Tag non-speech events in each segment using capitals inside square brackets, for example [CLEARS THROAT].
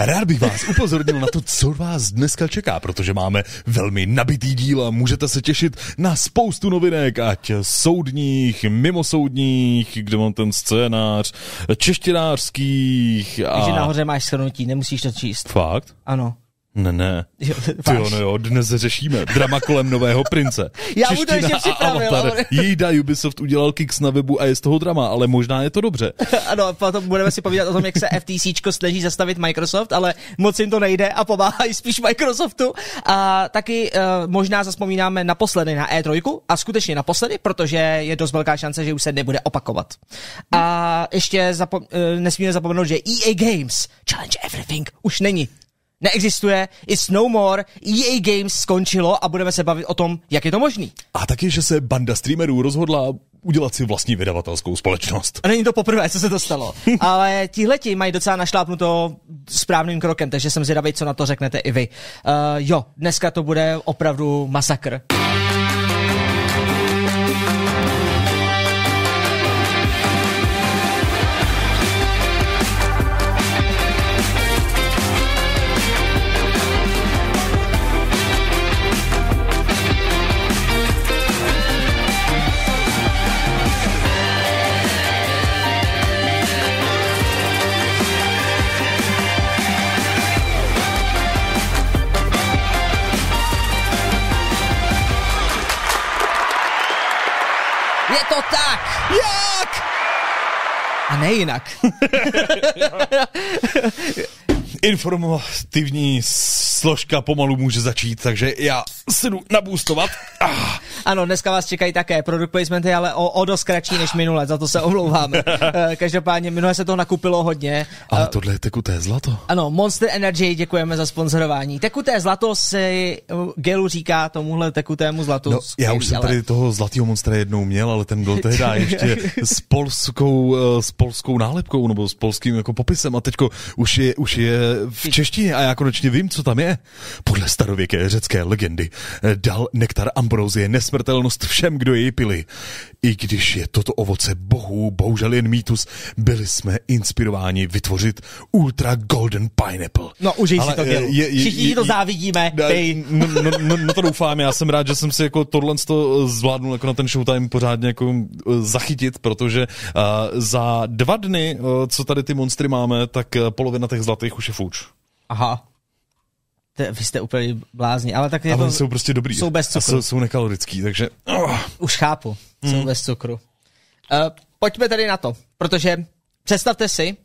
Rád bych vás upozornil na to, co vás dneska čeká, protože máme velmi nabitý díl a můžete se těšit na spoustu novinek, ať soudních, mimosoudních, kde mám ten scénář, češtinářských a... Takže nahoře máš shrnutí, nemusíš to číst. Fakt? Ano. Ne, ne. Jo, Ty jo, no jo, dnes řešíme drama kolem nového prince. [LAUGHS] Já mu to ještě připravil. Ale... Jída Ubisoft udělal kicks na webu a je z toho drama, ale možná je to dobře. [LAUGHS] ano, potom budeme si povídat o tom, jak se FTC snaží zastavit Microsoft, ale moc jim to nejde a pomáhají spíš Microsoftu. A taky uh, možná zaspomínáme naposledy na E3 a skutečně naposledy, protože je dost velká šance, že už se nebude opakovat. A ještě zapo- uh, nesmíme zapomenout, že EA Games Challenge Everything už není neexistuje, it's no more, EA Games skončilo a budeme se bavit o tom, jak je to možný. A taky, že se banda streamerů rozhodla udělat si vlastní vydavatelskou společnost. A není to poprvé, co se to stalo. [LAUGHS] Ale tihleti mají docela našlápnuto správným krokem, takže jsem zvědavý, co na to řeknete i vy. Uh, jo, dneska to bude opravdu masakr. A ne jinak. [LAUGHS] [LAUGHS] Informativní složka pomalu může začít, takže já se jdu nabůstovat. Ah. Ano, dneska vás čekají také product placementy, ale o, o dost kratší než minule, za to se omlouváme. [LAUGHS] Eh, každopádně minule se to nakupilo hodně. Ale eh, tohle je tekuté zlato. Ano, Monster Energy, děkujeme za sponzorování. Tekuté zlato se eh, Gelu říká tomuhle tekutému zlatu. No, já už jsem ale... tady toho zlatého monstra jednou měl, ale ten byl tehdy [LAUGHS] ještě s polskou, s polskou nálepkou nebo s polským jako popisem a teďko už je, už je v češtině a já konečně vím, co tam je. Podle starověké řecké legendy dal nektar ambrozie nesmrtelnost všem, kdo jej pili. I když je toto ovoce bohů, bohužel jen mýtus, byli jsme inspirováni vytvořit Ultra Golden Pineapple. No, užij si to, je, je, je, Všichni to závidíme. No, no, no, no, to doufám, já jsem rád, že jsem si jako tohle to zvládnul jako na ten Showtime pořádně jako uh, zachytit, protože uh, za dva dny, uh, co tady ty monstry máme, tak uh, polovina těch zlatých už je fuč. Aha. Te, vy jste úplně blázni, ale tak ale to, jsou prostě dobrý. Jsou bez cukru. jsou, jsou nekalorický, takže... Oh. Už chápu, mm. jsou bez cukru. Uh, pojďme tady na to, protože představte si,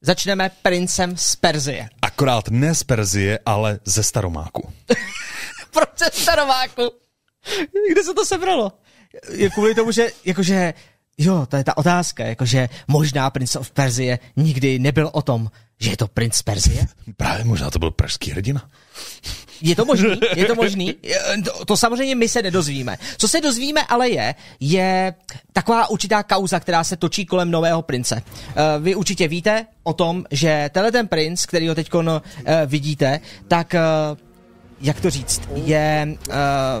začneme princem z Perzie. Akorát ne z Perzie, ale ze Staromáku. [LAUGHS] Proč ze Staromáku? Kde se to sebralo? Je kvůli tomu, že jakože Jo, to je ta otázka, jakože možná princ of Perzie nikdy nebyl o tom, že je to princ Perzie? [LAUGHS] Právě možná to byl pražský hrdina. Je to možný, je to možný. [LAUGHS] To, to samozřejmě my se nedozvíme. Co se dozvíme ale je, je taková určitá kauza, která se točí kolem nového prince. Uh, vy určitě víte o tom, že tenhle ten princ, který ho teď uh, vidíte, tak uh, jak to říct, je uh,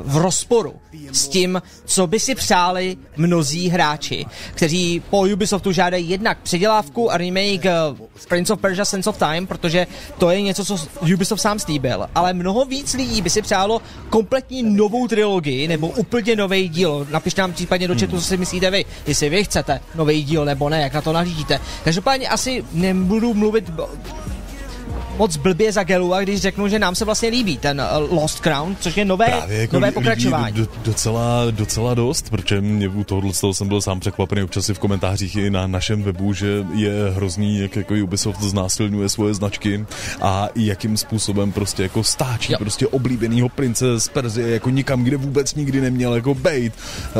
v rozporu s tím, co by si přáli mnozí hráči, kteří po Ubisoftu žádají jednak předělávku a remake uh, Prince of Persia Sense of Time, protože to je něco, co Ubisoft sám slíbil, ale mnoho víc lidí by si přálo kompletní novou trilogii nebo úplně nový díl. Napište nám případně do chatu, co si myslíte vy, jestli vy chcete nový díl nebo ne, jak na to nahlížíte. Každopádně asi nebudu mluvit moc blbě za Gelu, a když řeknu, že nám se vlastně líbí ten uh, Lost Crown, což je nové, Právě jako nové pokračování. Do, docela, docela dost, protože mě u tohohle z toho jsem byl sám překvapený občas i v komentářích i na našem webu, že je hrozný, jak jako Ubisoft znásilňuje svoje značky a jakým způsobem prostě jako stáčí jo. prostě oblíbenýho prince z Perzie jako nikam, kde vůbec nikdy neměl jako bejt.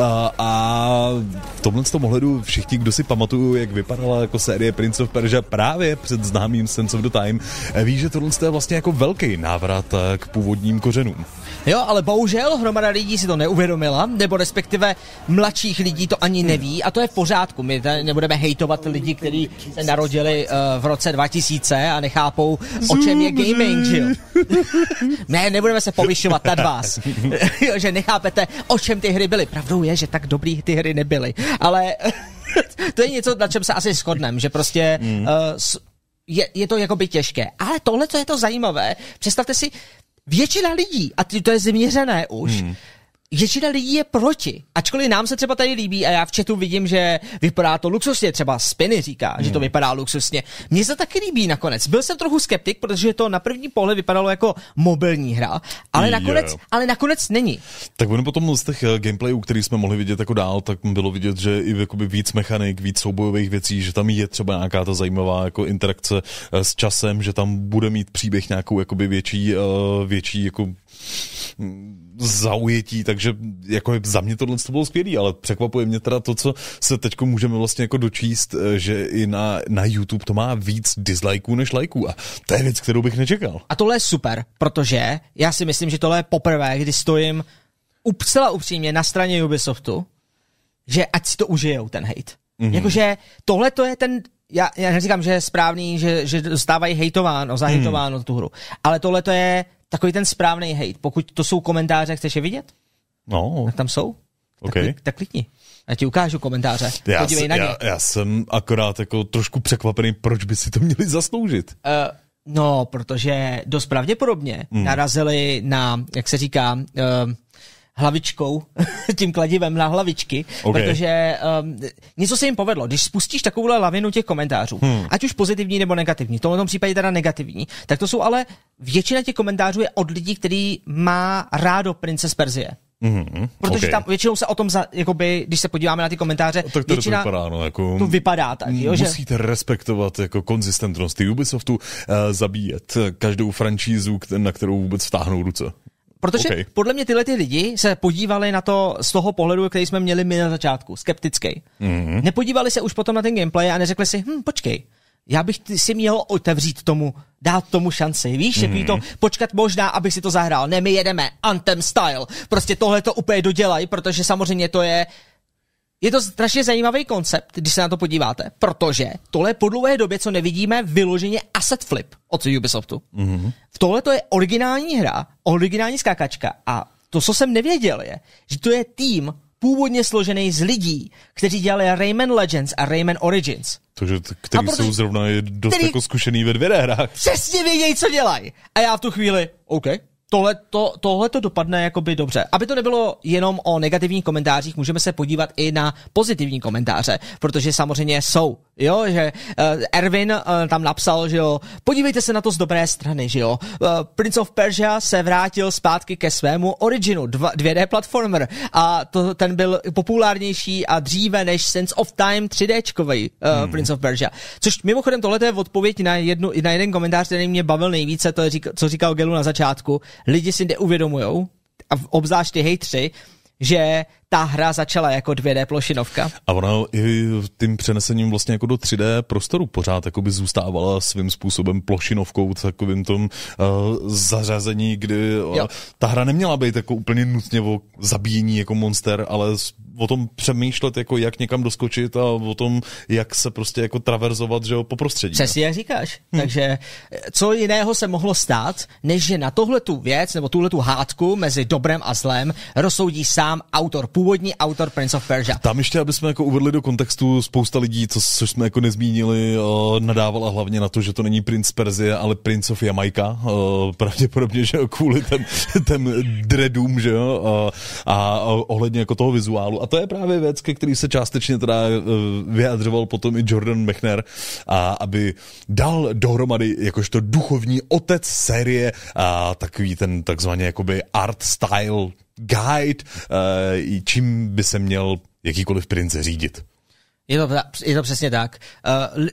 A, a v tomhle z toho ohledu všichni, kdo si pamatují, jak vypadala jako série Prince of Persia právě před známým Sense of the Time, ví, že tohle je vlastně jako velký návrat eh, k původním kořenům. Jo, ale bohužel hromada lidí si to neuvědomila, nebo respektive mladších lidí to ani neví a to je v pořádku. My nebudeme hejtovat lidi, kteří se narodili uh, v roce 2000 a nechápou, o čem je gaming, že jo? ne, nebudeme se povyšovat nad vás, [LAUGHS] že nechápete, o čem ty hry byly. Pravdou je, že tak dobrý ty hry nebyly, ale [LAUGHS] to je něco, na čem se asi shodneme, že prostě mm. uh, je, je to jakoby těžké. Ale tohle to je to zajímavé. Představte si, většina lidí, a to je změřené už, hmm většina lidí je proti. Ačkoliv nám se třeba tady líbí a já v chatu vidím, že vypadá to luxusně, třeba Spiny říká, hmm. že to hmm. vypadá luxusně. Mně se taky líbí nakonec. Byl jsem trochu skeptik, protože to na první pohled vypadalo jako mobilní hra, ale nakonec, yeah. ale nakonec není. Tak ono potom z těch eh, gameplayů, který jsme mohli vidět jako dál, tak bylo vidět, že i jakoby víc mechanik, víc soubojových věcí, že tam je třeba nějaká ta zajímavá jako interakce eh, s časem, že tam bude mít příběh nějakou jakoby větší, eh, větší jako zaujetí, takže jako za mě tohle to bylo skvělý, ale překvapuje mě teda to, co se teď můžeme vlastně jako dočíst, eh, že i na, na YouTube to má víc dislikeů než lajků a to je věc, kterou bych nečekal. A tohle je super, protože já si myslím, že tohle je poprvé, kdy stojím zcela upřímně na straně Ubisoftu, že ať si to užijou ten hate. Mm-hmm. Jakože tohle to je ten já, já neříkám, že je správný, že, že dostávají hejtováno, zahejtováno hmm. tu hru, ale tohle to je takový ten správný hate. Pokud to jsou komentáře, chceš je vidět? No. Tak tam jsou. Okay. Tak, tak klikni. Já ti ukážu komentáře. Já, Podívej na ně. Já, já jsem akorát jako trošku překvapený, proč by si to měli zasloužit. Uh, no, protože dost pravděpodobně hmm. narazili na, jak se říká, uh, hlavičkou, [LAUGHS] tím kladivem na hlavičky, okay. protože um, něco se jim povedlo. Když spustíš takovouhle lavinu těch komentářů, hmm. ať už pozitivní nebo negativní, v tomto případě teda negativní, tak to jsou ale většina těch komentářů je od lidí, který má rádo Princes Perzie. Mm-hmm, Protože okay. tam většinou se o tom, za, jakoby, když se podíváme na ty komentáře, no, tak to většina, vypadá, no, jako, to vypadá tak. Jo, musíte že... respektovat jako konzistentnost Ubisoftu, uh, zabíjet každou franšízu, na kterou vůbec vtáhnou ruce. Protože okay. podle mě tyhle ty lidi se podívali na to z toho pohledu, který jsme měli my na začátku, skeptický. Mm-hmm. Nepodívali se už potom na ten gameplay a neřekli si, hm, počkej, já bych si měl otevřít tomu, dát tomu šanci. Víš, mm-hmm. to počkat možná, aby si to zahrál. Ne, my jedeme Anthem style. Prostě tohle to úplně dodělaj, protože samozřejmě to je je to strašně zajímavý koncept, když se na to podíváte, protože tohle je po dlouhé době, co nevidíme, vyloženě asset flip od Ubisoftu. Mm-hmm. V tohle to je originální hra, originální skákačka a to, co jsem nevěděl, je, že to je tým původně složený z lidí, kteří dělali Rayman Legends a Rayman Origins. Takže, který jsou zrovna dost který jako zkušený ve dvě hrách. Přesně vědějí, co dělají. A já v tu chvíli, OK, tohle to, tohle to dopadne jakoby dobře. Aby to nebylo jenom o negativních komentářích, můžeme se podívat i na pozitivní komentáře, protože samozřejmě jsou, jo, že uh, Erwin uh, tam napsal, že jo, podívejte se na to z dobré strany, že jo, uh, Prince of Persia se vrátil zpátky ke svému originu, dva, 2D platformer a to, ten byl populárnější a dříve než Sense of Time 3Dčkový uh, hmm. Prince of Persia. Což mimochodem tohle je odpověď na, jednu, na jeden komentář, který mě bavil nejvíce, to je, co říkal Gelu na začátku, lidi si neuvědomujou, a obzvlášť ty hejtři, že ta hra začala jako 2D plošinovka. A ona i tím přenesením vlastně jako do 3D prostoru pořád jako by zůstávala svým způsobem plošinovkou, takovým tom uh, zařazení, kdy uh, ta hra neměla být jako úplně nutně o zabíjení jako monster, ale o tom přemýšlet, jako jak někam doskočit a o tom, jak se prostě jako traverzovat že jo, po prostředí. Přesně jak říkáš. Hmm. Takže co jiného se mohlo stát, než že na tohle tu věc nebo tuhle tu hádku mezi dobrem a zlem rozsoudí sám autor, původní autor Prince of Persia. Tam ještě, aby jsme jako uvedli do kontextu spousta lidí, co, což jsme jako nezmínili, uh, nadávala hlavně na to, že to není Prince Perzie, ale Prince of Jamaica. Uh, pravděpodobně, že jo, kvůli těm, [LAUGHS] těm dreadům, že jo, a uh, ohledně jako toho vizuálu. A to je právě věc, ke který se částečně teda uh, vyjadřoval potom i Jordan Mechner, a aby dal dohromady jakožto duchovní otec série a takový ten takzvaný jakoby art style guide, uh, čím by se měl jakýkoliv prince řídit. Je to, je to přesně tak. Uh,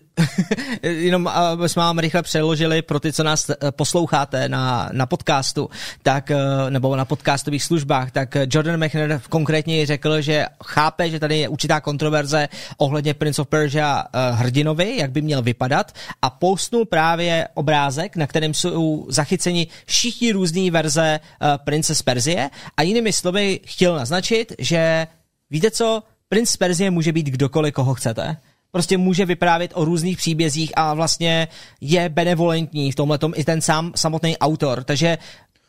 [LAUGHS] jenom aby jsme vám rychle přeložili pro ty, co nás eh, posloucháte na, na podcastu, tak, uh, nebo na podcastových službách, tak Jordan McNair konkrétně řekl, že chápe, že tady je určitá kontroverze ohledně Prince of Persia uh, hrdinovi, jak by měl vypadat a postnul právě obrázek, na kterém jsou zachyceni všichni různé verze uh, Prince z Perzie a jinými slovy chtěl naznačit, že víte co, Prince Perzie může být kdokoliv, koho chcete. Prostě může vyprávět o různých příbězích a vlastně je benevolentní v tomhle i ten sám samotný autor. Takže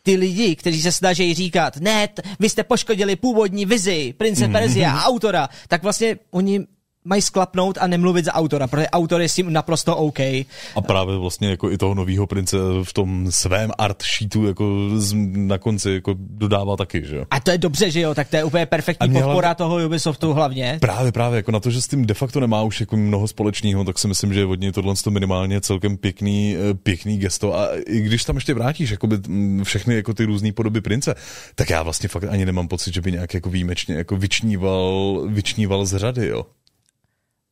ty lidi, kteří se snaží říkat, ne, vy jste poškodili původní vizi Prince. Perzia a autora, tak vlastně oni mají sklapnout a nemluvit za autora, protože autor je s tím naprosto OK. A právě vlastně jako i toho nového prince v tom svém art sheetu jako na konci jako dodává taky, že jo. A to je dobře, že jo, tak to je úplně perfektní podpora hlavně... toho Ubisoftu hlavně. Právě, právě, jako na to, že s tím de facto nemá už jako mnoho společného, tak si myslím, že od něj tohle to minimálně celkem pěkný, eh, pěkný gesto. A i když tam ještě vrátíš jakoby všechny jako ty různé podoby prince, tak já vlastně fakt ani nemám pocit, že by nějak jako výjimečně jako vyčníval, vyčníval z řady, jo.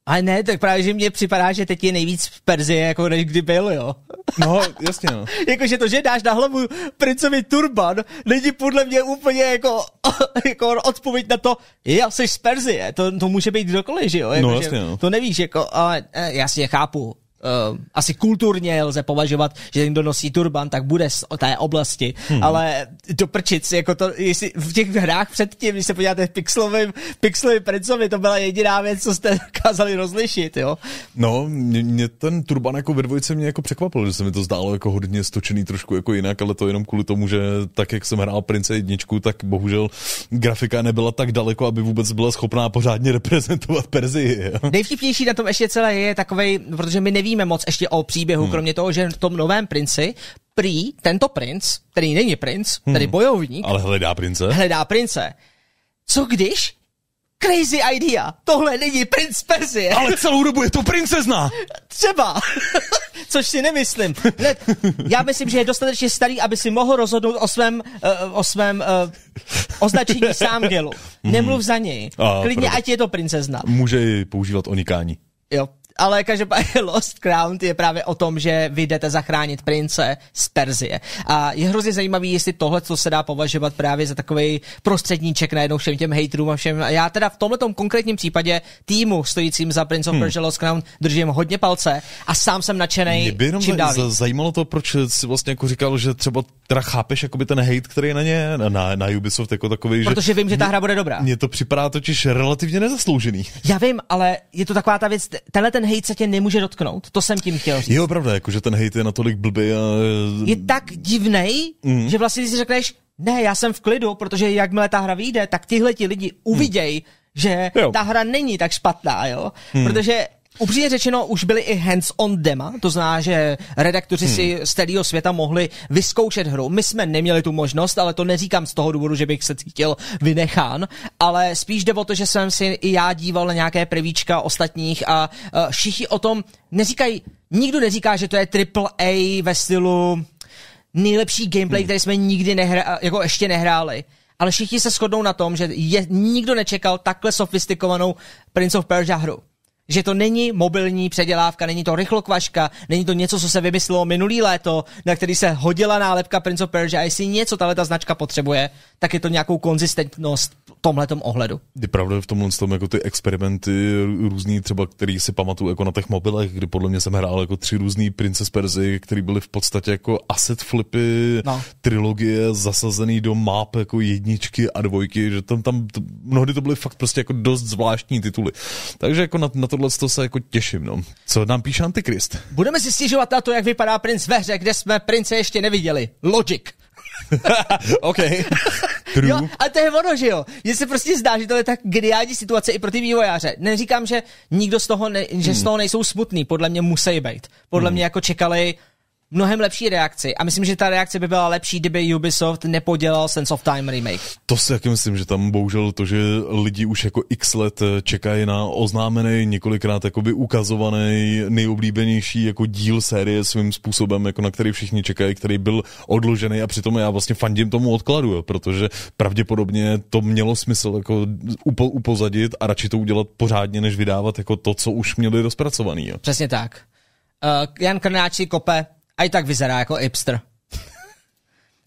A ne, tak právě, že mně připadá, že teď je nejvíc v Perzi, jako než kdy byl, jo. No, jasně, no. [LAUGHS] Jakože to, že dáš na hlavu princovi turban, není podle mě úplně jako, [LAUGHS] jako odpověď na to, já jsi z Perzie, to, to může být kdokoliv, že jo. Jako, no, jasně, no. To nevíš, jako, ale eh, jasně chápu, uh, asi kulturně lze považovat, že někdo nosí turban, tak bude z té oblasti, hmm. ale do prčic, jako to, jestli v těch hrách předtím, když se podíváte pixelovým, pixelovým princovi, to byla jediná věc, co jste [LAUGHS] dokázali rozlišit, jo? No, mě, mě ten turban jako ve dvojce mě jako překvapil, že se mi to zdálo jako hodně stočený trošku jako jinak, ale to jenom kvůli tomu, že tak, jak jsem hrál Prince jedničku, tak bohužel grafika nebyla tak daleko, aby vůbec byla schopná pořádně [LAUGHS] reprezentovat Perzii. Nejvtipnější na tom ještě celé je takovej, protože my nevíme, nevíme moc ještě o příběhu, hmm. kromě toho, že v tom novém princi prý tento princ, který není princ, hmm. tedy bojovník, ale hledá prince. Hledá prince. Co když Crazy idea. Tohle není princ Perzie. Ale celou dobu je to princezna. Třeba. [LAUGHS] Což si nemyslím. Ne, já myslím, že je dostatečně starý, aby si mohl rozhodnout o svém, uh, o svém uh, označení [LAUGHS] sám gelu. Hmm. Nemluv za něj. A, Klidně, pravda. ať je to princezna. Může ji používat onikání. Jo, ale každopádně [LAUGHS] Lost Crown je právě o tom, že vy jdete zachránit prince z Perzie. A je hrozně zajímavý, jestli tohle, co se dá považovat právě za takový prostředníček najednou všem těm haterům a všem. Já teda v tomto konkrétním případě týmu stojícím za Prince of hmm. Persia Lost Crown držím hodně palce a sám jsem nadšený. Mě by jenom čím dál zajímalo to, proč jsi vlastně jako říkal, že třeba teda chápeš jakoby ten hate, který je na ně, na, na Ubisoft jako takový, Protože že vím, že ta hra bude dobrá. Mně to připadá totiž relativně nezasloužený. Já vím, ale je to taková ta věc, tenhle ten hate se tě nemůže dotknout. To jsem tím chtěl říct. Je pravda, jako, že ten hate je natolik blbý a... Je tak divnej, mm. že vlastně si řekneš, ne, já jsem v klidu, protože jakmile ta hra vyjde, tak tihle ti lidi uvidějí, mm. že jo. ta hra není tak špatná, jo? Mm. Protože Upřímně řečeno, už byly i hands-on dema, to znamená, že redaktoři hmm. si z celého světa mohli vyzkoušet hru. My jsme neměli tu možnost, ale to neříkám z toho důvodu, že bych se cítil vynechán, ale spíš jde o to, že jsem si i já díval na nějaké prvíčka ostatních a uh, všichni o tom neříkají, nikdo neříká, že to je triple A ve stylu nejlepší gameplay, hmm. který jsme nikdy nehra, jako ještě nehráli ale všichni se shodnou na tom, že je, nikdo nečekal takhle sofistikovanou Prince of Persia hru že to není mobilní předělávka, není to rychlokvaška, není to něco, co se vymyslelo minulý léto, na který se hodila nálepka Prince of Persia. A jestli něco tahle ta značka potřebuje, tak je to nějakou konzistentnost tomhle ohledu. Je pravda v tomhle tom jako ty experimenty různý třeba, který si pamatuju jako na těch mobilech, kdy podle mě jsem hrál jako tři různý Princess Persy, které byly v podstatě jako asset flipy, no. trilogie zasazený do map jako jedničky a dvojky, že tam, tam to, mnohdy to byly fakt prostě jako dost zvláštní tituly. Takže jako na, na tohle to se jako těším, no. Co nám píše Antikrist? Budeme si stěžovat na to, jak vypadá princ ve hře, kde jsme prince ještě neviděli. Logic. [LAUGHS] OK. True. Jo, ale to je ono, že jo. Mně se prostě zdá, že to je tak geniální situace i pro ty vývojáře. Neříkám, že nikdo z toho, ne, že z hmm. toho nejsou smutný, podle mě musí být. Podle hmm. mě jako čekali mnohem lepší reakci a myslím, že ta reakce by byla lepší, kdyby Ubisoft nepodělal Sense of Time remake. To si jaký myslím, že tam bohužel to, že lidi už jako x let eh, čekají na oznámený, několikrát jakoby ukazovaný, nejoblíbenější jako díl série svým způsobem, jako na který všichni čekají, který byl odložený a přitom já vlastně fandím tomu odkladu, jo, protože pravděpodobně to mělo smysl jako upo, upozadit a radši to udělat pořádně, než vydávat jako to, co už měli rozpracovaný. Jo. Přesně tak. Uh, Jan Krnáč si kope a i tak vyzerá jako hipster. [LAUGHS]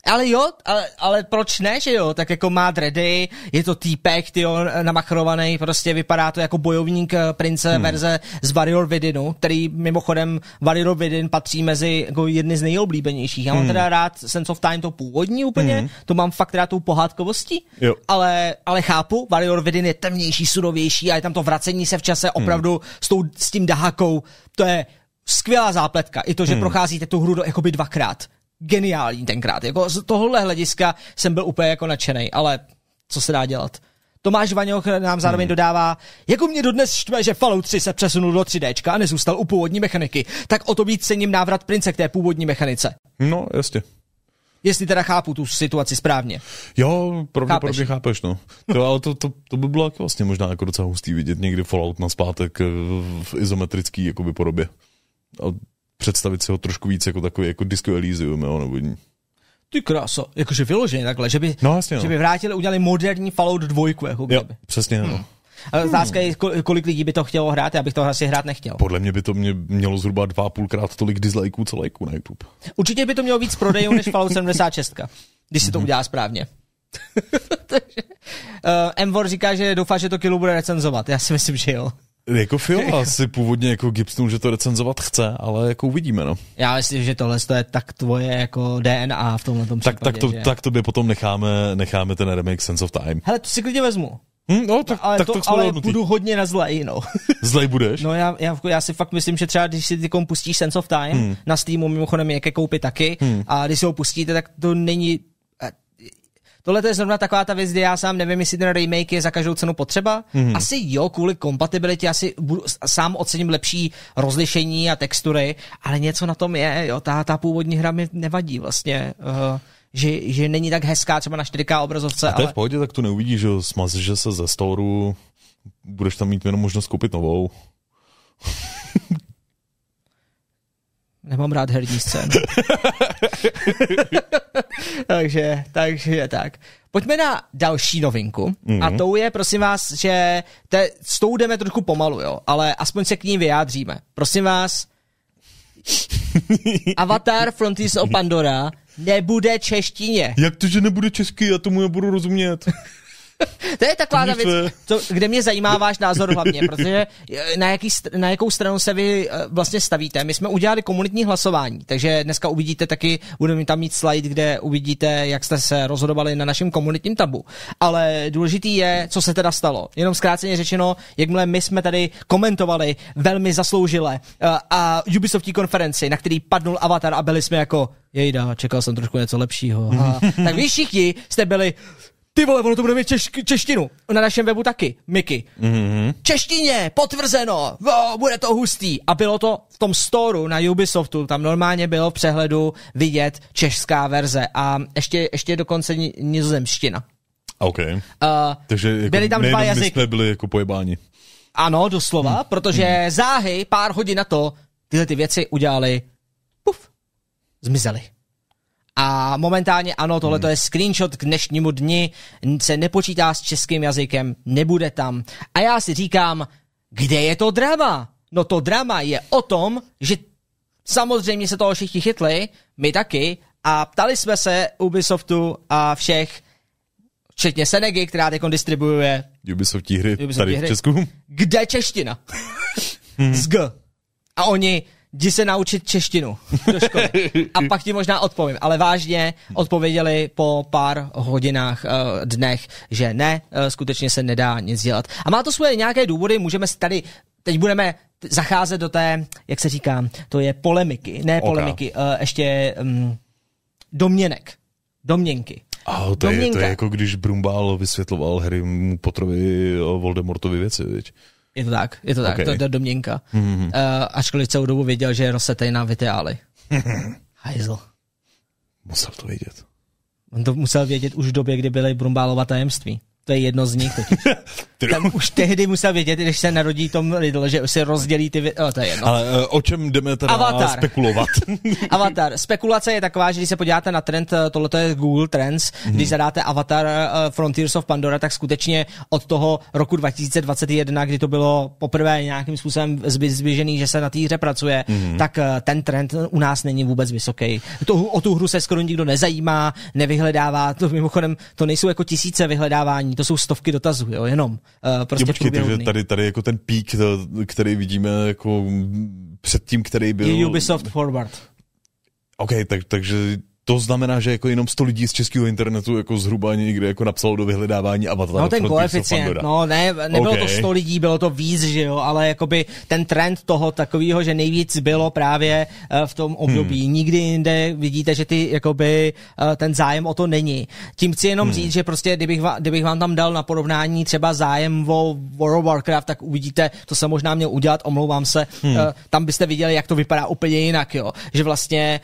Ale jo, ale, ale proč ne, že jo? Tak jako má dready, je to týpek, ty namachrovaný, prostě vypadá to jako bojovník eh, prince hmm. verze z Warrior Vidinu, který mimochodem Warrior Vidin patří mezi jako jedny z nejoblíbenějších. Já mám hmm. teda rád Sense of Time to původní úplně, hmm. to mám fakt rád tou pohádkovostí, jo. ale, ale chápu, Warrior Vidin je temnější, surovější a je tam to vracení se v čase hmm. opravdu hmm. s, tou, s tím dahakou, to je skvělá zápletka. I to, že hmm. procházíte tu hru do, jakoby dvakrát. Geniální tenkrát. Jako z tohohle hlediska jsem byl úplně jako nadšený, ale co se dá dělat? Tomáš Vaňoch nám zároveň hmm. dodává, jako mě dodnes štve, že Fallout 3 se přesunul do 3D a nezůstal u původní mechaniky, tak o to víc cením návrat Prince k té původní mechanice. No, jasně. Jestli teda chápu tu situaci správně. Jo, pravděpodobně chápeš, no. To, ale to, to, to by bylo jako vlastně možná jako docela hustý vidět někdy Fallout na zpátek eh, v izometrický jakoby podobě. A představit si ho trošku víc jako takový jako Disco Elysium, jo, nebo ty kráso, jakože vyloženě takhle, že by, no, jasně, no. že by vrátili, udělali moderní Fallout 2, jako kdyby. Jo, přesně, hmm. no. Ale otázka je, kolik lidí by to chtělo hrát, já bych to asi hrát nechtěl. Podle mě by to mě mělo zhruba dva a půlkrát tolik dislikeů co lajků na YouTube. Určitě by to mělo víc prodejů než Fallout 76, když si to mhm. udělá správně. [LAUGHS] Takže, uh, Emvor říká, že doufá, že to Kilu bude recenzovat. Já si myslím, že jo. Jako Phil [LAUGHS] asi původně jako Gibsonu, že to recenzovat chce, ale jako uvidíme, no. Já myslím, že tohle je tak tvoje jako DNA v tomhle tom tak, případě, tak, to, že... tak by potom necháme, necháme ten remake Sense of Time. Hele, to si klidně vezmu. Hmm, no, tak, ale tak, to, tak ale budu hodně na zlej, no. [LAUGHS] Zlej budeš? No já, já, já, si fakt myslím, že třeba když si ty pustíš Sense of Time, hmm. na Steamu mimochodem je ke koupi taky, hmm. a když si ho pustíte, tak to není Tohle je zrovna taková ta věc, kde já sám nevím, jestli ten remake je za každou cenu potřeba. Mm-hmm. Asi jo, kvůli kompatibilitě asi budu, sám ocením lepší rozlišení a textury, ale něco na tom je, jo, ta, ta původní hra mi nevadí vlastně. Uh, že, že není tak hezká třeba na 4K obrazovce. A to ale... je v pohodě, tak tu neuvidíš, že smazíš se ze storu, budeš tam mít jenom možnost koupit novou. Nemám rád herní scénu. [LAUGHS] takže, takže tak. Pojďme na další novinku. Mm-hmm. A tou je, prosím vás, že te, s tou jdeme trošku pomalu, jo, ale aspoň se k ní vyjádříme. Prosím vás, [LAUGHS] Avatar Frontiers of Pandora nebude češtině. Jak to, že nebude český? Já tomu nebudu rozumět. [LAUGHS] [LAUGHS] to je taková ta věc, to, kde mě zajímá váš názor hlavně, protože eh, na, jaký, na jakou stranu se vy eh, vlastně stavíte. My jsme udělali komunitní hlasování, takže dneska uvidíte taky, budeme tam mít slide, kde uvidíte, jak jste se rozhodovali na našem komunitním tabu. Ale důležitý je, co se teda stalo. Jenom zkráceně řečeno, jakmile my jsme tady komentovali velmi zasloužile eh, a Ubisoftí konferenci, na který padnul Avatar a byli jsme jako jejda, čekal jsem trošku něco lepšího. A, [LAUGHS] tak vy všichni jste byli ty vole, ono to bude mít češ, češtinu. Na našem webu taky, Miky. Mm-hmm. Češtině, potvrzeno, o, bude to hustý. A bylo to v tom storu na Ubisoftu, tam normálně bylo v přehledu vidět česká verze a ještě, ještě dokonce nizozemština. OK. Uh, Takže jako byli tam dva jazyky. jsme byli jako pojebáni. Ano, doslova, hmm. protože hmm. záhy pár hodin na to tyhle ty věci udělali, puf, zmizely. A momentálně ano, tohle hmm. je screenshot k dnešnímu dni, se nepočítá s českým jazykem, nebude tam. A já si říkám, kde je to drama? No to drama je o tom, že samozřejmě se toho všichni chytli, my taky, a ptali jsme se Ubisoftu a všech, včetně Senegy, která teď distribuuje Ubisoftí hry Ubisoftí tady hry. v Česku. Kde čeština? [LAUGHS] Z G. A oni, jdi se naučit češtinu do školy. A pak ti možná odpovím. Ale vážně odpověděli po pár hodinách, uh, dnech, že ne, uh, skutečně se nedá nic dělat. A má to svoje nějaké důvody, můžeme si tady, teď budeme zacházet do té, jak se říká, to je polemiky, ne polemiky, okay. uh, ještě um, domněnek, domněnky. Oh, to, je, to je jako když Brumbál vysvětloval Harry Potterovi Voldemortovi věci, viď? Je to tak, je to tak, okay. to je domněnka. Mm-hmm. Uh, ačkoliv celou dobu věděl, že je rosetej na Viteály. [LAUGHS] Hajzl. Musel to vědět. On to musel vědět už v době, kdy byly Brumbálova tajemství. To je jedno z nich. [LAUGHS] Tam už tehdy musel vědět, když se narodí Tom Riddle, že se rozdělí ty... Vě... Oh, to je jedno. Ale uh, o čem jdeme teda Avatar. spekulovat? [LAUGHS] Avatar. Spekulace je taková, že když se podíváte na trend, eh, tohle je Google Trends, mm-hmm. když zadáte Avatar uh, Frontiers of Pandora, tak skutečně od toho roku 2021, kdy to bylo poprvé nějakým způsobem zběžený, že se na té hře pracuje, mm-hmm. tak uh, ten trend u nás není vůbec vysoký. To, o tu hru se skoro nikdo nezajímá, nevyhledává. To mimochodem, to nejsou jako tisíce vyhledávání to jsou stovky dotazů, jo, jenom. Uh, prostě jo, počkej, takže tady, tady jako ten pík, který vidíme jako před tím, který byl... Ubisoft Forward. OK, tak, takže To znamená, že jako jenom 100 lidí z českého internetu jako zhruba někde jako napsalo do vyhledávání avatar. No ten koeficient, no ne, nebylo okay. to 100 lidí, bylo to víc, že jo, ale jakoby ten trend toho takového, že nejvíc bylo právě uh, v tom období. Hmm. Nikdy jinde vidíte, že ty jakoby uh, ten zájem o to není. Tím chci jenom hmm. říct, že prostě kdybych, vám, kdybych vám tam dal na porovnání třeba zájem o World of Warcraft, tak uvidíte, to jsem možná měl udělat, omlouvám se, hmm. uh, tam byste viděli, jak to vypadá úplně jinak, jo. Že vlastně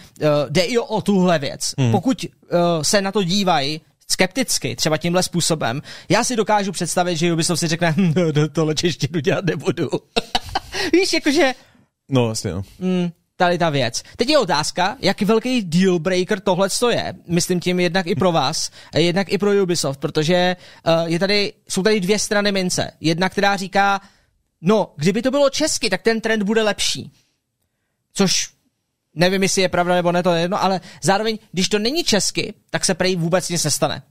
jde i o tuhle věc věc. Hmm. Pokud uh, se na to dívají skepticky, třeba tímhle způsobem, já si dokážu představit, že Ubisoft si řekne, [LAUGHS] hm, no, no, tohle češtinu dělat nebudu. [LAUGHS] Víš, jakože... No, vlastně, no. Mm, tady ta věc. Teď je otázka, jak velký deal breaker tohle je. Myslím tím jednak i pro vás, jednak i pro Ubisoft, protože uh, je tady, jsou tady dvě strany mince. Jedna, která říká, no, kdyby to bylo česky, tak ten trend bude lepší. Což Nevím, jestli je pravda nebo ne, to je jedno, ale zároveň, když to není česky, tak se prej vůbec nic nestane.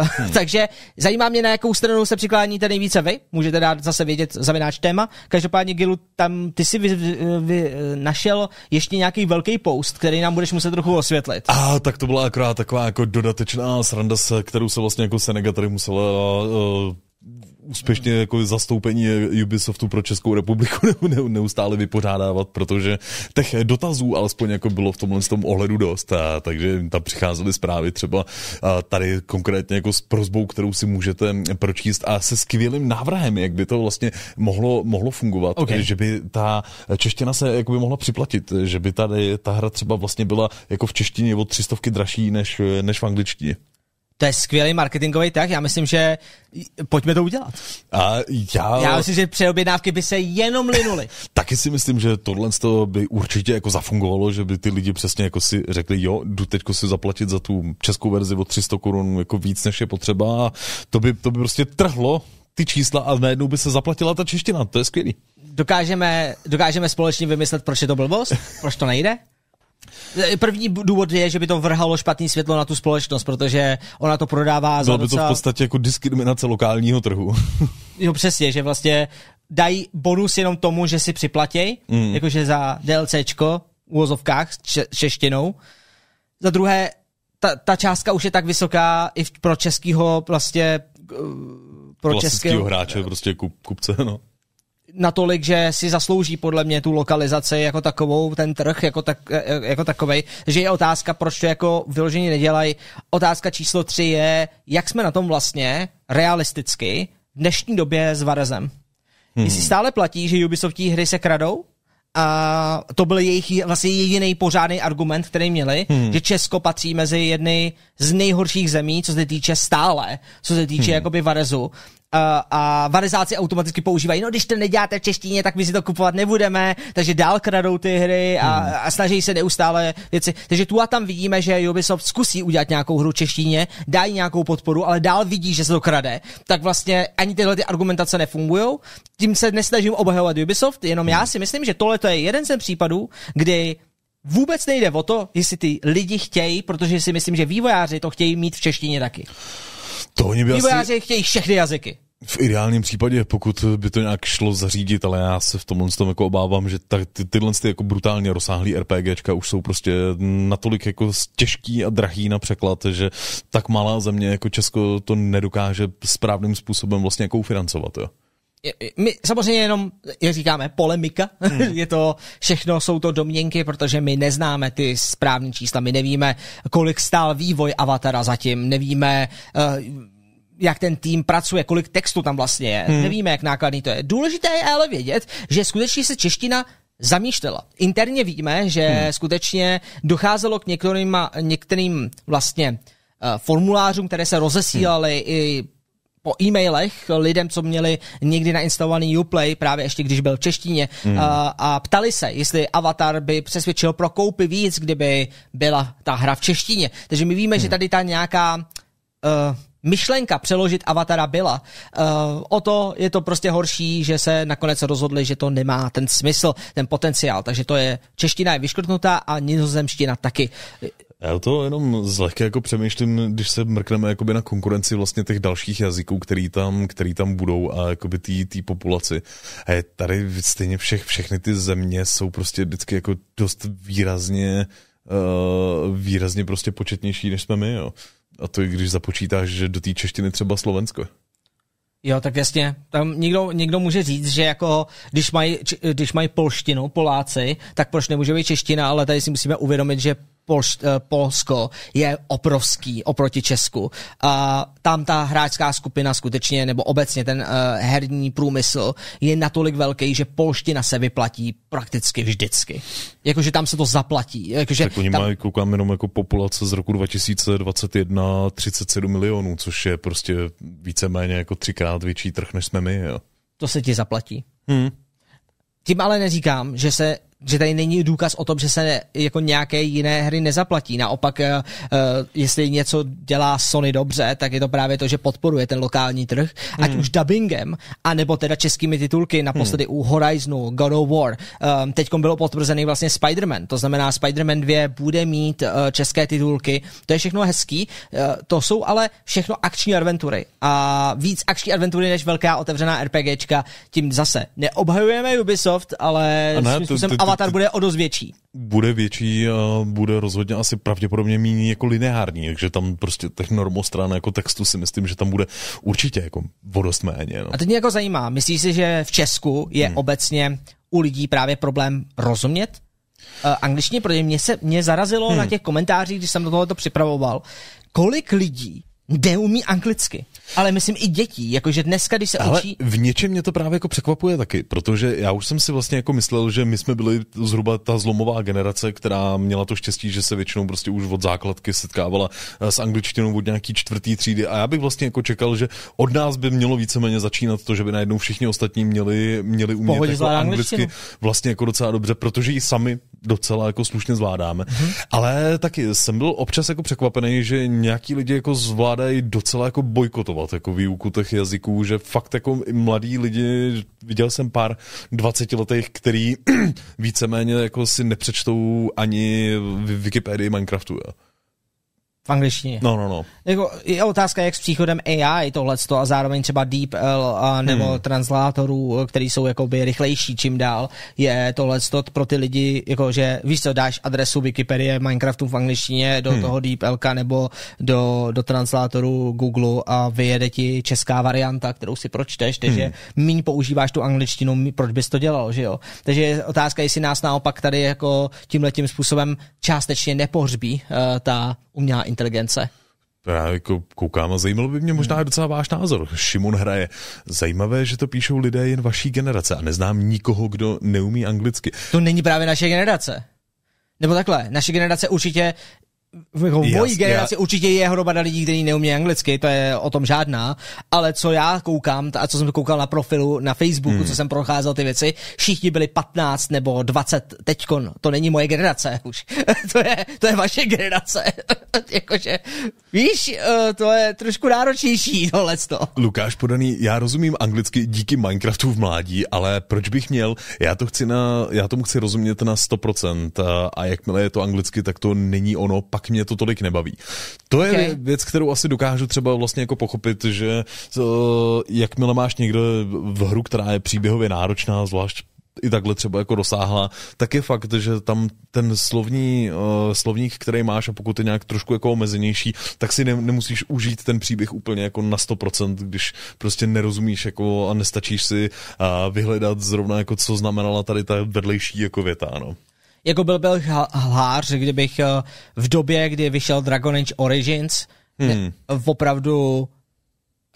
Uh, [LAUGHS] hmm. Takže zajímá mě, na jakou stranu se přikláníte nejvíce vy. Můžete dát zase vědět zavináč téma. Každopádně, Gilu, tam ty si vy, vy, vy, našel ještě nějaký velký post, který nám budeš muset trochu osvětlit. A tak to byla akorát taková jako dodatečná sranda, kterou se vlastně jako Senega tady musela uh, úspěšně jako zastoupení Ubisoftu pro Českou republiku [LAUGHS] neustále vypořádávat, protože těch dotazů alespoň jako bylo v tomhle tom ohledu dost, a, takže tam přicházely zprávy třeba a, tady konkrétně jako s prozbou, kterou si můžete pročíst a se skvělým návrhem, jak by to vlastně mohlo, mohlo fungovat, okay. že by ta čeština se jako by mohla připlatit, že by tady ta hra třeba vlastně byla jako v češtině o třistovky dražší než, než v angličtině. To je skvělý marketingový tak, já myslím, že pojďme to udělat. A já... já myslím, že přeobjednávky by se jenom linuly. [LAUGHS] Taky si myslím, že tohle by určitě jako zafungovalo, že by ty lidi přesně jako si řekli, jo, jdu teďko si zaplatit za tu českou verzi o 300 korun jako víc, než je potřeba a to by, to by prostě trhlo ty čísla a najednou by se zaplatila ta čeština, to je skvělý. Dokážeme, dokážeme společně vymyslet, proč je to blbost? Proč to nejde? První důvod je, že by to vrhalo špatný světlo na tu společnost, protože ona to prodává Bylo za by docela... to v podstatě jako diskriminace lokálního trhu. [LAUGHS] jo, přesně, že vlastně dají bonus jenom tomu, že si připlatí, mm. jakože za DLCčko úvozovkách s češtinou. Za druhé, ta, ta částka už je tak vysoká i pro českýho vlastně pro českého hráče, prostě kup, kupce, no natolik, že si zaslouží podle mě tu lokalizaci jako takovou, ten trh jako, tak, jako takovej, že je otázka, proč to jako vyložení nedělají. Otázka číslo tři je, jak jsme na tom vlastně realisticky v dnešní době s Varezem. Hmm. Jestli stále platí, že Ubisoftí hry se kradou, a to byl jejich vlastně jediný pořádný argument, který měli, hmm. že Česko patří mezi jedny z nejhorších zemí, co se týče stále, co se týče hmm. jakoby Varezu a varizáci automaticky používají, no když to neděláte v češtině, tak my si to kupovat nebudeme, takže dál kradou ty hry a, hmm. a snaží se neustále věci. Takže tu a tam vidíme, že Ubisoft zkusí udělat nějakou hru v češtině, dají nějakou podporu, ale dál vidí, že se to krade. Tak vlastně ani tyhle ty argumentace nefungují. Tím se nesnažím obhajovat Ubisoft, jenom já si myslím, že tohle je jeden z případů, kdy vůbec nejde o to, jestli ty lidi chtějí, protože si myslím, že vývojáři to chtějí mít v češtině taky. To oni by Vývojáři asi... chtějí všechny jazyky. V ideálním případě, pokud by to nějak šlo zařídit, ale já se v tomhle tom jako obávám, že ta, ty, tyhle ty jako brutálně rozsáhlý RPGčka už jsou prostě natolik jako těžký a drahý na překlad, že tak malá země jako Česko to nedokáže správným způsobem vlastně jako ufinancovat. Jo my samozřejmě jenom, jak říkáme, polemika, hmm. [LAUGHS] je to, všechno jsou to domněnky, protože my neznáme ty správné čísla, my nevíme, kolik stál vývoj Avatara zatím, nevíme, uh, jak ten tým pracuje, kolik textu tam vlastně je, hmm. nevíme, jak nákladný to je. Důležité je ale vědět, že skutečně se čeština zamýšlela. Interně víme, že hmm. skutečně docházelo k některým, některým vlastně uh, formulářům, které se rozesílaly hmm. i po e-mailech lidem, co měli někdy nainstalovaný Uplay, právě ještě když byl v češtině, hmm. a, a ptali se, jestli Avatar by přesvědčil pro koupy víc, kdyby byla ta hra v češtině. Takže my víme, hmm. že tady ta nějaká uh, myšlenka přeložit Avatara byla. Uh, o to je to prostě horší, že se nakonec rozhodli, že to nemá ten smysl, ten potenciál. Takže to je, čeština je vyškrtnutá a nizozemština taky. Já to jenom zlehka jako přemýšlím, když se mrkneme jakoby na konkurenci vlastně těch dalších jazyků, který tam, který tam budou a jakoby té populaci. A tady stejně všech, všechny ty země jsou prostě vždycky jako dost výrazně uh, výrazně prostě početnější, než jsme my, jo. A to i když započítáš, že do té češtiny třeba Slovensko. Jo, tak jasně. Tam někdo, někdo může říct, že jako když mají, když mají polštinu, Poláci, tak proč nemůže být čeština, ale tady si musíme uvědomit, že Polš, eh, Polsko je obrovský oproti Česku. A tam ta hráčská skupina skutečně, nebo obecně ten uh, herní průmysl je natolik velký, že polština se vyplatí prakticky vždycky. Jakože tam se to zaplatí. Jakože tak oni tam... mají, koukám jenom jako populace z roku 2021 37 milionů, což je prostě víceméně jako třikrát větší trh, než jsme my. Jo. To se ti zaplatí. Hmm. Tím ale neříkám, že se že tady není důkaz o tom, že se jako nějaké jiné hry nezaplatí. Naopak, uh, jestli něco dělá Sony dobře, tak je to právě to, že podporuje ten lokální trh, hmm. ať už dubbingem, anebo teda českými titulky, naposledy hmm. u Horizonu, God of War. Um, Teď bylo potvrzený vlastně Spider-Man, to znamená Spider-Man 2 bude mít uh, české titulky, to je všechno hezký, uh, to jsou ale všechno akční adventury a víc akční adventury než velká otevřená RPGčka, tím zase neobhajujeme Ubisoft, ale ne, to, to, to, Avatar bude o dost větší. Bude větší a bude rozhodně asi pravděpodobně méně jako lineární, takže tam prostě těch normostran jako textu si myslím, že tam bude určitě jako vodost méně. No. A teď mě jako zajímá, myslíš si, že v Česku je hmm. obecně u lidí právě problém rozumět uh, angličtině, protože mě, se, mě zarazilo hmm. na těch komentářích, když jsem do tohoto připravoval, kolik lidí neumí anglicky. Ale myslím i dětí, jakože dneska, když se Ale učí... v něčem mě to právě jako překvapuje taky, protože já už jsem si vlastně jako myslel, že my jsme byli zhruba ta zlomová generace, která měla to štěstí, že se většinou prostě už od základky setkávala eh, s angličtinou od nějaký čtvrtý třídy a já bych vlastně jako čekal, že od nás by mělo víceméně začínat to, že by najednou všichni ostatní měli, měli umět jako anglicky vlastně jako docela dobře, protože ji sami docela jako slušně zvládáme. Mm-hmm. Ale taky jsem byl občas jako překvapený, že nějaký lidi jako zvládají docela jako bojkotovat jako výuku těch jazyků, že fakt jako mladí lidi, viděl jsem pár 20 letých, který [CLEARS THROAT] víceméně jako si nepřečtou ani v Wikipedii Minecraftu. Jo v angličtině. No, no, no. Jako, je otázka, jak s příchodem AI tohle a zároveň třeba DeepL a nebo hmm. translátorů, který jsou jakoby rychlejší čím dál, je tohle pro ty lidi, jako že víš co, dáš adresu Wikipedie Minecraftu v angličtině do hmm. toho DeepLka nebo do, do translátoru Google a vyjede ti česká varianta, kterou si pročteš, takže hmm. míň používáš tu angličtinu, proč bys to dělal, že jo? Takže je otázka, jestli nás naopak tady jako tímhletím způsobem částečně nepohřbí uh, ta umělá inteligence. Já jako koukám a zajímalo by mě možná hmm. docela váš názor. Šimon hraje. Zajímavé, že to píšou lidé jen vaší generace a neznám nikoho, kdo neumí anglicky. To není právě naše generace. Nebo takhle, naše generace určitě v mojí generaci určitě je hromada lidí, kteří neumí anglicky, to je o tom žádná, ale co já koukám, a co jsem koukal na profilu na Facebooku, hmm. co jsem procházel ty věci, všichni byli 15 nebo 20 teďkon, to není moje generace už, to, je, to je vaše generace, jakože, víš, eh, to je trošku náročnější tohle. Lukáš Podaný, já rozumím anglicky díky Minecraftu v mládí, ale proč bych měl, já to chci na, já tomu chci rozumět na 100% a, a jakmile je to anglicky, tak to není ono, pak tak mě to tolik nebaví. To je okay. věc, kterou asi dokážu třeba vlastně jako pochopit, že uh, jakmile máš někdo v hru, která je příběhově náročná, zvlášť i takhle třeba jako dosáhla, tak je fakt, že tam ten slovní, uh, slovník, který máš a pokud je nějak trošku jako omezenější, tak si ne, nemusíš užít ten příběh úplně jako na 100%, když prostě nerozumíš jako a nestačíš si uh, vyhledat zrovna jako co znamenala tady ta vedlejší jako věta, no jako byl byl hlář, kdybych eh, v době, kdy vyšel Dragon Age Origins, hmm. opravdu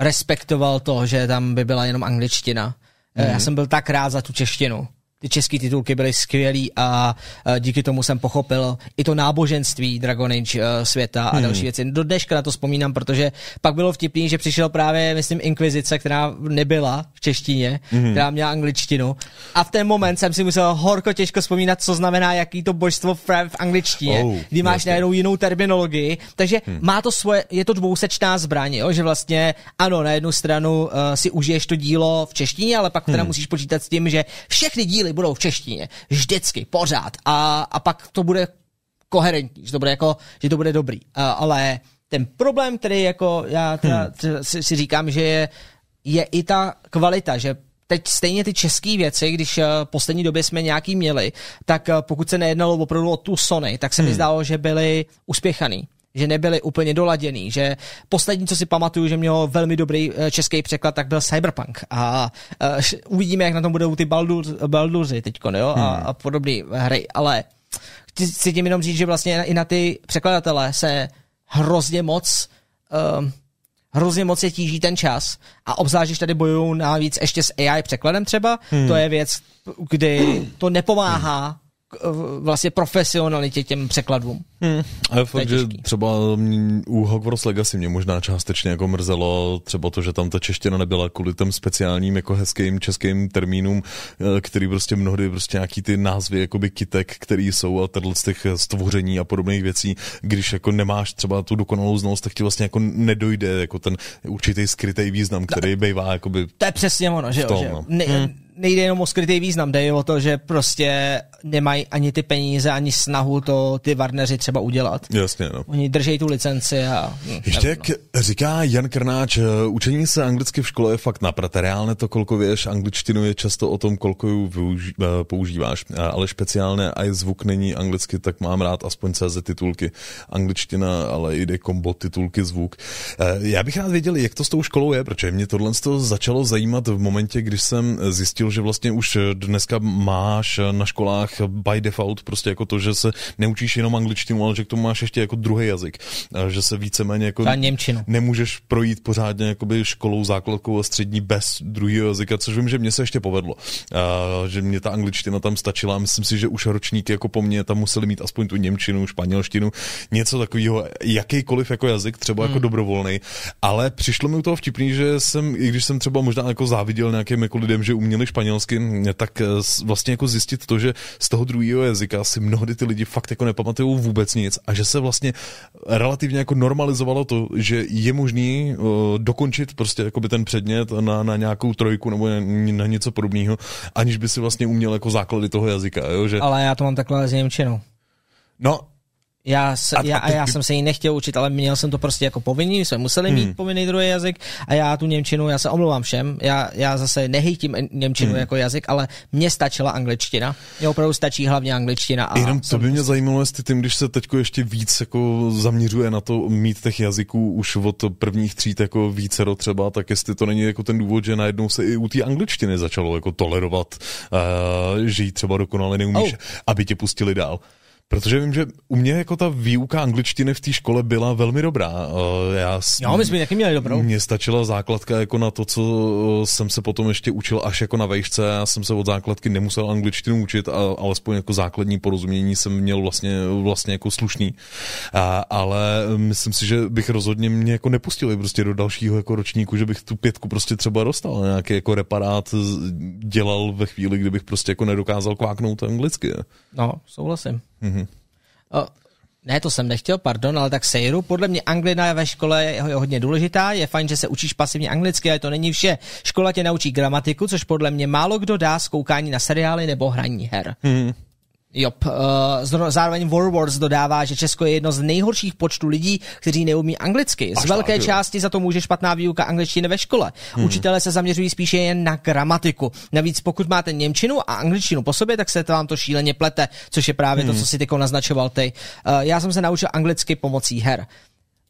respektoval to, že tam by byla jenom angličtina. Eh, hmm. Já jsem byl tak rád za tu češtinu ty české titulky byly skvělý a díky tomu jsem pochopil i to náboženství Dragon Age e, světa a hmm. další věci. Do dneška na to vzpomínám, protože pak bylo vtipný, že přišel právě, myslím, Inkvizice, která nebyla v češtině, hmm. která měla angličtinu. A v ten moment jsem si musel horko těžko vzpomínat, co znamená, jaký to božstvo v, v angličtině, oh, kdy máš jasně. najednou jinou terminologii. Takže hmm. má to svoje, je to dvousečná zbraň, jo? že vlastně ano, na jednu stranu uh, si užiješ to dílo v češtině, ale pak teda hmm. musíš počítat s tím, že všechny díly díly budou v češtině. Vždycky, pořád. A, a pak to bude koherentní, že to bude jako, že to bude dobrý. A, ale ten problém, který jako já teda, hmm. si, si říkám, že je, je i ta kvalita, že teď stejně ty české věci, když uh, poslední době jsme nějaký měli, tak uh, pokud se nejednalo opravdu o tu Sony, tak se hmm. mi zdálo, že byli uspěchaný že nebyli úplně doladěný, že poslední, co si pamatuju, že mělo velmi dobrý český překlad, tak byl Cyberpunk a uh, uvidíme, jak na tom budou ty Baldur, Baldurzy teďko, jo, hmm. a, a podobné hry, ale chci tím jenom říct, že vlastně i na ty překladatele se hrozně moc um, hrozně moc se tíží ten čas a obzvlášť, když tady bojují navíc ještě s AI překladem třeba, hmm. to je věc, kdy to nepomáhá vlastně profesionalitě těm překladům. Hmm. A je fakt, že třeba u Hogwarts Legacy mě možná částečně jako mrzelo třeba to, že tam ta čeština nebyla kvůli těm speciálním jako hezkým českým termínům, eh, který prostě mnohdy prostě nějaký ty názvy jakoby kitek, který jsou a tenhle z těch stvoření a podobných věcí, když jako nemáš třeba tu dokonalou znalost, tak ti vlastně jako nedojde jako ten určitý skrytý význam, který no, bývá jakoby To je přesně ono, že jo, že jo. Ne, hmm nejde jenom o skrytý význam, jde o to, že prostě nemají ani ty peníze, ani snahu to ty Warneri třeba udělat. Jasně, no. Oni drží tu licenci a... Hm, Ještě jak no. říká Jan Krnáč, eh, učení se anglicky v škole je fakt naprate. Reálně to, kolko věš, angličtinu je často o tom, kolko ji využi- eh, používáš. Ale speciálně i zvuk není anglicky, tak mám rád aspoň CZ titulky. Angličtina, ale jde kombo titulky zvuk. Eh, já bych rád věděl, jak to s tou školou je, protože mě tohle začalo zajímat v momentě, když jsem zjistil, zjistil, že vlastně už dneska máš na školách by default prostě jako to, že se neučíš jenom angličtinu, ale že k tomu máš ještě jako druhý jazyk. Že se víceméně jako Němčinu. nemůžeš projít pořádně jakoby školou základkou a střední bez druhého jazyka, což vím, že mě se ještě povedlo. Že mě ta angličtina tam stačila a myslím si, že už ročníky jako po mně tam museli mít aspoň tu němčinu, španělštinu, něco takového, jakýkoliv jako jazyk, třeba jako hmm. jako dobrovolný. Ale přišlo mi u toho vtipný, že jsem, i když jsem třeba možná jako záviděl nějakým jako lidem, že uměli španělsky, tak eh, vlastně jako zjistit to, že z toho druhého jazyka si mnohdy ty lidi fakt jako nepamatují vůbec nic a že se vlastně relativně jako normalizovalo to, že je možný uh, dokončit prostě by ten předmět na, na nějakou trojku nebo na, na něco podobného, aniž by si vlastně uměl jako základy toho jazyka. Jo? Že... Ale já to mám takhle s Němčinou. No, já, se, a, já, a já jsem se ji nechtěl učit, ale měl jsem to prostě jako povinný, jsme museli mít hmm. povinný druhý jazyk a já tu Němčinu, já se omlouvám všem, já, já zase nehejtím Němčinu hmm. jako jazyk, ale mně stačila angličtina. Mně opravdu stačí hlavně angličtina. A Jenom to by mě prostě... zajímalo, jestli tím, když se teď ještě víc jako zaměřuje na to mít těch jazyků už od prvních tříd jako vícero třeba, tak jestli to není jako ten důvod, že najednou se i u té angličtiny začalo jako tolerovat, uh, že ji třeba dokonale neumíš, oh. aby tě pustili dál. Protože vím, že u mě jako ta výuka angličtiny v té škole byla velmi dobrá. Eh, já, jo, my jsme taky měli dobrou. Mně stačila základka jako na to, co eh, jsem se potom ještě učil až jako na vejšce. Já jsem se od základky nemusel angličtinu učit, a, alespoň jako základní porozumění jsem měl vlastně, vlastně jako slušný. A, ale myslím si, že bych rozhodně mě jako nepustili prostě do dalšího jako ročníku, že bych tu pětku prostě třeba dostal. Nějaký jako reparát dělal ve chvíli, kdybych prostě jako nedokázal kváknout anglicky. No, souhlasím. Mm-hmm. O, ne, to jsem nechtěl, pardon, ale tak sejru. Podle mě anglina ve škole je hodně důležitá. Je fajn, že se učíš pasivně anglicky, ale to není vše. Škola tě naučí gramatiku, což podle mě málo kdo dá z koukání na seriály nebo hraní her. Mm. Jop, uh, zároveň Warwars dodává, že Česko je jedno z nejhorších počtů lidí, kteří neumí anglicky. Z Až velké tak, části za to může špatná výuka angličtiny ve škole. Hmm. Učitelé se zaměřují spíše jen na gramatiku. Navíc pokud máte němčinu a angličtinu po sobě, tak se to vám to šíleně plete, což je právě hmm. to, co si tyko naznačoval ty. Uh, já jsem se naučil anglicky pomocí her.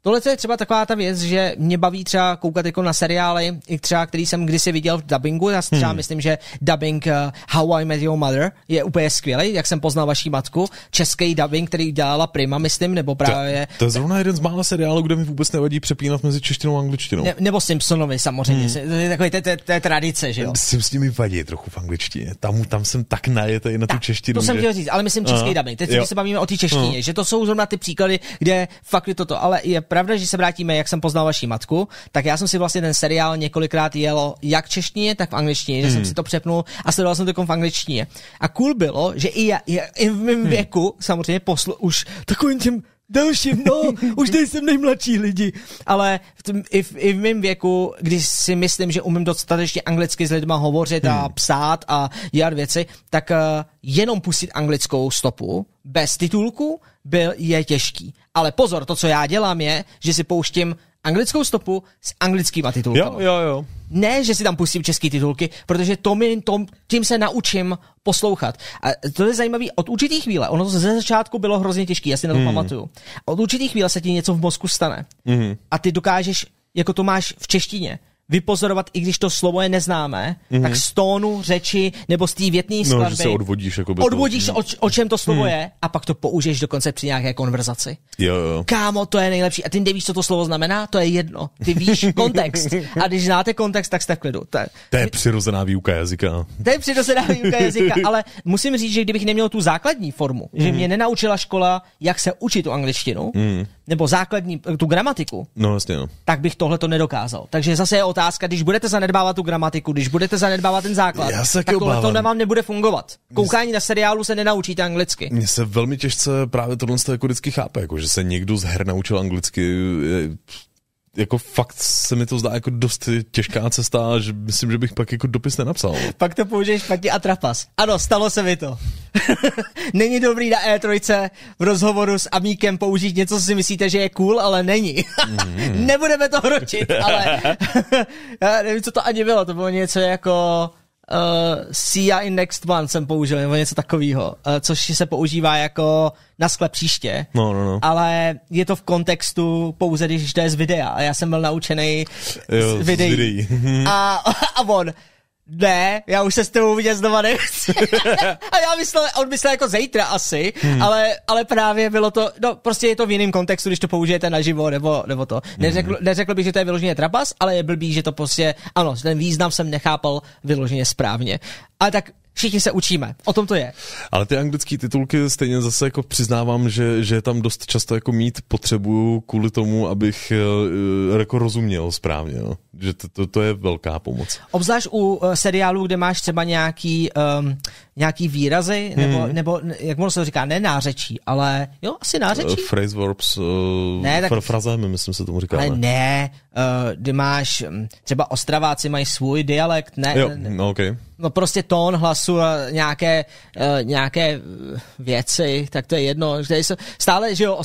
Tohle je třeba taková ta věc, že mě baví třeba koukat jako na seriály, i třeba, který jsem kdysi viděl v dubbingu. Já si třeba hmm. myslím, že dubbing uh, How I Met Your Mother je úplně skvělý, jak jsem poznal vaší matku. Český dubbing, který dělala Prima, myslím, nebo právě... To, to je zrovna jeden z mála seriálů, kde mi vůbec nevadí přepínat mezi češtinou a angličtinou. Ne, nebo Simpsonovi samozřejmě, hmm. to je takový, to, to, to je tradice, že jo. s nimi vadí trochu v angličtině. Tam, tam jsem tak najetý na tu češtinu. To jsem chtěl říct, ale myslím český dubbing. Teď se bavíme o té češtině, uh. že to jsou zrovna ty příklady, kde fakt je toto, ale je pravda, že se vrátíme, jak jsem poznal vaši matku, tak já jsem si vlastně ten seriál několikrát jelo jak v češtině, tak v angličtině, hmm. že jsem hmm. si to přepnul a sledoval jsem to v angličtině. A cool bylo, že i, já, i v mém hmm. věku, samozřejmě poslu, už takovým tím dalším, no, [LAUGHS] už nejsem nejmladší lidi, ale v tým, i, v, i v mém věku, když si myslím, že umím dostatečně anglicky s lidma hovořit hmm. a psát a dělat věci, tak uh, jenom pustit anglickou stopu bez titulku byl, je těžký. Ale pozor, to, co já dělám, je, že si pouštím anglickou stopu s anglickýma titulkami. Jo, jo, jo. Ne, že si tam pustím české titulky, protože to mi, to, tím se naučím poslouchat. A to je zajímavé, od určitých chvíle, ono to ze začátku bylo hrozně těžké, já si na to mm. pamatuju. Od určitých chvíle se ti něco v mozku stane. Mm. A ty dokážeš, jako to máš v češtině, vypozorovat, i když to slovo je neznámé, mm-hmm. tak z tónu řeči nebo z té větní skladby. No, že se odvodíš. Jako odvodíš, o, o, čem to slovo mm. je a pak to použiješ dokonce při nějaké konverzaci. Jo, jo. Kámo, to je nejlepší. A ty nevíš, co to slovo znamená? To je jedno. Ty víš [LAUGHS] kontext. A když znáte kontext, tak jste v klidu. To je, to je přirozená výuka jazyka. To je přirozená výuka jazyka, [LAUGHS] ale musím říct, že kdybych neměl tu základní formu, mm. že mě nenaučila škola, jak se učit tu angličtinu, mm. nebo základní, tu gramatiku, no, jasně, no. tak bych tohle to nedokázal. Takže zase je otázka, když budete zanedbávat tu gramatiku, když budete zanedbávat ten základ, Já se tak tohle to vám nebude fungovat. Koukání na seriálu se nenaučíte anglicky. Mně se velmi těžce právě tohle jako vždycky chápe, jako, že se někdo z her naučil anglicky, jako fakt se mi to zdá jako dost těžká cesta, že myslím, že bych pak jako dopis nenapsal. Pak to použiješ špatně a trapas. Ano, stalo se mi to. [LAUGHS] není dobrý na E3 v rozhovoru s Amíkem použít něco, co si myslíte, že je cool, ale není. mm. [LAUGHS] Nebudeme to hročit, ale [LAUGHS] já nevím, co to ani bylo. To bylo něco jako uh, Sia in Next One jsem použil, nebo něco takového, uh, což se používá jako na sklep příště, no, no, no. ale je to v kontextu pouze, když to je z videa a já jsem byl naučený jo, z videí. Z videí. a, [LAUGHS] a on, ne, já už se s tebou vidět znova nechci. [LAUGHS] a já myslel, on myslel jako zítra asi, hmm. ale, ale právě bylo to, no prostě je to v jiném kontextu, když to použijete naživo, nebo, nebo to. Neřekl, hmm. neřekl bych, že to je vyloženě trapas, ale je blbý, že to prostě, ano, ten význam jsem nechápal vyloženě správně. Ale tak všichni se učíme. O tom to je. Ale ty anglické titulky stejně zase jako přiznávám, že, že tam dost často jako mít potřebuju kvůli tomu, abych uh, jako rozuměl správně. No. Že to, to, to, je velká pomoc. Obzvlášť u uh, seriálů, kde máš třeba nějaký, um, nějaký výrazy, nebo, hmm. nebo jak možná se říká, ne nářečí, ale jo, asi nářečí. Uh, phrase verbs, uh, ne, tak, frazemi, myslím se tomu říká. Ale ne, uh, kdy máš, um, třeba Ostraváci mají svůj dialekt, ne. Jo, no, okay no prostě tón hlasu a nějaké, uh, nějaké věci, tak to je jedno. Že jsou, stále, že jo,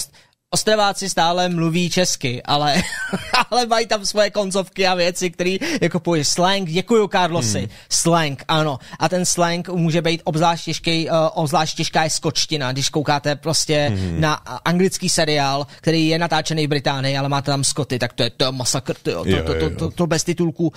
Ostraváci stále mluví česky, ale, [LAUGHS] ale mají tam svoje koncovky a věci, které jako pojď slang, děkuju Carlosi, hmm. slang, ano. A ten slang může být obzvlášť těžký, uh, obzvlášť těžká je skočtina, když koukáte prostě hmm. na anglický seriál, který je natáčený v Británii, ale máte tam Skoty, tak to je to masakr, to, to, to, to, to, to bez titulku uh,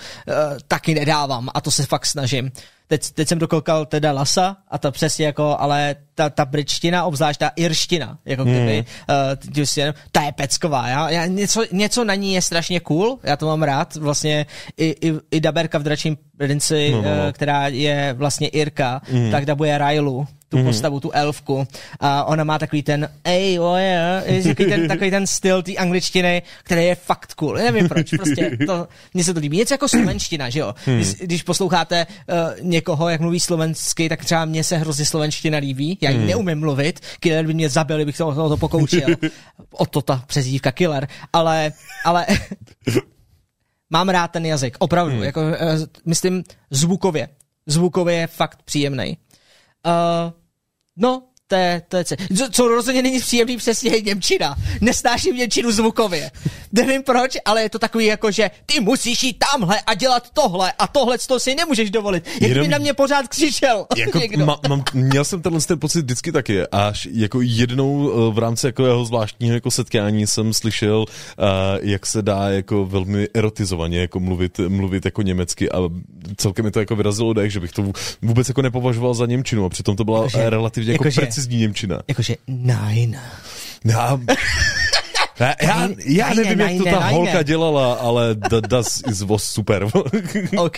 taky nedávám a to se fakt snažím teď, teď jsem dokoukal teda Lasa a to přesně jako, ale ta, ta britština, obzvlášť ta irština, jako kdyby, hmm. uh, ta je pecková, já, já, něco, něco na ní je strašně cool, já to mám rád, vlastně i, i, i daberka v Dračím princi, no, no, no. Uh, která je vlastně Irka, hmm. tak dabuje Railu, tu mm-hmm. postavu, tu elfku. A ona má takový ten, ej, oh yeah, takový ten, [LAUGHS] takový ten styl té angličtiny, který je fakt cool. Nevím proč, prostě to, mně se to líbí. Něco jako slovenština, že jo? Hmm. Když, když posloucháte uh, někoho, jak mluví slovensky, tak třeba mně se hrozně slovenština líbí. Já ji hmm. neumím mluvit, killer by mě zabil, bych to, to, to pokoučil. [LAUGHS] o to ta přezdívka killer. Ale, ale [LAUGHS] mám rád ten jazyk, opravdu. Hmm. Jako, uh, myslím, zvukově. Zvukově je fakt příjemný. Uh, no, to je, to je co, co rozhodně není příjemný přesně je Němčina. Nesnáším Němčinu zvukově. Nevím proč, ale je to takový jako, že ty musíš jít tamhle a dělat tohle a tohle to si nemůžeš dovolit. Jak Jenom, by na mě pořád křičel [LAUGHS] jako, ma, mám, měl jsem tenhle ten pocit vždycky taky. Až jako jednou eh, v rámci jako jeho zvláštního jako setkání jsem slyšel, uh, jak se dá jako velmi erotizovaně jako mluvit, mluvit jako německy a celkem mi to jako vyrazilo dech, že bych to vůbec jako nepovažoval za Němčinu a přitom to byla jakože, relativně jako jakože, precizní Němčina. Jakože nein. Já, já, já, já nevím, jak to ta holka dělala, ale das is was super. [LAUGHS] OK.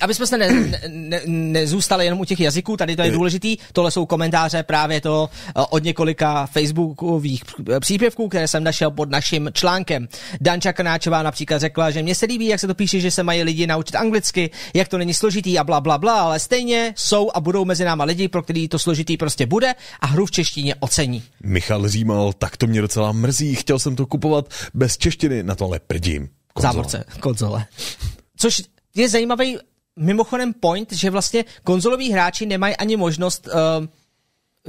Aby jsme se ne, ne, nezůstali jenom u těch jazyků, tady to je důležitý, tohle jsou komentáře právě to eh, od několika facebookových příspěvků, které jsem našel pod naším článkem. Danča Kanáčová například řekla, že mně se líbí, jak se to píše, že se mají lidi naučit anglicky, jak to není složitý a bla, bla, bla, ale stejně jsou a budou mezi náma lidi, pro který to složitý prostě bude a hru v češtině ocení. Michal Římal, tak to mě docela mrzí, chtěl jsem to kupovat bez češtiny, na tohle prdím. Konzole. Závorce, konzole. Což je zajímavý mimochodem point, že vlastně konzoloví hráči nemají ani možnost uh,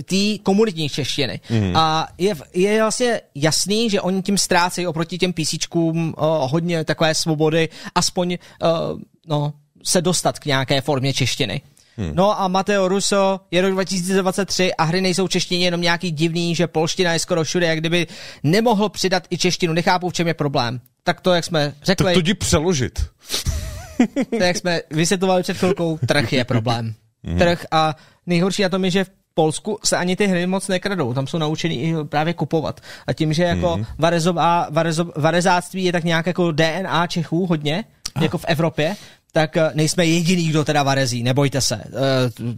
té komunitní češtiny. Mm. A je, je vlastně jasný, že oni tím ztrácejí oproti těm písíčkům uh, hodně takové svobody, aspoň uh, no, se dostat k nějaké formě češtiny. Hmm. No a Mateo Russo je rok 2023 a hry nejsou češtině jenom nějaký divný, že polština je skoro všude, jak kdyby nemohl přidat i češtinu. Nechápu, v čem je problém. Tak to, jak jsme řekli... Tak to jdi přeložit. To, jak jsme vysvětlovali před chvilkou, trh je problém. Hmm. Trh a nejhorší na tom je, že v Polsku se ani ty hry moc nekradou, tam jsou naučený i právě kupovat. A tím, že jako mm. varezová, varezo, varezáctví je tak nějak jako DNA Čechů hodně, jako v Evropě, tak eh, nejsme jediný, kdo teda varezí, nebojte se. Eh,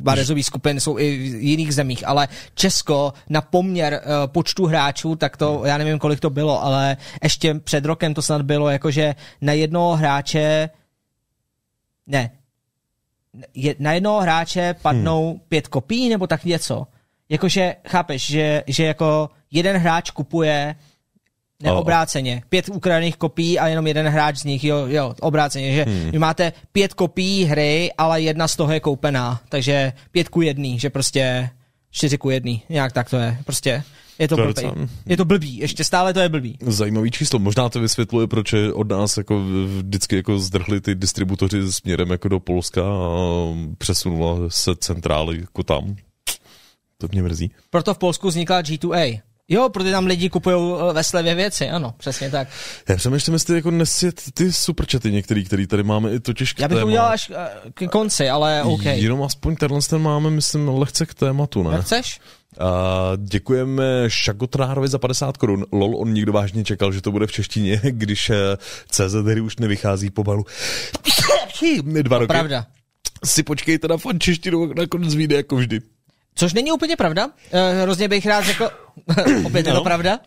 varezový skupin jsou i v jiných zemích, ale Česko na poměr eh, počtu hráčů, tak to, já nevím, kolik to bylo, ale ještě před rokem to snad bylo, jakože na jednoho hráče ne, je, na jednoho hráče padnou hmm. pět kopií nebo tak něco. Jakože, chápeš, že, že jako jeden hráč kupuje neobráceně. Pět ukradených kopií a jenom jeden hráč z nich, jo, jo, obráceně, že hmm. vy máte pět kopií hry, ale jedna z toho je koupená, takže pět ku jedný, že prostě čtyři ku jedný, nějak tak to je, prostě je to, to blbý. Je, je to blbý, ještě stále to je blbý. Zajímavý číslo, možná to vysvětluje, proč od nás jako vždycky jako zdrhli ty distributoři směrem jako do Polska a přesunula se centrály jako tam. To mě mrzí. Proto v Polsku vznikla G2A. Jo, protože tam lidi kupují eh, ve slevě věci, ano, přesně tak. Já přemýšlím, jestli jako nesjet ty superčety některý, který tady máme, i totiž k Já bych to udělal až eh, k konci, ale OK. Jenom aspoň tenhle ten máme, myslím, lehce k tématu, ne? Nechceš? A děkujeme Šagotrárovi za 50 korun. Lol, on nikdo vážně čekal, že to bude v češtině, [LAUGHS] když eh, CZ hry už nevychází pomalu. Dva roky. Pravda. Si počkejte na fan češtinu, nakonec vyjde jako vždy. Což není úplně pravda. Hrozně bych rád řekl, [LAUGHS] Opět no. je to pravda.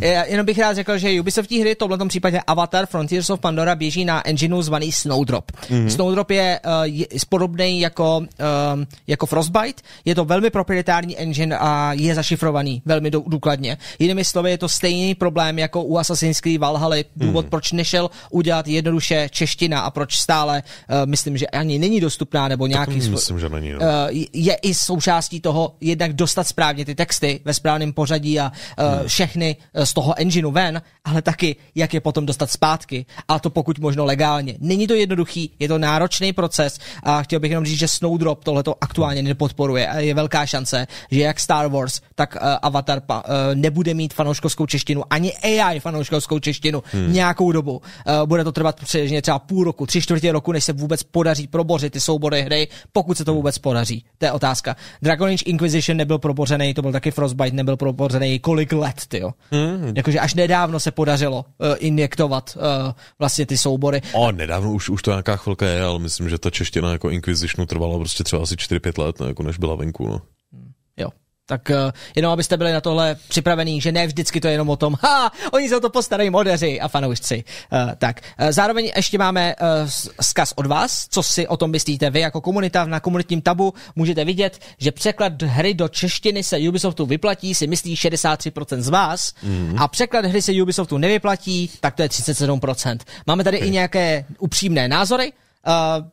[LAUGHS] Jenom bych rád řekl, že Ubisoftí hry, v tomto případě Avatar Frontiers of Pandora běží na engineu zvaný Snowdrop. Mm-hmm. Snowdrop je, uh, je podobný jako, uh, jako Frostbite, je to velmi proprietární engine a je zašifrovaný velmi důkladně. Jinými slovy, je to stejný problém jako u Assassin's Creed Valhalla, důvod, mm-hmm. proč nešel udělat jednoduše čeština a proč stále, uh, myslím, že ani není dostupná, nebo nějaký... Tak myslím, že není. No. Uh, je i součástí toho jednak dostat správně ty texty ve správném pořadí a uh, hmm. všechny eh, z toho engineu ven, ale taky, jak je potom dostat zpátky. A to pokud možno legálně. Není to jednoduchý, je to náročný proces a chtěl bych jenom říct, že Snowdrop tohleto aktuálně nepodporuje a je velká šance, že jak Star Wars, tak uh, Avatar uh, nebude mít fanouškovskou češtinu, ani AI fanouškovskou češtinu hmm. nějakou dobu. Uh, bude to trvat přibližně třeba půl roku, tři čtvrtě roku, než se vůbec podaří probořit ty soubory hry, pokud se to vůbec podaří. To je otázka. Dragon Age Inquisition nebyl probořený, to byl taky Frostbite Frostbite nebyl propořený kolik let, tyjo. Mm. Jakože až nedávno se podařilo uh, injektovat uh, vlastně ty soubory. O, nedávno už, už to nějaká chvilka je, ale myslím, že ta čeština jako Inquisitionu trvala prostě třeba asi 4-5 let, ne, jako než byla venku, no. Tak uh, jenom abyste byli na tohle připravení, že ne vždycky to je jenom o tom, ha, oni se o to postarají modeři a fanoušci. Uh, tak, uh, zároveň ještě máme uh, zkaz od vás, co si o tom myslíte vy jako komunita na komunitním tabu. Můžete vidět, že překlad hry do češtiny se Ubisoftu vyplatí, si myslí 63% z vás mm. a překlad hry se Ubisoftu nevyplatí, tak to je 37%. Máme tady okay. i nějaké upřímné názory,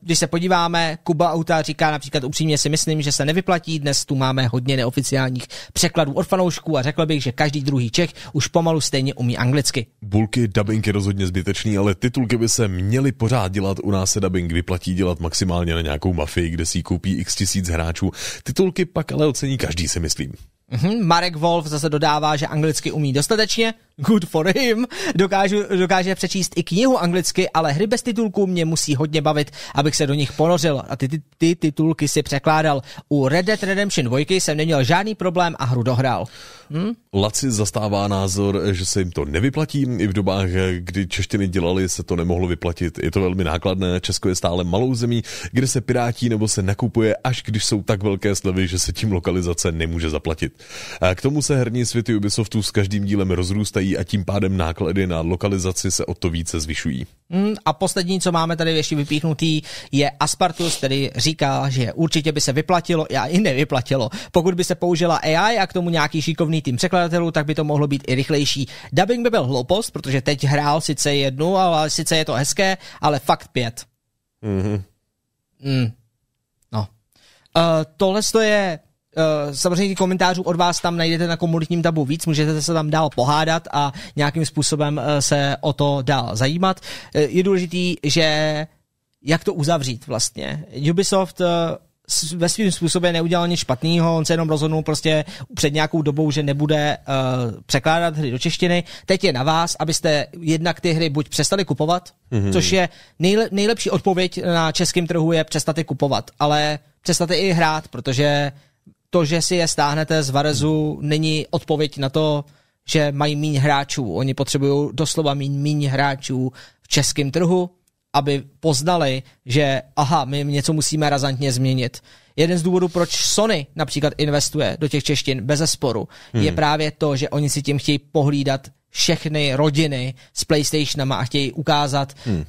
když se podíváme, Kuba Auta říká například upřímně si myslím, že se nevyplatí, dnes tu máme hodně neoficiálních překladů od fanoušků a řekl bych, že každý druhý Čech už pomalu stejně umí anglicky. Bulky dubbing je rozhodně zbytečný, ale titulky by se měly pořád dělat, u nás se dubbing vyplatí dělat maximálně na nějakou mafii, kde si koupí x tisíc hráčů. Titulky pak ale ocení každý si myslím. Mm-hmm. Marek Wolf zase dodává, že anglicky umí dostatečně. Good for him. Dokážu, dokáže přečíst i knihu anglicky, ale hry bez titulků mě musí hodně bavit, abych se do nich ponořil. A ty, ty, ty titulky si překládal. U Red Dead Redemption 2 jsem neměl žádný problém a hru dohrál. Hm? Laci zastává názor, že se jim to nevyplatí. I v dobách, kdy češtiny dělali, se to nemohlo vyplatit. Je to velmi nákladné. Česko je stále malou zemí, kde se pirátí nebo se nakupuje, až když jsou tak velké slevy, že se tím lokalizace nemůže zaplatit. K tomu se herní světy Ubisoftu s každým dílem rozrůstají a tím pádem náklady na lokalizaci se o to více zvyšují. Mm, a poslední, co máme tady ještě vypíchnutý, je Aspartus, který říká, že určitě by se vyplatilo, a i nevyplatilo. Pokud by se použila AI a k tomu nějaký šikovný tým překladatelů, tak by to mohlo být i rychlejší. Dubbing by byl hloupost, protože teď hrál sice jednu, ale sice je to hezké, ale fakt pět. Mm-hmm. Mm. No. Uh, tohle je samozřejmě komentářů od vás tam najdete na komunitním tabu víc, můžete se tam dál pohádat a nějakým způsobem uh, se o to dál zajímat. Uh, je důležitý, že jak to uzavřít vlastně. Ubisoft uh, ve svým způsobem neudělal nic špatného, on se jenom rozhodnul prostě před nějakou dobou, že nebude uh, překládat hry do češtiny. Teď je na vás, abyste jednak ty hry buď přestali kupovat, mm-hmm. což je nejle, nejlepší odpověď na českém trhu je přestat je kupovat, ale přestat i hrát, protože to, že si je stáhnete z Varezu, není odpověď na to, že mají méně hráčů. Oni potřebují doslova méně hráčů v českém trhu, aby poznali, že aha, my něco musíme razantně změnit. Jeden z důvodů, proč Sony například investuje do těch češtin bez sporu, hmm. je právě to, že oni si tím chtějí pohlídat všechny rodiny s PlayStationama a chtějí ukázat, hmm. uh,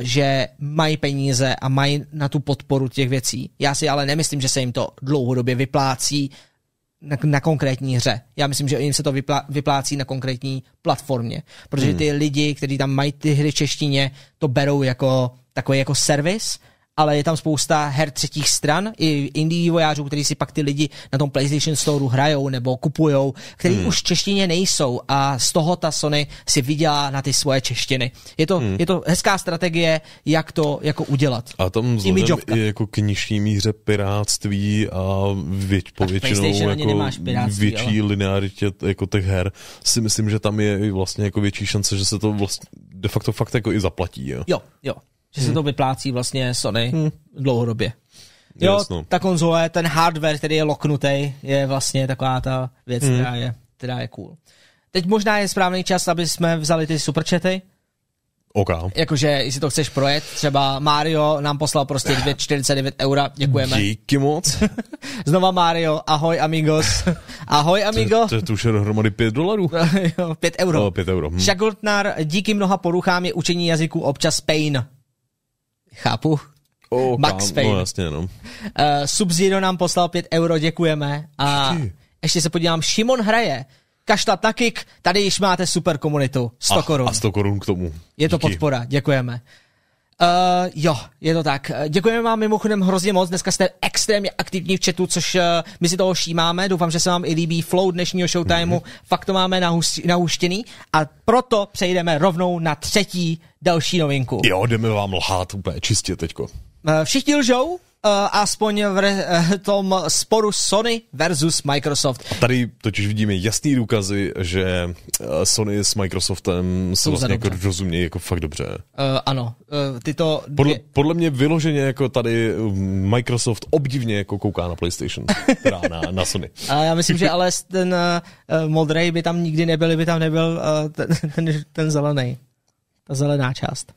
že mají peníze a mají na tu podporu těch věcí. Já si ale nemyslím, že se jim to dlouhodobě vyplácí na, na konkrétní hře. Já myslím, že jim se to vyplá, vyplácí na konkrétní platformě, protože hmm. ty lidi, kteří tam mají ty hry v češtině, to berou jako takový jako servis ale je tam spousta her třetích stran, i indie vývojářů, kteří si pak ty lidi na tom PlayStation Store hrajou nebo kupujou, který hmm. už v češtině nejsou a z toho ta Sony si vydělá na ty svoje češtiny. Je to, hmm. je to hezká strategie, jak to jako udělat. A tam vzhledem i jako k nižší míře piráctví a věť, povětšinou jako větší ale... linearitě jako těch her, si myslím, že tam je vlastně jako větší šance, že se to vlastně de facto fakt jako i zaplatí. Jo, jo. jo že hmm. se to vyplácí vlastně Sony hmm. dlouhodobě. Jo, Jasno. ta konzole, ten hardware, který je loknutý, je vlastně taková ta věc, hmm. která, je, která je cool. Teď možná je správný čas, aby jsme vzali ty superchaty. OK. Jakože, jestli to chceš projet, třeba Mario nám poslal prostě 2,49 eura, děkujeme. Díky moc. [LAUGHS] Znova Mario, ahoj amigos. [LAUGHS] Ahoj amigo. To, to, to už je dohromady 5 dolarů. [LAUGHS] 5 euro. Oh, 5 euro. Hm. Šagultnar, díky mnoha poruchám je učení jazyku občas pain. Chápu. Oh, Max Payne. No jasně, no. Uh, Sub-Zero nám poslal 5 euro, děkujeme. A Vždy. ještě se podívám, Šimon hraje. Kašlat na kick, tady již máte super komunitu. 100 korun. A 100 korun k tomu. Je to Díky. podpora, děkujeme. Uh, jo, je to tak. Děkujeme vám mimochodem hrozně moc. Dneska jste extrémně aktivní v chatu, což uh, my si toho všímáme. Doufám, že se vám i líbí flow dnešního showtimeu. Mm-hmm. Fakt to máme nahuštěný. A proto přejdeme rovnou na třetí další novinku. Jo, jdeme vám lhát úplně čistě teďko. Uh, všichni lžou, uh, aspoň v uh, tom sporu Sony versus Microsoft. A tady totiž vidíme jasný důkazy, že eh, Sony s Microsoftem se vlastně jako rozumějí jako fakt dobře. Uh, ano, uh, tyto dvě... podle, podle mě vyloženě jako tady Microsoft obdivně jako kouká na PlayStation, teda na, na Sony. [LAUGHS] A já myslím, že ale ten uh, modrej by tam nikdy nebyl, by tam nebyl uh, ten, ten, ten zelený. Ta zelená část.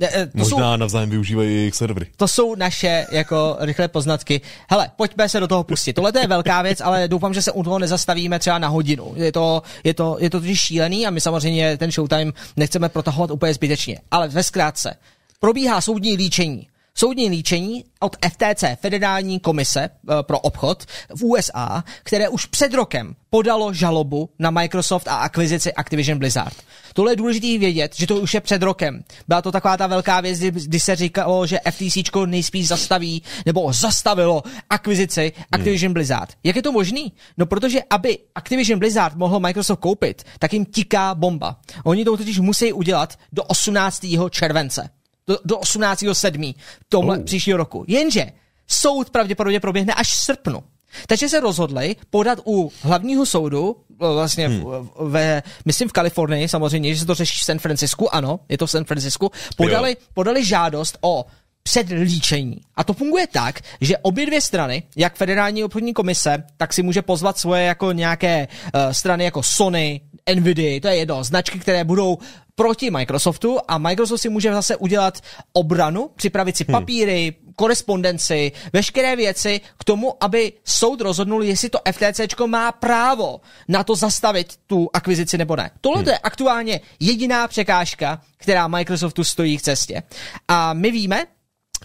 Eh, to Možná jsou, navzájem využívají jejich servery. To jsou naše jako rychlé poznatky. Hele, pojďme se do toho pustit. Tohle je velká věc, ale doufám, že se u toho nezastavíme třeba na hodinu. Je to, je to, je to totiž šílený a my samozřejmě ten showtime nechceme protahovat úplně zbytečně. Ale ve zkrátce, probíhá soudní líčení. Soudní líčení od FTC, Federální komise eh, pro obchod v USA, které už před rokem podalo žalobu na Microsoft a akvizici Activision Blizzard. Tohle je důležité vědět, že to už je před rokem. Byla to taková ta velká věc, kdy, se říkalo, že FTC nejspíš zastaví, nebo zastavilo akvizici Activision hmm. Blizzard. Jak je to možný? No protože aby Activision Blizzard mohl Microsoft koupit, tak jim tiká bomba. Oni to totiž musí udělat do 18. července. Do, do 18. 7. tomhle oh. příštího roku. Jenže soud pravděpodobně proběhne až v srpnu. Takže se rozhodli podat u hlavního soudu, vlastně hmm. ve, myslím v Kalifornii samozřejmě, že se to řeší v San Francisku, ano, je to v San Francisku, podali, podali žádost o předlíčení. A to funguje tak, že obě dvě strany, jak Federální obchodní komise, tak si může pozvat svoje jako nějaké uh, strany jako Sony, Nvidia, to je jedno, značky, které budou proti Microsoftu a Microsoft si může zase udělat obranu, připravit si hmm. papíry, hmm. korespondenci, veškeré věci k tomu, aby soud rozhodnul, jestli to FTC má právo na to zastavit tu akvizici nebo ne. Tohle hmm. je aktuálně jediná překážka, která Microsoftu stojí k cestě. A my víme,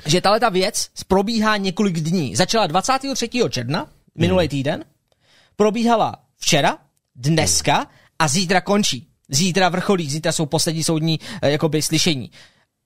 že tahle ta věc probíhá několik dní. Začala 23. června, minulý hmm. týden, probíhala včera, dneska a zítra končí. Zítra vrcholí, zítra jsou poslední soudní eh, jakoby, slyšení.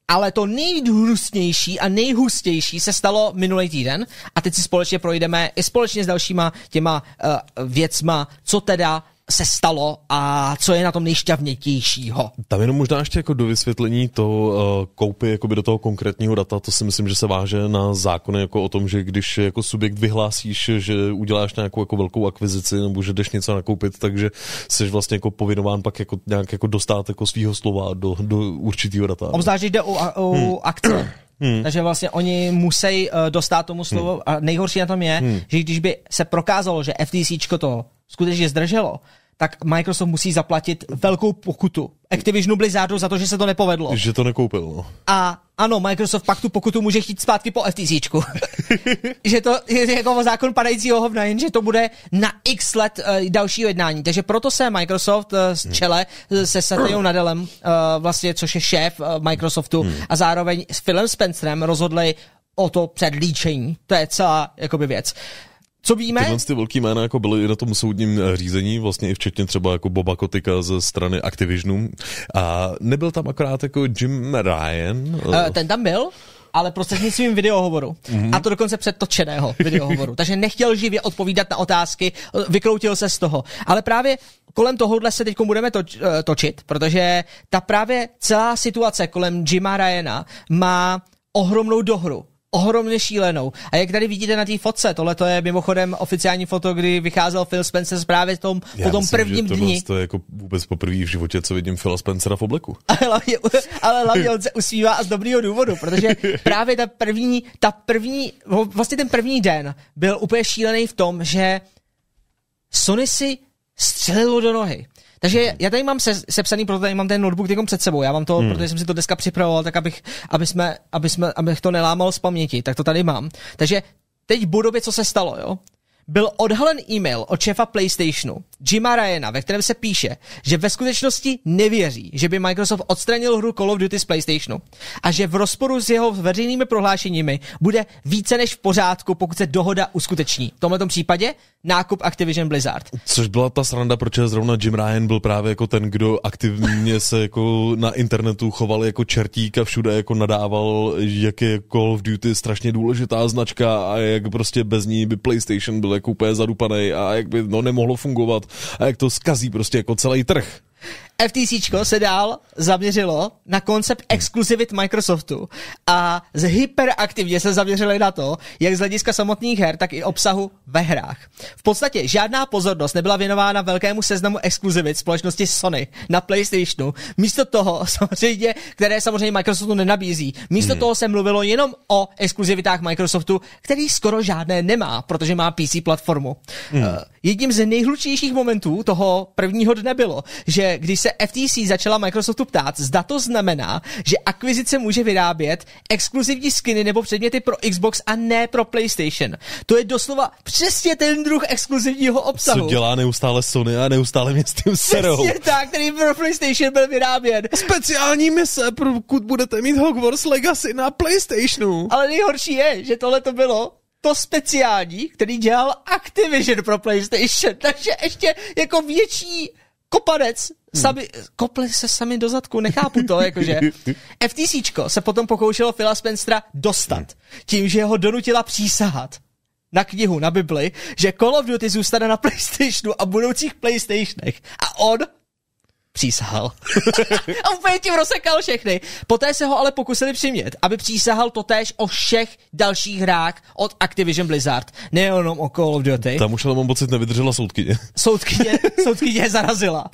Ale to nejhnusnější a nejhustější se stalo minulý týden a teď si společně projdeme i společně s dalšíma těma uh, věcma, co teda se stalo a co je na tom nejšťavnětějšího. Tam jenom možná ještě jako do vysvětlení to uh, koupy jakoby do toho konkrétního data, to si myslím, že se váže na zákony jako o tom, že když jako subjekt vyhlásíš, že uděláš nějakou jako velkou akvizici nebo že jdeš něco nakoupit, takže jsi vlastně jako povinován pak jako nějak jako dostat jako svého slova do, do určitého data. Obzvlášť jde o, o hmm. akce. Hmm. Takže vlastně oni musí uh, dostat tomu slovo hmm. a nejhorší na tom je, hmm. že když by se prokázalo, že FTC to skutečně zdrželo, tak Microsoft musí zaplatit velkou pokutu Activisionu Blizzardu za to, že se to nepovedlo. Že to nekoupil, no. A ano, Microsoft pak tu pokutu může chtít zpátky po FTCčku. [LAUGHS] že to je jako zákon padajícího hovna, jenže to bude na x let uh, dalšího jednání. Takže proto se Microsoft uh, z čele uh, se Satyou Nadelem, uh, vlastně, což je šéf uh, Microsoftu, hmm. a zároveň s Philem Spencerem rozhodli o to předlíčení. To je celá jakoby věc. Co víme? Tyhle ty velký jména jako byly i na tom soudním eh, řízení, vlastně i včetně třeba jako Boba Kotika ze strany Activisionu. A nebyl tam akorát jako Jim Ryan? Uh, ten tam byl, ale prostřednictvím videohovoru. Mm-hmm. A to dokonce předtočeného videohovoru. Takže nechtěl živě odpovídat na otázky, eh, vykroutil se z toho. Ale právě kolem tohohle se teď budeme toč, točit, protože ta právě celá situace kolem Jima Ryana má ohromnou dohru ohromně šílenou. A jak tady vidíte na té fotce, tohle to je mimochodem oficiální foto, kdy vycházel Phil Spencer právě tom, po tom myslím, prvním že dni. To je jako vůbec poprvé v životě, co vidím Phila Spencera v obleku. [LAUGHS] Ale hlavně, ale hlavně on se usmívá a z dobrýho důvodu, protože [LAUGHS] právě ta první, ta první, vlastně ten první den byl úplně šílený v tom, že Sony si střelilo do nohy. Takže já tady mám se, sepsaný, proto tady mám ten notebook teď před sebou. Já mám to, hmm. protože jsem si to dneska připravoval, tak abych, aby jsme, aby jsme, abych to nelámal z paměti, tak to tady mám. Takže teď budově, co se stalo, jo? byl odhalen e-mail od šéfa PlayStationu, Jima Ryana, ve kterém se píše, že ve skutečnosti nevěří, že by Microsoft odstranil hru Call of Duty z PlayStationu a že v rozporu s jeho veřejnými prohlášeními bude více než v pořádku, pokud se dohoda uskuteční. V tomto případě nákup Activision Blizzard. Což byla ta sranda, proč zrovna Jim Ryan byl právě jako ten, kdo aktivně se jako na internetu choval jako čertík a všude jako nadával, jak je Call of Duty strašně důležitá značka a jak prostě bez ní by PlayStation byl jako úplně zadupaný a jak by no nemohlo fungovat a jak to skazí prostě jako celý trh. FTC se dál zaměřilo na koncept exkluzivit Microsoftu a z hyperaktivně se zaměřili na to, jak z hlediska samotných her, tak i obsahu ve hrách. V podstatě žádná pozornost nebyla věnována velkému seznamu exkluzivit společnosti Sony na PlayStationu. Místo toho, [LAUGHS] samozřejmě, které samozřejmě Microsoftu nenabízí, místo hmm. toho se mluvilo jenom o exkluzivitách Microsoftu, který skoro žádné nemá, protože má PC platformu. Hmm. Uh, jedním z nejhlučnějších momentů toho prvního dne bylo, že když se FTC začala Microsoftu ptát, zda to znamená, že akvizice může vyrábět exkluzivní skiny nebo předměty pro Xbox a ne pro PlayStation. To je doslova přesně ten druh exkluzivního obsahu. Co dělá neustále Sony a neustále mě s tím serou. Přesně tak, který pro PlayStation byl vyráběn. Speciální mise, pokud budete mít Hogwarts Legacy na PlayStationu. Ale nejhorší je, že tohle to bylo to speciální, který dělal Activision pro PlayStation, [LAUGHS] takže ještě jako větší kopanec. Sami, kopli se sami do zadku, nechápu to, jakože. [LAUGHS] FTCčko se potom pokoušelo Phila Spencera dostat tím, že ho donutila přísahat na knihu, na Bibli, že Call of Duty zůstane na PlayStationu a budoucích PlayStationech. A on přísahal. [LAUGHS] a úplně tím rozsekal všechny. Poté se ho ale pokusili přimět, aby přísahal totéž o všech dalších hrách od Activision Blizzard. Nejenom o Call of Duty. Tam už ale mám pocit nevydržela soudkyně. [LAUGHS] Soudkyně, soudkyně zarazila.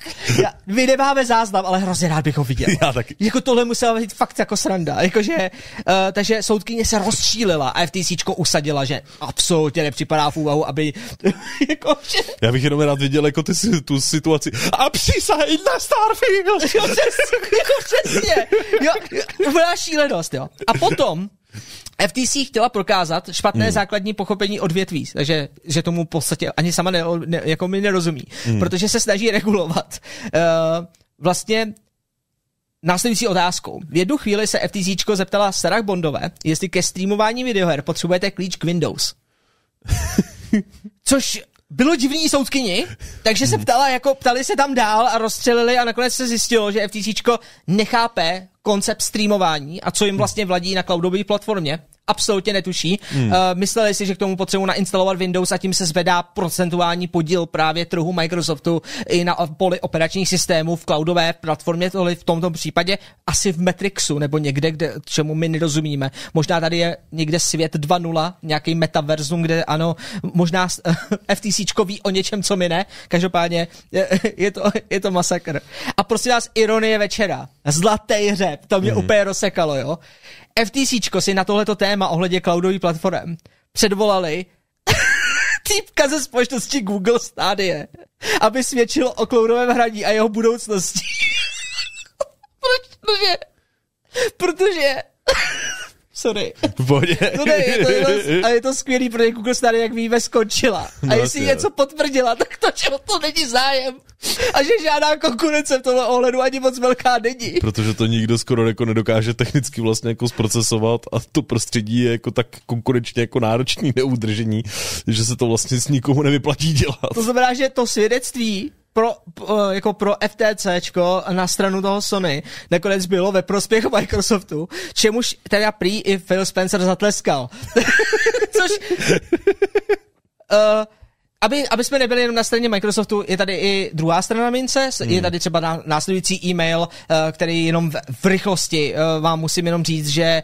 Já, my nemáme záznam, ale hrozně rád bych ho viděl. Já taky. Jako tohle musela být fakt jako sranda. Jakože, uh, takže soudkyně se rozčílila a FTCčko usadila, že absolutně nepřipadá v úvahu, aby [LAUGHS] jako, že... Já bych jenom rád viděl jako ty, tu situaci. A přísahej na Starfield! Jo, přesně, jo, přesně. Jo, úplná šílenost, jo. A potom FTC chtěla prokázat špatné hmm. základní pochopení odvětví, takže že tomu v podstatě ani sama ne, ne, jako mi nerozumí, hmm. protože se snaží regulovat. Uh, vlastně Následující otázkou. V jednu chvíli se FTC zeptala Sarah Bondové, jestli ke streamování videoher potřebujete klíč k Windows. [LAUGHS] Což bylo divný soudkyni, takže se ptala, jako ptali se tam dál a rozstřelili a nakonec se zjistilo, že FTC nechápe koncept streamování a co jim vlastně vladí na cloudové platformě, absolutně netuší. Hmm. Uh, mysleli si, že k tomu potřebují nainstalovat Windows a tím se zvedá procentuální podíl právě trhu Microsoftu i na poli operačních systémů v cloudové platformě, tohle v tomto případě asi v Matrixu nebo někde, kde, čemu my nerozumíme. Možná tady je někde svět 2.0, nějaký metaverzum, kde ano, možná [LAUGHS] FTC ví o něčem, co my ne. Každopádně je, je, to, je to masakr. A prostě nás ironie večera. Zlatý hřeb, to mě hmm. úplně rozsekalo, jo. FTC si na tohleto téma ohledně cloudový platform předvolali [LAUGHS] týpka ze společnosti Google Stadia, aby svědčil o cloudovém hraní a jeho budoucnosti. [LAUGHS] protože, protože Sorry. Pohodě. No ne, je to, je to, a je to skvělý, protože Google Stadia, jak víme, skončila. A no, jestli něco potvrdila, tak to, že to není zájem. A že žádná konkurence v tomhle ohledu ani moc velká není. Protože to nikdo skoro jako nedokáže technicky vlastně jako zprocesovat a to prostředí je jako tak konkurenčně jako náročný neudržení, že se to vlastně s nikomu nevyplatí dělat. To znamená, že to svědectví pro, jako pro FTCčko na stranu toho Sony nakonec bylo ve prospěch Microsoftu, čemuž teda prý i Phil Spencer zatleskal. [LAUGHS] Což... Uh, aby, aby jsme nebyli jenom na straně Microsoftu, je tady i druhá strana mince, hmm. je tady třeba následující e-mail, eh, který jenom v, rychlosti eh, vám musím jenom říct, že eh,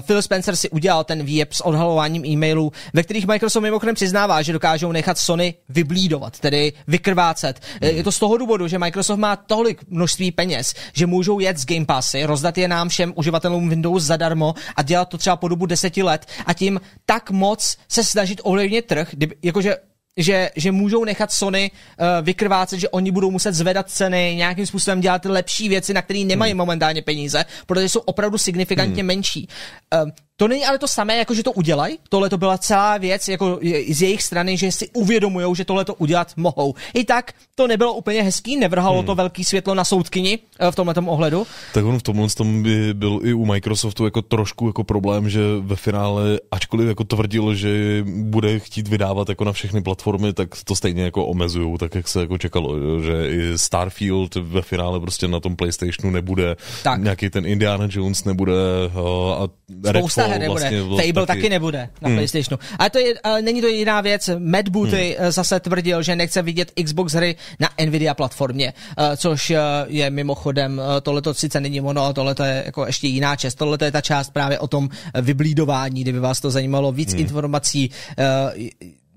Phil Spencer si udělal ten výjeb s odhalováním e-mailů, ve kterých Microsoft mimochodem přiznává, že dokážou nechat Sony vyblídovat, tedy vykrvácet. Hmm. Je to z toho důvodu, že Microsoft má tolik množství peněz, že můžou jet z Game Passy, rozdat je nám všem uživatelům Windows zadarmo a dělat to třeba po dobu deseti let a tím tak moc se snažit ovlivnit trh, jakože že, že můžou nechat Sony uh, vykrvácet, že oni budou muset zvedat ceny, nějakým způsobem dělat lepší věci, na které nemají hmm. momentálně peníze, protože jsou opravdu signifikantně hmm. menší. Uh, to není ale to samé, jako že to udělají. Tohle to byla celá věc jako z jejich strany, že si uvědomují, že tohle to udělat mohou. I tak to nebylo úplně hezký, nevrhalo hmm. to velký světlo na soudkyni eh, v tomhle ohledu. Tak on v tomhle tom by byl i u Microsoftu jako trošku jako problém, že ve finále, ačkoliv jako tvrdil, že bude chtít vydávat jako na všechny platformy, tak to stejně jako omezují, tak jak se jako čekalo, že i Starfield ve finále prostě na tom PlayStationu nebude, tak. nějaký ten Indiana Jones nebude eh, a Spousta her nebude. Vlastně Fable taky, taky nebude na hmm. PlayStationu. Ale, to je, ale není to jediná věc. Matt Booty hmm. zase tvrdil, že nechce vidět Xbox hry na Nvidia platformě, uh, což uh, je mimochodem, tohle to sice není ono, tohle je jako ještě jiná část. Tohle je ta část právě o tom vyblídování, kdyby vás to zajímalo. Víc hmm. informací.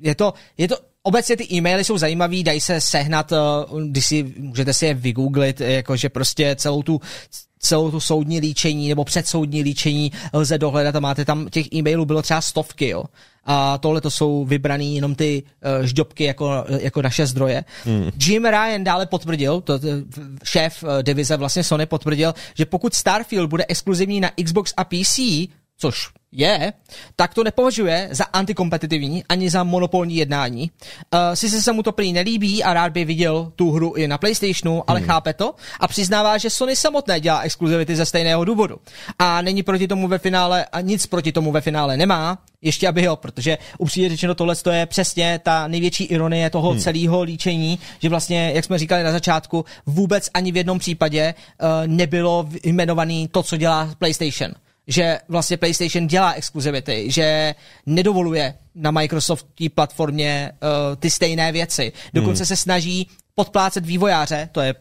Je to, je to Obecně ty e-maily jsou zajímavý, dají se sehnat, když si, můžete si je vygooglit, jakože prostě celou tu, celou tu soudní líčení nebo předsoudní líčení lze dohledat a máte tam těch e-mailů bylo třeba stovky, jo. A tohle to jsou vybraný jenom ty uh, ždobky jako, jako naše zdroje. Hmm. Jim Ryan dále potvrdil, to, to šéf uh, divize vlastně Sony potvrdil, že pokud Starfield bude exkluzivní na Xbox a PC, což je, tak to nepovažuje za antikompetitivní ani za monopolní jednání. Uh, sice se mu to prý nelíbí a rád by viděl tu hru i na PlayStationu, ale hmm. chápe to a přiznává, že Sony samotné dělá exkluzivity ze stejného důvodu. A není proti tomu ve finále, a nic proti tomu ve finále nemá, ještě aby jo, protože upřímně řečeno tohle je přesně ta největší ironie toho hmm. celého líčení, že vlastně, jak jsme říkali na začátku, vůbec ani v jednom případě uh, nebylo jmenovaný to, co dělá PlayStation že vlastně PlayStation dělá exkluzivity, že nedovoluje na Microsoftí platformě uh, ty stejné věci. Dokonce hmm. se snaží podplácet vývojáře, to je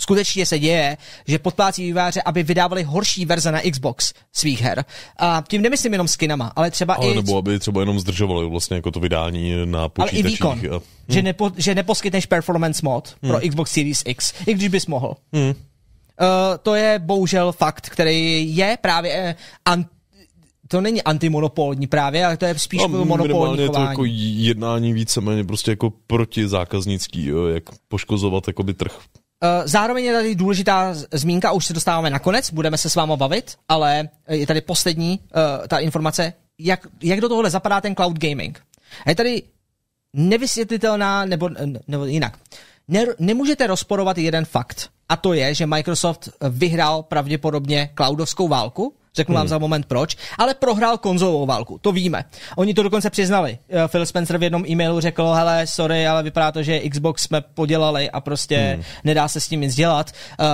skutečně se děje, že podplácí výváře, aby vydávali horší verze na Xbox svých her. A tím nemyslím jenom skinama, ale třeba ale i... nebo aby třeba jenom zdržovali vlastně jako to vydání na počítačích. Ale i výkon. A... Hmm. Že, nepo, že neposkytneš performance mod hmm. pro Xbox Series X, i když bys mohl. Hmm. Uh, to je bohužel fakt, který je právě uh, an- to není antimonopolní právě, ale to je spíš no, monopolní chování. to jako jednání víceméně prostě jako protizákaznický, jo, jak poškozovat jakoby trh. Uh, zároveň je tady důležitá zmínka, už se dostáváme nakonec, budeme se s váma bavit, ale je tady poslední uh, ta informace, jak, jak do tohohle zapadá ten cloud gaming. A je tady nevysvětlitelná, nebo, nebo jinak. Ne, nemůžete rozporovat jeden fakt. A to je, že Microsoft vyhrál pravděpodobně cloudovskou válku, Řeknu hmm. vám za moment proč, ale prohrál konzolovou válku, to víme. Oni to dokonce přiznali. Eh, Phil Spencer v jednom e-mailu řekl, hele, sorry, ale vypadá to, že Xbox jsme podělali a prostě hmm. nedá se s tím nic dělat. Uh,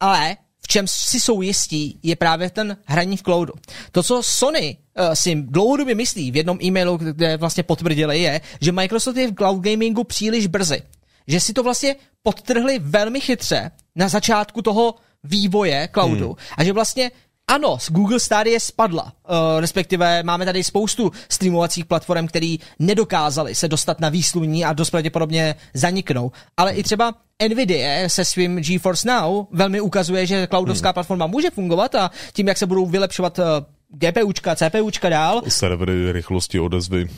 ale v čem si jsou jistí, je právě ten hraní v cloudu. To, co Sony uh, si dlouhodobě myslí v jednom e-mailu, kde vlastně potvrdili, je, že Microsoft je v cloud gamingu příliš brzy. Že si to vlastně podtrhli velmi chytře na začátku toho vývoje cloudu hmm. a že vlastně ano, z Google Stadia spadla, uh, respektive máme tady spoustu streamovacích platform, které nedokázaly se dostat na výsluní a dost pravděpodobně zaniknou. Ale i třeba Nvidia se svým GeForce Now velmi ukazuje, že cloudovská hmm. platforma může fungovat a tím, jak se budou vylepšovat uh, GPUčka, CPUčka dál. Servery, rychlosti odezvy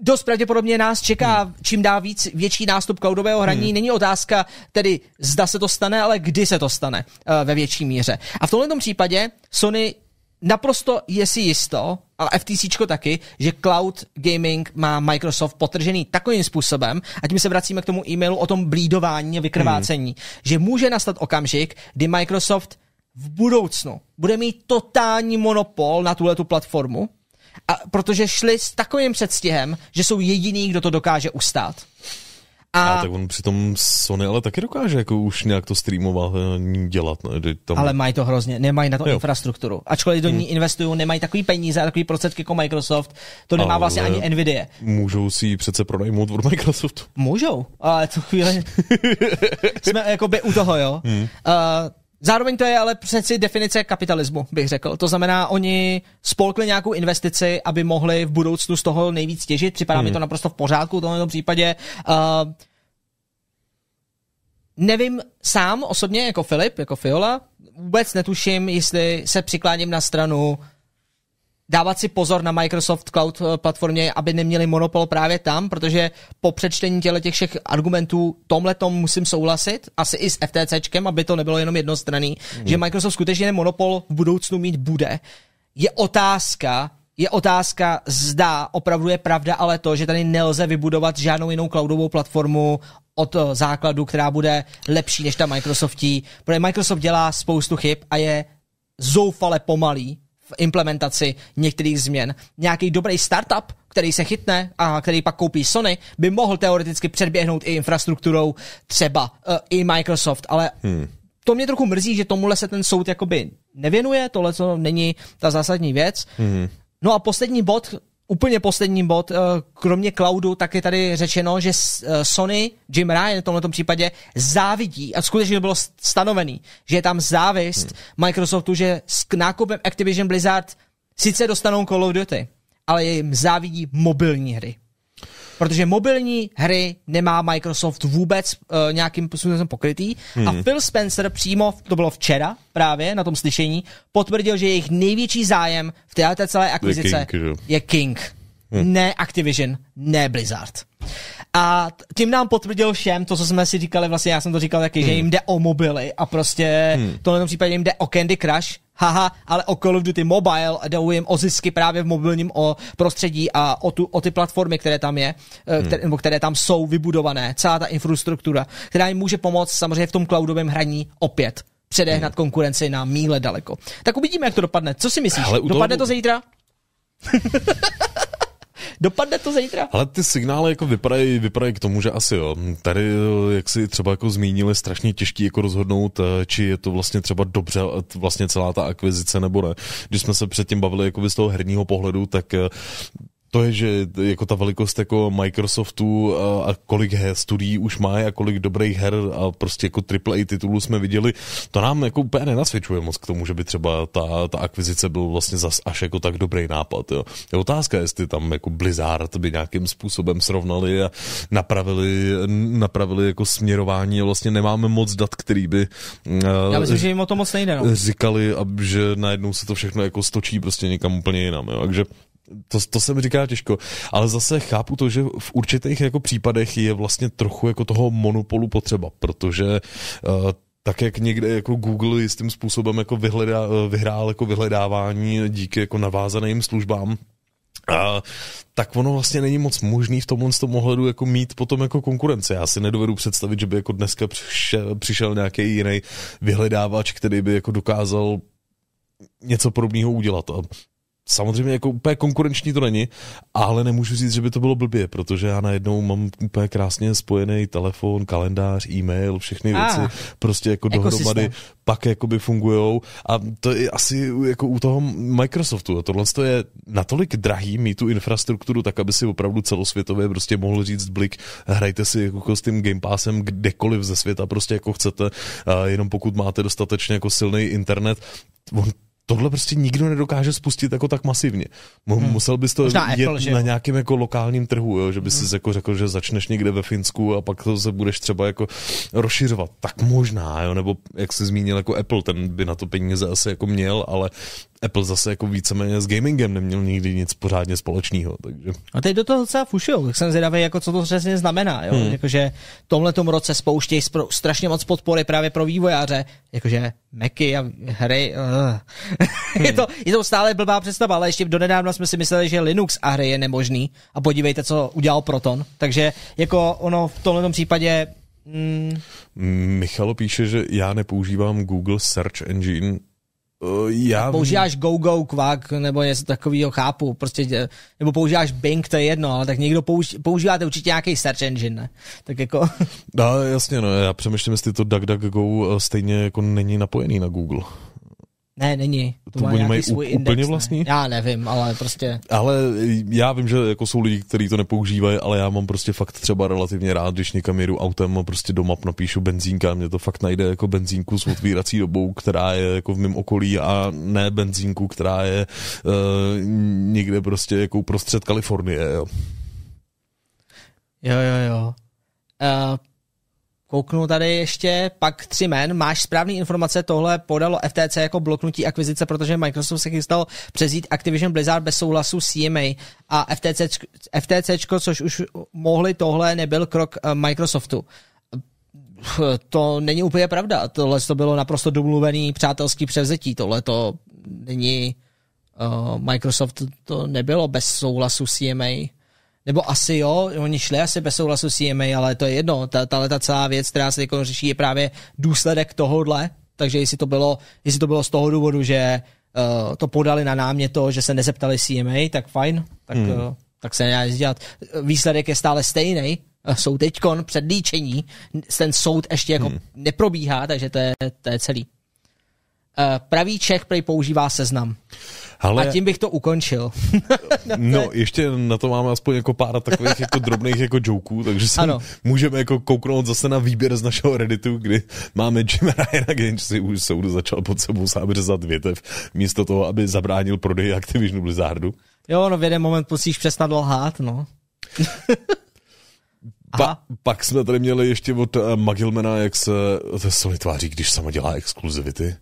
dost pravděpodobně nás čeká hmm. čím dá víc větší nástup cloudového hraní. Hmm. Není otázka tedy zda se to stane, ale kdy se to stane uh, ve větší míře. A v tomto případě Sony naprosto je si jisto, a FTC taky, že cloud gaming má Microsoft potržený takovým způsobem, a tím se vracíme k tomu e-mailu o tom blídování a vykrvácení, hmm. že může nastat okamžik, kdy Microsoft v budoucnu bude mít totální monopol na tuhle tu platformu, a protože šli s takovým předstihem, že jsou jediný, kdo to dokáže ustát. A, a tak on přitom Sony ale taky dokáže jako už nějak to streamovat dělat. Ne? Tam... Ale mají to hrozně, nemají na to jo. infrastrukturu. Ačkoliv do ní hmm. investují, nemají takový peníze a takový prostředky jako Microsoft, to nemá ale vlastně ani Nvidia. Můžou si ji přece pronajmout od Microsoftu. Můžou, ale to chvíli [LAUGHS] jsme jakoby u toho, jo. Hmm. Uh, Zároveň to je ale přeci definice kapitalismu, bych řekl. To znamená, oni spolkli nějakou investici, aby mohli v budoucnu z toho nejvíc těžit. Připadá hmm. mi to naprosto v pořádku v tomto případě. Uh, nevím sám osobně jako Filip, jako Fiola, vůbec netuším, jestli se přikláním na stranu dávat si pozor na Microsoft Cloud eh, platformě, aby neměli monopol právě tam, protože po přečtení těle těch všech argumentů tomhle tom musím souhlasit, asi i s FTCčkem, aby to nebylo jenom jednostranný, mm. že Microsoft skutečně monopol v budoucnu mít bude. Je otázka, je otázka, zda opravdu je pravda, ale to, že tady nelze vybudovat žádnou jinou cloudovou platformu od eh, základu, která bude lepší než ta Microsoftí, protože Microsoft dělá spoustu chyb a je zoufale pomalý v implementaci některých změn. Nějaký dobrý startup, který se chytne a který pak koupí Sony, by mohl teoreticky předběhnout i infrastrukturou třeba uh, i Microsoft, ale hmm. to mě trochu mrzí, že tomuhle se ten soud jakoby nevěnuje, tohle to není ta zásadní věc. Hmm. No a poslední bod, úplně poslední bod, eh, kromě cloudu, tak je tady řečeno, že eh, Sony, Jim Ryan v tomto případě závidí, a skutečně bylo stanovený, že je tam závist hmm. Microsoftu, že s nákupem Activision Blizzard sice dostanou Call of Duty, ale jim závidí mobilní hry protože mobilní hry nemá Microsoft vůbec uh, nějakým způsobem pokrytý. Hmm. A Phil Spencer přímo, to bylo včera právě na tom slyšení, potvrdil, že jejich největší zájem v této celé akvizice King, je King. Hmm. Ne Activision, ne Blizzard. A tím nám potvrdil všem to, co jsme si říkali, vlastně já jsem to říkal taky, hmm. že jim jde o mobily a prostě hmm. v tomhle případě jim jde o Candy Crush, haha, ale o Call of Duty Mobile jdou jim o zisky právě v mobilním o prostředí a o, tu, o ty platformy, které tam je, eh, hmm. které, nebo které tam jsou vybudované, celá ta infrastruktura, která jim může pomoct samozřejmě v tom cloudovém hraní opět předehnat hmm. konkurenci na míle daleko. Tak uvidíme, jak to dopadne. Co si myslíš? Hele, dopadne to zítra? [LAUGHS] Dopadne to zítra? Ale ty signály jako vypadají, vypadají k tomu, že asi jo. Tady, jak si třeba jako zmínili, strašně těžký jako rozhodnout, eh, či je to vlastně třeba dobře vlastně celá ta akvizice nebo ne. Když jsme se předtím bavili jako z toho herního pohledu, tak eh, to je, že jako ta velikost jako Microsoftu a, a kolik her studií už má a kolik dobrých her a prostě jako AAA titulů jsme viděli, to nám jako úplně nenasvědčuje moc k tomu, že by třeba ta, ta akvizice byl vlastně zas až jako tak dobrý nápad. Jo. Je otázka, jestli tam jako Blizzard by nějakým způsobem srovnali a napravili, napravili jako směrování a vlastně nemáme moc dat, který by Já myslím, že jim o to moc nejde. No. Říkali, že najednou se to všechno jako stočí prostě někam úplně jinam. Jo. Takže to, to se mi říká těžko, ale zase chápu to, že v určitých jako případech je vlastně trochu jako toho monopolu potřeba, protože uh, tak jak někde jako Google jistým způsobem jako vyhledá, vyhrál jako vyhledávání díky jako navázaným službám, a, tak ono vlastně není moc možný v tomhle tom ohledu jako mít potom jako konkurence. Já si nedovedu představit, že by jako dneska přišel, přišel nějaký jiný vyhledávač, který by jako dokázal něco podobného udělat. A samozřejmě jako úplně konkurenční to není, ale nemůžu říct, že by to bylo blbě, protože já najednou mám úplně krásně spojený telefon, kalendář, e-mail, všechny Ah. věci prostě jako Ekosystém. dohromady pak jakoby fungujou a to je asi jako u toho Microsoftu. A tohle to je natolik drahý mít tu infrastrukturu tak, aby si opravdu celosvětově prostě mohl říct Blik, hrajte si jako s tím Game Passem kdekoliv ze světa prostě jako chcete, a jenom pokud máte dostatečně jako silný internet. On tohle prostě nikdo nedokáže spustit jako tak masivně. Hmm. Musel bys to Možná jet Apple, na nějakém jako lokálním trhu, jo? že bys hmm. jako řekl, že začneš někde ve Finsku a pak to se budeš třeba jako rozšiřovat. Tak možná, jo? nebo jak jsi zmínil jako Apple, ten by na to peníze asi jako měl, ale Apple zase jako víceméně s gamingem neměl nikdy nic pořádně společného, takže... A teď do toho docela fušujou, tak jsem zvědavý, jako co to přesně znamená, jo? Hmm. Jakože v tomhletom roce spouštějí spro- strašně moc podpory právě pro vývojáře, jakože Macy a hry. Uh. Hmm. [LAUGHS] je, to, je to stále blbá představa, ale ještě donedávna jsme si mysleli, že Linux a hry je nemožný a podívejte, co udělal Proton. Takže jako ono v tomhle případě mm, Michalo píše, že já nepoužívám Google Search Engine. Uh, já... používáš GoGo, Quack nebo něco takového, chápu, prostě, tě- nebo používáš Bing, to je jedno, ale tak někdo použ, používáte určitě nějaký search engine, ne? Tak jako, [LAUGHS] No, jasně, no, já přemýšlím, jestli to DuckDuckGo eh, stejně jako není napojený na Google. Ne, není. To má oni nějaký mají svůj index, úplně ne? vlastní? Já nevím, ale prostě, Ale já vím, že jako jsou lidi, kteří to nepoužívají, ale já mám prostě fakt třeba relativně rád, když někam jedu autem a prostě do map napíšu benzínka a mě to fakt najde jako benzínku s otvírací dobou, která je jako v mém okolí a ne benzínku, která je uh, někde prostě jako uprostřed Kalifornie, jo. jo, jo, jo. Uh, kouknu tady ještě, pak tři men, máš správné informace, tohle podalo FTC jako bloknutí akvizice, protože Microsoft se chystal přezít Activision Blizzard bez souhlasu CMA a FTC, FTCčko, což už mohli, tohle nebyl krok eh, Microsoftu. To není úplně pravda, tohle to bylo naprosto domluvený přátelský převzetí, tohle to není uh, Microsoft to nebylo bez souhlasu CMA. Nebo asi jo, oni šli asi bez souhlasu CMA, ale to je jedno. Ta, tahle ta celá věc, která se jako řeší, je právě důsledek tohohle. Takže jestli to bylo, jestli to bylo z toho důvodu, že uh, to podali na námě to, že se nezeptali CMA, tak fajn, tak, hmm. uh, tak se nedá nic dělat. Výsledek je stále stejný. Jsou teďkon před líčení, ten soud ještě jako hmm. neprobíhá, takže to je, to je celý. Uh, pravý Čech prej používá seznam. Ale... A tím bych to ukončil. [LAUGHS] No, ještě na to máme aspoň jako pár takových jako drobných jako joků, takže se Ano. můžeme jako kouknout zase na výběr z našeho Redditu, kdy máme Jim Ryana, který si už soudu začal pod sebou sám řezat větev, místo toho, aby zabránil prodeji Activisionu Blizzardu. Jo, no v jeden moment musíš přestat lhát, no. [LAUGHS] Pa, pak jsme tady měli ještě od uh, Magilmana, jak se to Sony tváří, když sama dělá exkluzivity,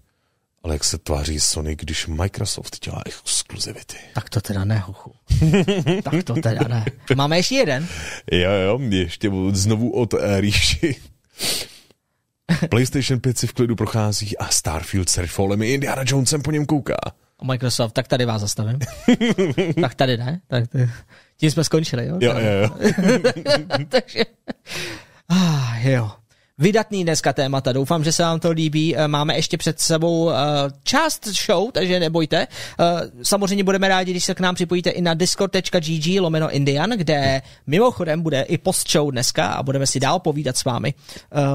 ale jak se tváří Sony, když Microsoft dělá exkluzivity. Tak to teda ne, huchu. [LAUGHS] tak to teda ne. Máme ještě jeden. Jo, jo, ještě znovu od uh, Ríši. [LAUGHS] PlayStation 5 si v klidu prochází a Starfield s Redfallem i Indiana Jonesem po něm kouká. Microsoft, tak tady vás zastavím. [LAUGHS] tak tady ne. Tak t- tím jsme skončili, jo? Jo, jo, jo. Takže, ah, jo. Vydatný dneska témata, doufám, že se vám to líbí. Eh, Máme ještě před sebou eh, část show, takže nebojte. Eh, Samozřejmě budeme rádi, když se k nám připojíte i na discord.gg lomeno Indian, kde mimochodem bude i post show dneska a budeme si dál povídat s vámi.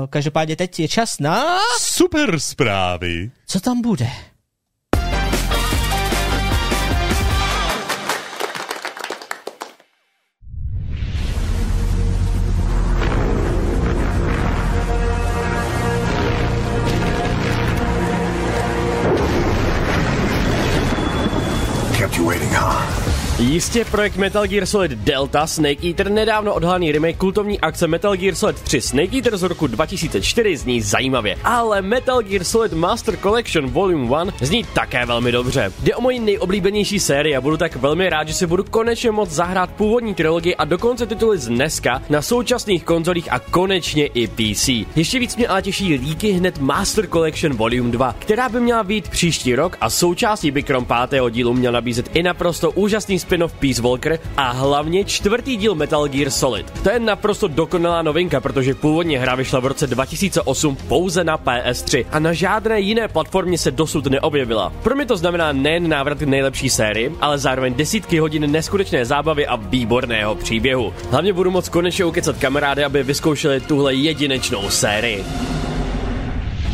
Každopádně teď je čas na... Super zprávy. Co tam bude? Jistě projekt Metal Gear Solid Delta Snake Eater nedávno odhalený remake kultovní akce Metal Gear Solid 3 Snake Eater z roku 2004 zní zajímavě, ale Metal Gear Solid Master Collection Volume 1 zní také velmi dobře. Jde o moji nejoblíbenější sérii a budu tak velmi rád, že si budu konečně moct zahrát původní trilogii a dokonce tituly z dneska na současných konzolích a konečně i PC. Ještě víc mě ale těší líky hned Master Collection Volume 2, která by měla být příští rok a součástí by krom pátého dílu měl nabízet i naprosto úžasný spin spin-off Peace Walker a hlavně čtvrtý díl Metal Gear Solid. To je naprosto dokonalá novinka, protože původně hra vyšla v roce 2008 pouze na PS3 a na žádné jiné platformě se dosud neobjevila. Pro mě to znamená nejen návrat k nejlepší sérii, ale zároveň desítky hodin neskutečné zábavy a výborného příběhu. Hlavně budu moc konečně ukecat kamarády, aby vyzkoušeli tuhle jedinečnou sérii.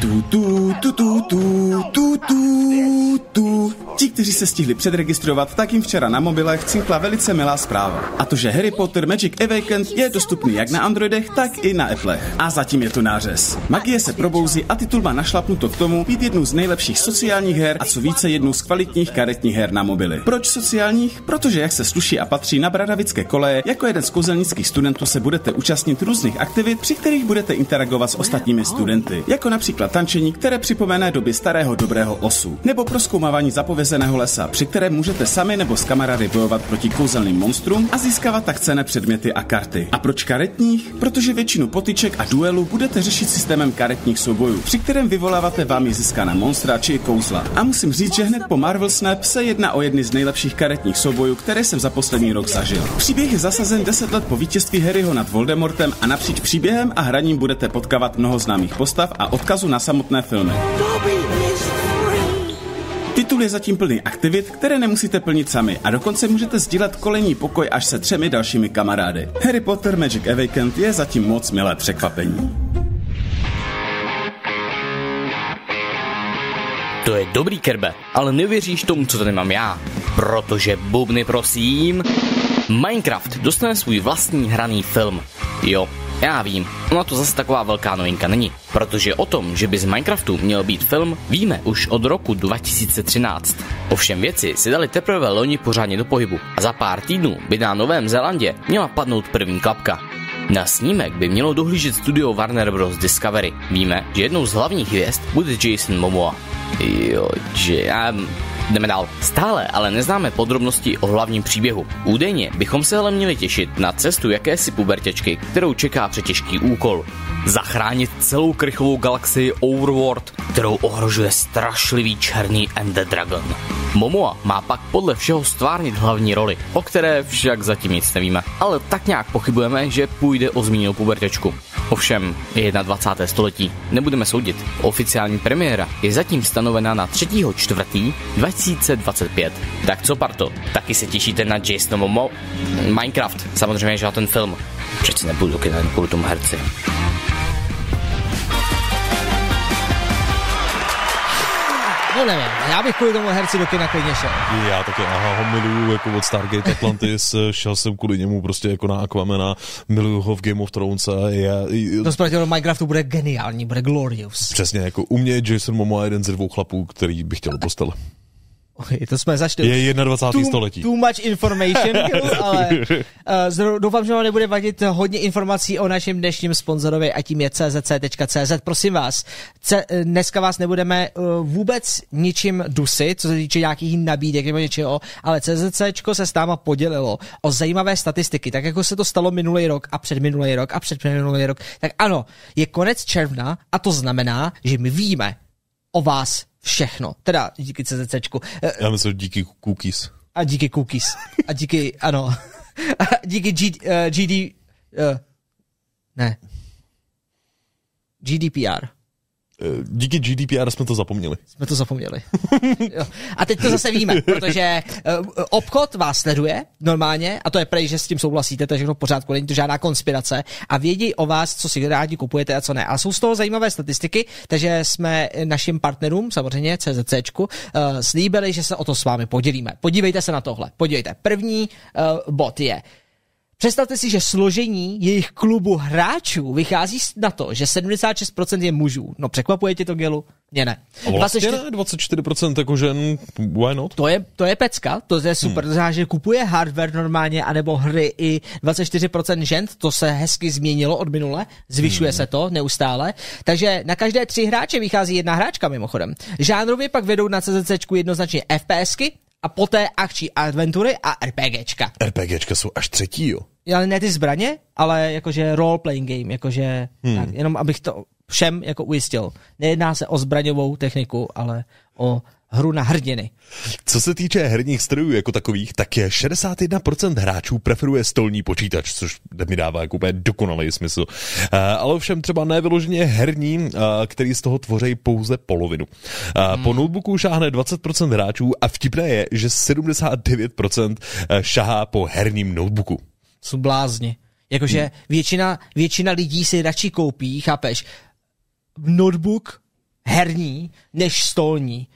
Tu, tu, tu, tu, tu, tu, tu, tu. Ti, kteří se stihli předregistrovat, tak jim včera na mobilech cinkla velice milá zpráva. A to, že Harry Potter Magic Awakened je dostupný jak na Androidech, tak i na Applech. A zatím je to nářez. Magie se probouzí a titul má našlapnuto k tomu být jednou z nejlepších sociálních her a co více jednou z kvalitních karetních her na mobily. Proč sociálních? Protože jak se sluší a patří na bradavické koleje, jako jeden z kouzelnických studentů se budete účastnit různých aktivit, při kterých budete interagovat s ostatními studenty. Jako například tančení, které připomene doby starého dobrého osu. Nebo proskoumávání zapovězeného lesa, při kterém můžete sami nebo s kamarády bojovat proti kouzelným monstrům a získávat tak cené předměty a karty. A proč karetních? Protože většinu potyček a duelů budete řešit systémem karetních soubojů, při kterém vyvoláváte vámi získaná monstra či kouzla. A musím říct, že hned po Marvel Snap se jedná o jedny z nejlepších karetních soubojů, které jsem za poslední rok zažil. Příběh je zasazen 10 let po vítězství Harryho nad Voldemortem a napříč příběhem a hraním budete potkávat mnoho známých postav a odkazu na samotné filmy. Titul je zatím plný aktivit, které nemusíte plnit sami a dokonce můžete sdílet kolejní pokoj až se třemi dalšími kamarády. Harry Potter Magic Awakened je zatím moc milé překvapení. To je dobrý kerbe, ale nevěříš tomu, co tady mám já. Protože bubny prosím. Minecraft dostane svůj vlastní hraný film. Jo, já vím, ona to zase taková velká novinka není, protože o tom, že by z Minecraftu měl být film, víme už od roku 2013. Ovšem věci si dali teprve loni pořádně do pohybu a za pár týdnů by na Novém Zélandě měla padnout první klapka. Na snímek by mělo dohlížet studio Warner Bros. Discovery. Víme, že jednou z hlavních hvězd bude Jason Momoa. Jo, že já... Jdeme dál. Stále ale neznáme podrobnosti o hlavním příběhu. Údajně bychom se ale měli těšit na cestu jakési pubertěčky, kterou čeká přetěžký úkol. Zachránit celou krychovou galaxii Overworld, kterou ohrožuje strašlivý černý Ender Dragon. Momoa má pak podle všeho stvárnit hlavní roli, o které však zatím nic nevíme. Ale tak nějak pochybujeme, že půjde o zmíněnou pubertěčku. Ovšem, je 21. století, nebudeme soudit. Oficiální premiéra je zatím stanovena na 3. čtvrtý 2025. Tak co, Parto, taky se těšíte na Jason Momo? Minecraft, samozřejmě, že na ten film. Přeci nebudu jen kvůli tomu herci. No nevím, já bych kvůli tomu herci do kina klidně šel. Já taky, aha, ho miluju jako od Stargate Atlantis, [LAUGHS] šel jsem kvůli němu prostě jako na Aquamena, miluju ho v Game of Thrones a já... To zproti do Minecraftu bude geniální, bude glorious. Přesně, jako u mě je Jason Momoa jeden ze dvou chlapů, který bych chtěl postele. To jsme začali. Je 21. Too, století. Too much information, [LAUGHS] ale uh, doufám, že vám nebude vadit hodně informací o našem dnešním sponzorovi a tím je czc.cz. Prosím vás, ce, dneska vás nebudeme uh, vůbec ničím dusit, co se týče nějakých nabídek nebo něčeho, ale CZC se s náma podělilo o zajímavé statistiky, tak jako se to stalo minulý rok a předminulý rok a předminulý rok. Tak ano, je konec června a to znamená, že my víme o vás všechno. Teda díky CZCčku. Já myslím, díky cookies. A díky cookies. A díky, ano. [LAUGHS] A díky G, uh, GD... Uh, ne. GDPR. Díky GDPR jsme to zapomněli. Jsme to zapomněli. [LAUGHS] jo. A teď to zase víme, protože uh, obchod vás sleduje normálně a to je prej, že s tím souhlasíte, to je všechno v pořádku, není to žádná konspirace a vědí o vás, co si rádi kupujete a co ne. A jsou z toho zajímavé statistiky, takže jsme našim partnerům, samozřejmě CZCčku, uh, slíbili, že se o to s vámi podělíme. Podívejte se na tohle. Podívejte. První bod je, Představte si, že složení jejich klubu hráčů vychází na to, že 76% je mužů. No překvapuje tě to, Gelu? Mě ne. A vlastně 24... ne, 24% jako žen, why not? To je, to je pecka, to je super, hmm. to znamená, že kupuje hardware normálně, anebo hry i 24% žen, to se hezky změnilo od minule, zvyšuje hmm. se to neustále, takže na každé tři hráče vychází jedna hráčka mimochodem. Žánrově pak vedou na CZC jednoznačně FPSky, a poté akční adventury a RPGčka. RPGčka jsou až třetí, jo? Ale ne ty zbraně, ale jakože role-playing game, jakože hmm. tak, jenom abych to všem jako ujistil. Nejedná se o zbraňovou techniku, ale o hru na hrdiny. Co se týče herních strojů jako takových, tak je 61% hráčů preferuje stolní počítač, což mi dává jako úplně dokonalý smysl. Uh, ale ovšem třeba nevyloženě herní, uh, který z toho tvoří pouze polovinu. Uh, hmm. Po notebooku šáhne 20% hráčů a vtipné je, že 79% šahá po herním notebooku. Jsou blázni. Jakože hmm. většina, většina lidí si radši koupí, chápeš, notebook herní než stolní.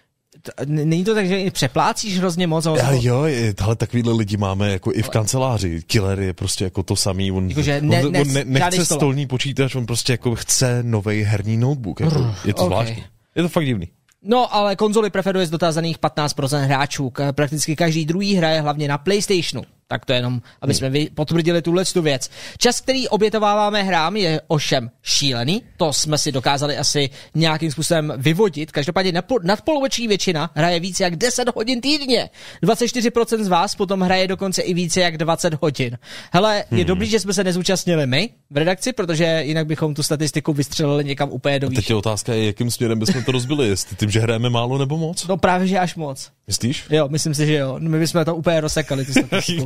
Není to tak, že přeplácíš hrozně moc? Ale jo, ale takovýhle lidi máme jako i v kanceláři. Killer je prostě jako to samý. On, jako, že ne, on, ne, on ne, nechce stolní počítač, on prostě jako chce nový herní notebook. Jako, je to okay. zvláštní. Je to fakt divný. No, ale konzoli preferuje z dotázaných 15% hráčů. Prakticky každý druhý hraje hlavně na PlayStationu. Tak to jenom, aby jsme potvrdili tuhle tu věc. Čas, který obětováváme hrám, je ovšem šílený. To jsme si dokázali asi nějakým způsobem vyvodit. Každopádně nadpoloviční většina hraje více jak 10 hodin týdně. 24% z vás potom hraje dokonce i více jak 20 hodin. Hele, je hmm. dobrý, že jsme se nezúčastnili my v redakci, protože jinak bychom tu statistiku vystřelili někam úplně do výše. Teď je otázka, jakým směrem bychom to rozbili, jestli tím, že hrajeme málo nebo moc? No právě, že až moc. Myslíš? Jo, myslím si, že jo. My bychom to úplně rozsekali, tu [LAUGHS] statistiku.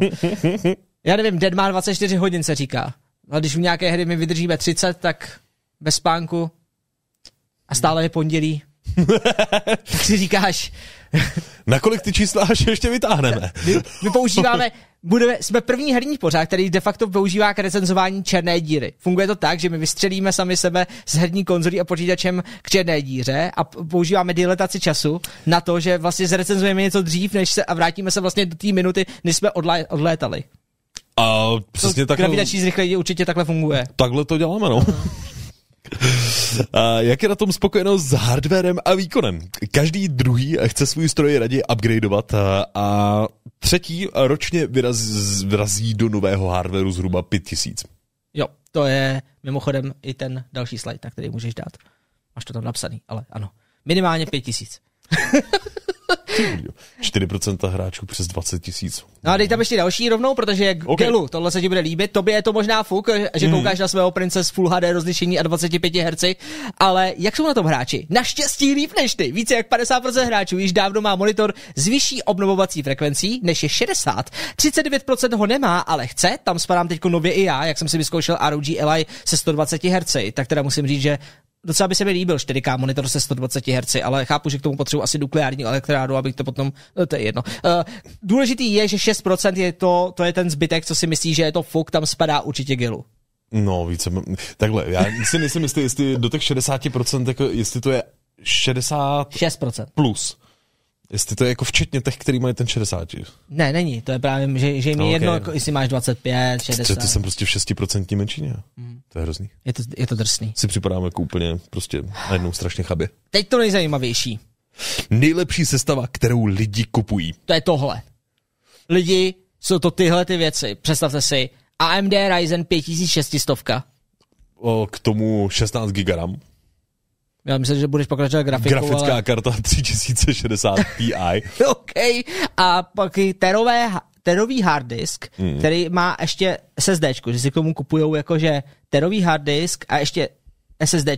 Já nevím, Dead má 24 hodin, se říká. A když u nějaké hry my vydržíme 30, tak bez spánku a stále je pondělí, tak si říkáš... Nakolik ty čísla až ještě vytáhneme? My, my používáme, budeme, jsme první herní pořád, který de facto používá k recenzování černé díry. Funguje to tak, že my vystřelíme sami sebe s herní konzolí a počítačem k černé díře a používáme diletaci času na to, že vlastně zrecenzujeme něco dřív, než se a vrátíme se vlastně do té minuty, než jsme odlé, odlétali. A přesně tak. Gravitační zrychlení určitě takhle funguje. Takhle to děláme, no. [LAUGHS] A jak je na tom spokojenost s hardwarem a výkonem? Každý druhý chce svůj stroj raději upgradeovat a, třetí ročně vyrazí, vyrazí do nového hardwareu zhruba 5000. Jo, to je mimochodem i ten další slide, na který můžeš dát. Máš to tam napsaný, ale ano. Minimálně 5000. [LAUGHS] 4% hráčů přes 20 tisíc. No a dej tam ještě další rovnou, protože okay. Gelu, tohle se ti bude líbit. Tobě je to možná fuk, že mm. koukáš na svého prince s Full HD rozlišení a 25 Hz, ale jak jsou na tom hráči? Naštěstí líp než ty. Více jak 50% hráčů již dávno má monitor s vyšší obnovovací frekvencí, než je 60. 39% ho nemá, ale chce. Tam spadám teď nově i já, jak jsem si vyzkoušel ROG Ally se 120 Hz, tak teda musím říct, že docela by se mi líbil 4K monitor se 120 Hz, ale chápu, že k tomu potřebuji asi nukleární elektrádu, abych to potom, no, to je jedno. Uh, důležitý je, že 6% je to, to je ten zbytek, co si myslí, že je to fuk, tam spadá určitě gilu. No, více, takhle, já si nejsem jistý, jestli do těch 60%, jako, jestli to je 60 6%. plus. Jestli to je jako včetně těch, který mají ten 60. Ne, není, to je právě, že, že jim je okay. jedno, jako, jestli máš 25, 60. To, to jsem prostě v 6% menšině. Mm. To je hrozný. Je to, je to drsný. Si připadám jako úplně prostě najednou strašně chabě. Teď to nejzajímavější. Nejlepší sestava, kterou lidi kupují. To je tohle. Lidi, jsou to tyhle ty věci. Představte si, AMD Ryzen 5600. O, k tomu 16 GB RAM. Já myslím, že budeš pokračovat grafikou, Grafická ale... karta [LAUGHS] 3060 Ti. [LAUGHS] OK. A pak terové, terový hard disk, mm. který má ještě SSD, že si k tomu kupujou jakože terový hard disk a ještě SSD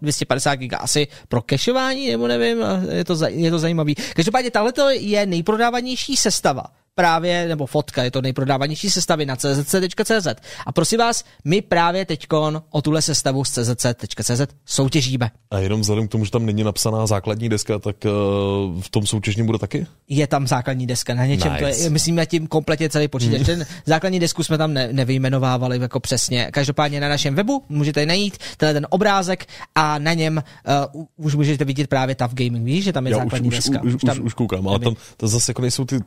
250 GB asi pro cachování, nebo nevím, je to, je to zajímavý. Každopádně tahle je nejprodávanější sestava právě, nebo fotka, je to nejprodávanější sestavy na czc.cz. A prosím vás, my právě teďkon o tuhle sestavu z czc.cz soutěžíme. A jenom vzhledem k tomu, že tam není napsaná základní deska, tak uh, v tom soutěžním bude taky? Je tam základní deska, na něčem nice. to je, myslím, tím kompletně celý počítač. Mm. Ten základní desku jsme tam ne, nevyjmenovávali jako přesně. Každopádně na našem webu můžete najít tenhle ten obrázek a na něm uh, už můžete vidět právě TAF Gaming. Víš, že tam je Já základní už, deska. Už, už, už, už koukám, ale tam to zase jako nejsou ty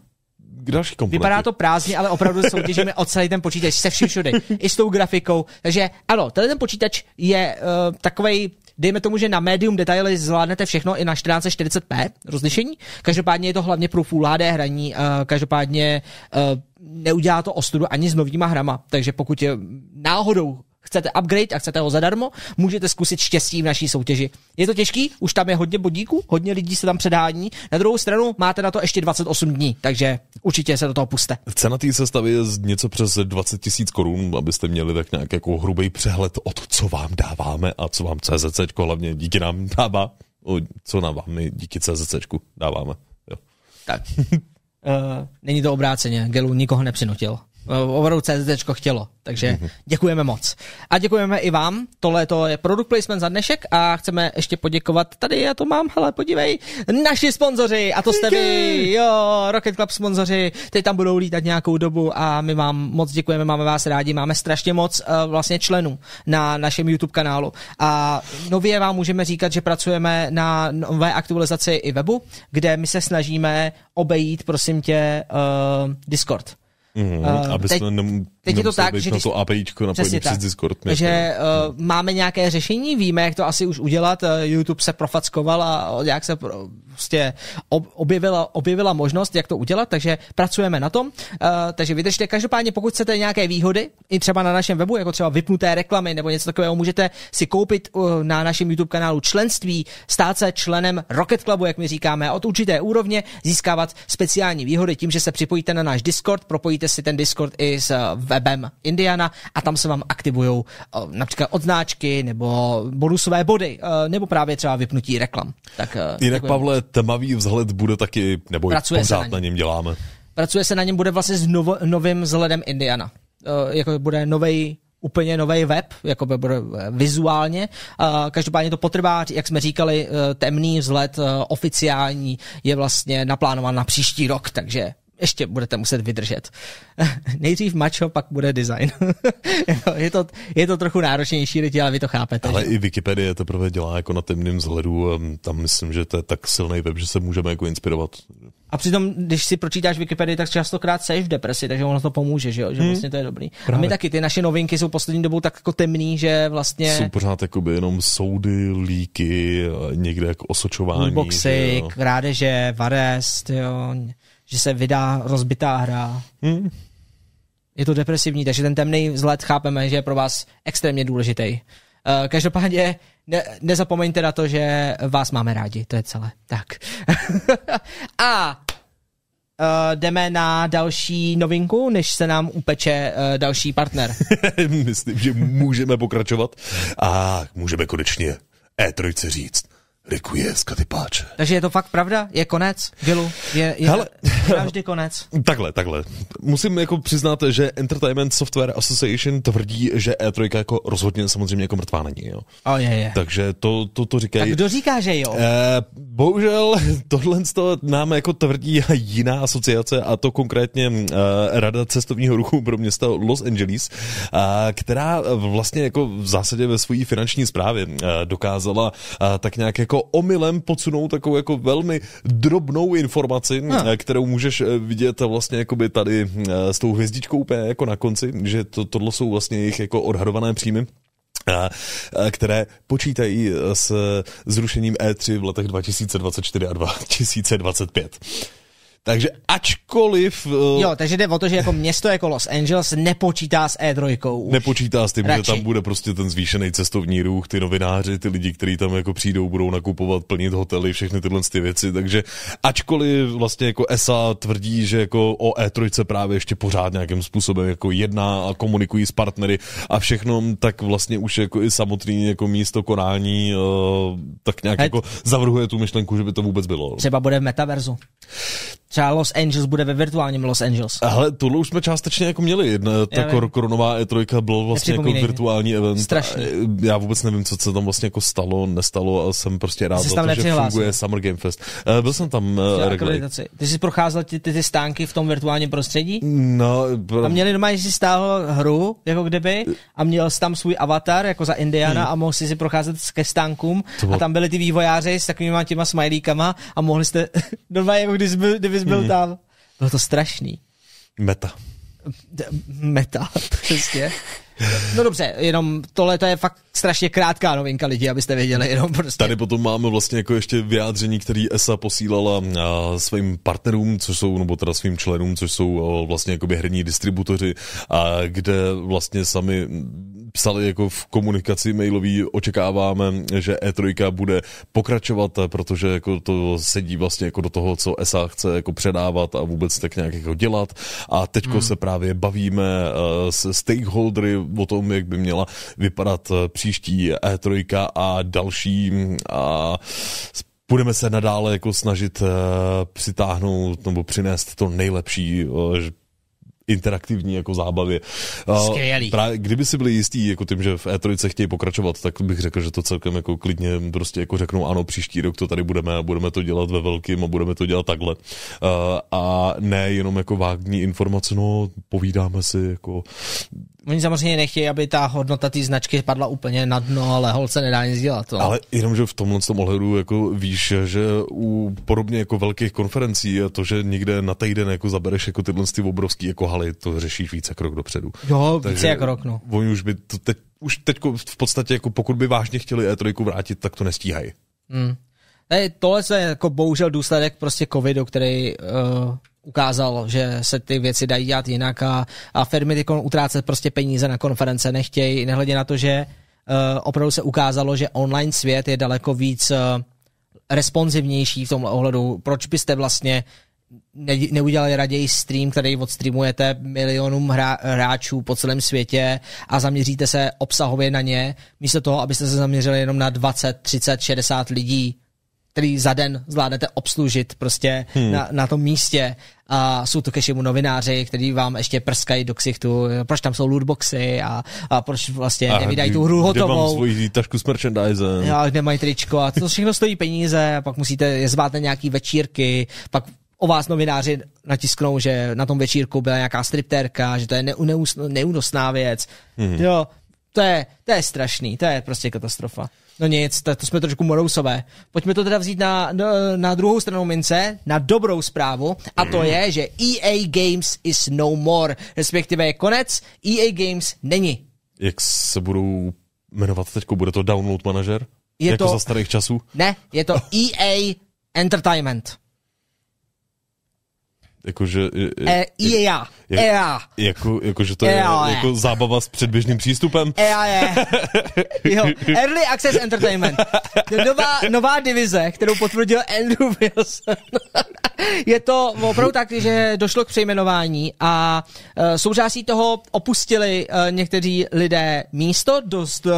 další komponenty. Vypadá to prázdně, ale opravdu soutěžíme o celý ten počítač se vším všude. I s tou grafikou. Takže ano, tenhle ten počítač je uh, takovej dejme tomu, že na medium detaily zvládnete všechno i na 1440p rozlišení. Každopádně je to hlavně pro Full HD hraní, uh, každopádně uh, neudělá to ostudu ani s novýma hrama. Takže pokud je náhodou chcete upgrade a chcete ho zadarmo, můžete zkusit štěstí v naší soutěži. Je to těžký, už tam je hodně bodíků, hodně lidí se tam předhání. Na druhou stranu máte na to ještě 28 dní, takže určitě se do toho puste. Cena té sestavy je něco přes 20 tisíc korun, abyste měli tak nějak jako hrubý přehled o to, co vám dáváme a co vám CZC hlavně díky nám dává. O, co nám vám my díky CZC dáváme. Tak. uh, [LAUGHS] není to obráceně, Gelu nikoho nepřinutil. Uh, opravdu CZT chtělo, takže děkujeme moc. A děkujeme i vám, tohle to je product placement za dnešek a chceme ještě poděkovat, tady já to mám, hele, podívej, naši sponzoři, a to jste vy, jo, Rocket Club sponzoři, teď tam budou lítat nějakou dobu a my vám moc děkujeme, máme vás rádi, máme strašně moc uh, vlastně členů na našem YouTube kanálu. A nově vám můžeme říkat, že pracujeme na nové aktualizaci i webu, kde my se snažíme obejít, prosím tě, uh, Discord. Mm, Uh, aby teď- jsme nem, teď je to tak, že když- to APIčko napojený Přesně přes tak. Discord. Takže uh, máme nějaké řešení, víme, jak to asi už udělat. Uh, YouTube se profackoval a nějak se pro- prostě ob, objevila, objevila možnost, jak to udělat, takže pracujeme na tom. Uh, takže vydržte. Každopádně, pokud chcete nějaké výhody, i třeba na našem webu, jako třeba vypnuté reklamy nebo něco takového, můžete si koupit uh, na našem YouTube kanálu členství, stát se členem Rocket Clubu, jak my říkáme, od určité úrovně, získávat speciální výhody tím, že se připojíte na náš Discord, propojíte si ten Discord i s webem Indiana a tam se vám aktivují například odznáčky nebo bonusové body, uh, nebo právě třeba vypnutí reklam. Tak, uh, Jinak. Pavle, tmavý vzhled bude taky, nebo Pracuje na pořád něm. na něm děláme. Pracuje se na něm, bude vlastně s novo, novým vzhledem Indiana. Jako bude novej úplně nový web, jako by bude eh, vizuálně. Každopádně to potrvá, jak jsme říkali, temný vzhled oficiální je vlastně naplánován na příští rok, takže ještě budete muset vydržet. [LAUGHS] Nejdřív mačo, pak bude design. [LAUGHS] je, to, je to trochu náročnější lidi, ale vy to chápete. Ale že? i Wikipedie teprve dělá jako na temném vzhledu. Tam myslím, že to je tak silný web, že se můžeme jako inspirovat. A přitom, když si pročítáš Wikipedii, tak častokrát seš v depresi, takže ono to pomůže, že, jo? že vlastně to je dobrý. A my taky, ty naše novinky jsou poslední dobou tak jako temný, že vlastně Jsou pořád jakoby jenom soudy, líky, někde jako osočování. boxy, krádeže, varest, jo, že se vydá rozbitá hra. Hmm. Je to depresivní, takže ten temný vzhled chápeme, že je pro vás extrémně důležitý. Uh, každopádně ne, nezapomeňte na to, že vás máme rádi, to je celé. Tak. [LAUGHS] A uh, jdeme na další novinku, než se nám upeče uh, další partner. [LAUGHS] Myslím, že můžeme pokračovat a můžeme konečně E3 říct. Rikuje z Katypáče. Takže je to fakt pravda? Je konec? Gilu? Je, je, Hele. je navždy konec? [LAUGHS] Takhle, takhle. Musím jako přiznat, že Entertainment Software Association tvrdí, že E3 jako rozhodně samozřejmě jako mrtvá není. Jo. O, je, je. Takže to, to, to Tak říkají. kdo říká, že jo? Eh, bohužel tohle toho nám jako tvrdí jiná asociace a to konkrétně eh, Rada cestovního ruchu pro město Los Angeles, eh, která vlastně jako v zásadě ve své finanční správě eh, dokázala eh, tak nějak jako omylem podsunout takovou jako velmi drobnou informaci, eh, kterou můžeš eh, vidět vlastně jakoby tady eh, s tou hvězdičkou úplně jako na konci, že to, tohle jsou vlastně jejich jako odhadované příjmy které počítají s zrušením E3 v letech 2024 a 2025. Takže ačkoliv eh, Jo, takže jde o to, že jako město jako Los Angeles nepočítá s E3. už. nepočítá s tím, Radši. že tam bude prostě ten zvýšený cestovní ruch, ty novináři, ty lidi, kteří tam jako přijdou, budou nakupovat, plnit hotely, všechny tyhle ty věci, takže ačkoliv vlastně jako ESA tvrdí, že jako o E3 právě ještě pořád nějakým způsobem jako jedná a komunikují s partnery a všechno, tak vlastně už jako i samotný jako místo konání uh, tak nějak Hed. jako zavrhuje tu myšlenku, že by to vůbec bylo. Třeba bude v metaverzu. Třeba Los Angeles bude ve virtuálním Los Angeles. Ale tohle už jsme částečně jako měli. Jedna, ta kor- koronová E3 byl vlastně jako virtuální event. Strašný. E, Já vůbec nevím, co se tam vlastně jako stalo, nestalo a jsem prostě rád Jsi za to, že funguje Summer Game Fest. Eh, Byl jsem tam uh. Akreditaci. Ty jsi procházel ty, ty, ty stánky v tom virtuálním prostředí? No, A měli doma, že si stáhl hru, jako kdyby, a měl jsi tam svůj avatar, jako za Indiana, a mohl si si procházet ke stánkům. Hmm. Bylo- A tam byli ty vývojáři s takovými těma smajlíkama a mohli jste, [LAUGHS] normálně jako kdybys Hmm. byl tam. Bylo to strašný. meta. Meta, [LAUGHS] přesně. No dobře, jenom tohle to je fakt strašně krátká novinka lidi, abyste věděli, jenom prostě. Tady potom máme vlastně jako ještě vyjádření, který ESA posílala svým partnerům, což jsou, nebo teda svým členům, což jsou vlastně jakoby herní distributoři, a kde vlastně sami psali jako v komunikaci mailový, očekáváme, že E3 bude pokračovat, protože jako to sedí vlastně jako do toho, co ESA chce jako předávat a vůbec tak nějak jako dělat. A teďko hmm. se právě bavíme uh, s stakeholdery o tom, jak by měla vypadat eh, příští E3 a další a budeme se nadále jako snažit uh, přitáhnout nebo přinést to nejlepší, uh, interaktivní jako zábavě. Skvělý. Právě, kdyby si byli jistí jako tím, že v E3 chtějí pokračovat, tak bych řekl, že to celkem jako klidně prostě jako řeknou ano, příští rok to tady budeme a budeme to dělat ve velkým a budeme to dělat takhle. A ne jenom jako vágní informace, no povídáme si jako Oni samozřejmě nechtějí, aby ta hodnota té značky padla úplně na dno, ale holce nedá nic dělat. No. Ale jenom, že v tomhle tom ohledu jako víš, že u podobně jako velkých konferencí a to, že někde na týden jako zabereš jako tyhle ty obrovský jako haly, to řešíš více krok dopředu. Jo, více jak rok, no. Oni už by to teď, už teď v podstatě jako pokud by vážně chtěli E3 vrátit, tak to nestíhají. Hmm. Tohle je jako bohužel důsledek prostě covidu, který uh, ukázal, že se ty věci dají dělat jinak a, a firmy ty utrácet prostě peníze na konference nechtějí, nehledě na to, že uh, opravdu se ukázalo, že online svět je daleko víc uh, responsivnější v tom ohledu. Proč byste vlastně ne, neudělali raději stream, který odstreamujete milionům hra, hráčů po celém světě a zaměříte se obsahově na ně, místo toho, abyste se zaměřili jenom na 20, 30, 60 lidí který za den zvládnete obslužit prostě hmm. na, na tom místě a jsou to kešimu novináři, kteří vám ještě prskají do ksichtu, proč tam jsou lootboxy a, a proč vlastně a nevydají tu hru hotovou. Kde mám svoji tašku s merchandise. A kde mají tričko a to všechno stojí peníze a pak musíte, je zváte nějaký večírky, pak o vás novináři natisknou, že na tom večírku byla nějaká striptérka, že to je neúnosná věc. Hmm. Jo, to je, to je strašný, to je prostě katastrofa. No nic, to, to jsme trošku morousové. Pojďme to teda vzít na, na, na druhou stranu mince, na dobrou zprávu, a to je, že EA Games is no more, respektive je konec, EA Games není. Jak se budou jmenovat teď? Bude to Download Manager? Je jako to, za starých časů? Ne, je to EA Entertainment. Jakože... E, EA. EA. Jako, jako, že to je EA. jako zábava s předběžným přístupem? EA je. jo. Early Access Entertainment. Nová, nová divize, kterou potvrdil Andrew Wilson. je to opravdu tak, že došlo k přejmenování a uh, součástí toho opustili uh, někteří lidé místo, dost uh,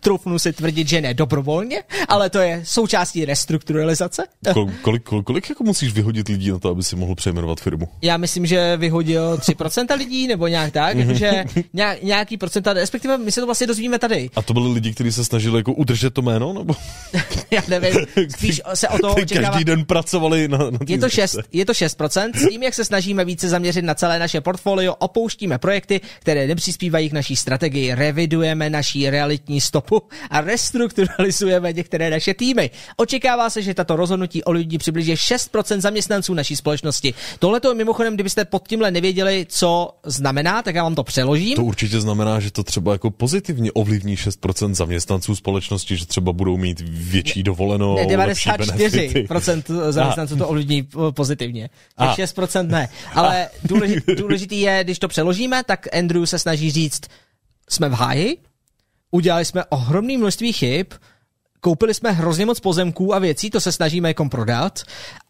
troufnu si tvrdit, že ne dobrovolně, ale to je součástí restrukturalizace. Kol, kolik, kolik, kolik jako musíš vyhodit lidí na to, aby si mohl přejmenovat firmu? Já myslím, že vyhodil 3% lidí, nebo nějak tak, mm-hmm. že nějak, nějaký procenta, respektive my se to vlastně dozvíme tady. A to byli lidi, kteří se snažili jako udržet to jméno, nebo? [LAUGHS] Já nevím, spíš se o to očekává... Každý den pracovali na, na je to, 6, je to 6%, s tím, jak se snažíme více zaměřit na celé naše portfolio, opouštíme projekty, které nepřispívají k naší strategii, revidujeme naší realitní stopu a restrukturalizujeme některé naše týmy. Očekává se, že tato rozhodnutí o lidi přibliží 6% zaměstnanců naší společnosti. Tohle to mimochodem, kdybyste pod tímhle nevěděli, co znamená, tak já vám to přeložím. To určitě znamená, že to třeba jako pozitivně ovlivní 6% zaměstnanců společnosti, že třeba budou mít větší dovolenou, ne, 94% [LAUGHS] zaměstnanců to ovlivní pozitivně. Těch 6% ne. Ale důležitý, [LAUGHS] důležitý je, když to přeložíme, tak Andrew se snaží říct, jsme v háji, udělali jsme ohromné množství chyb, koupili jsme hrozně moc pozemků a věcí, to se snažíme jako prodat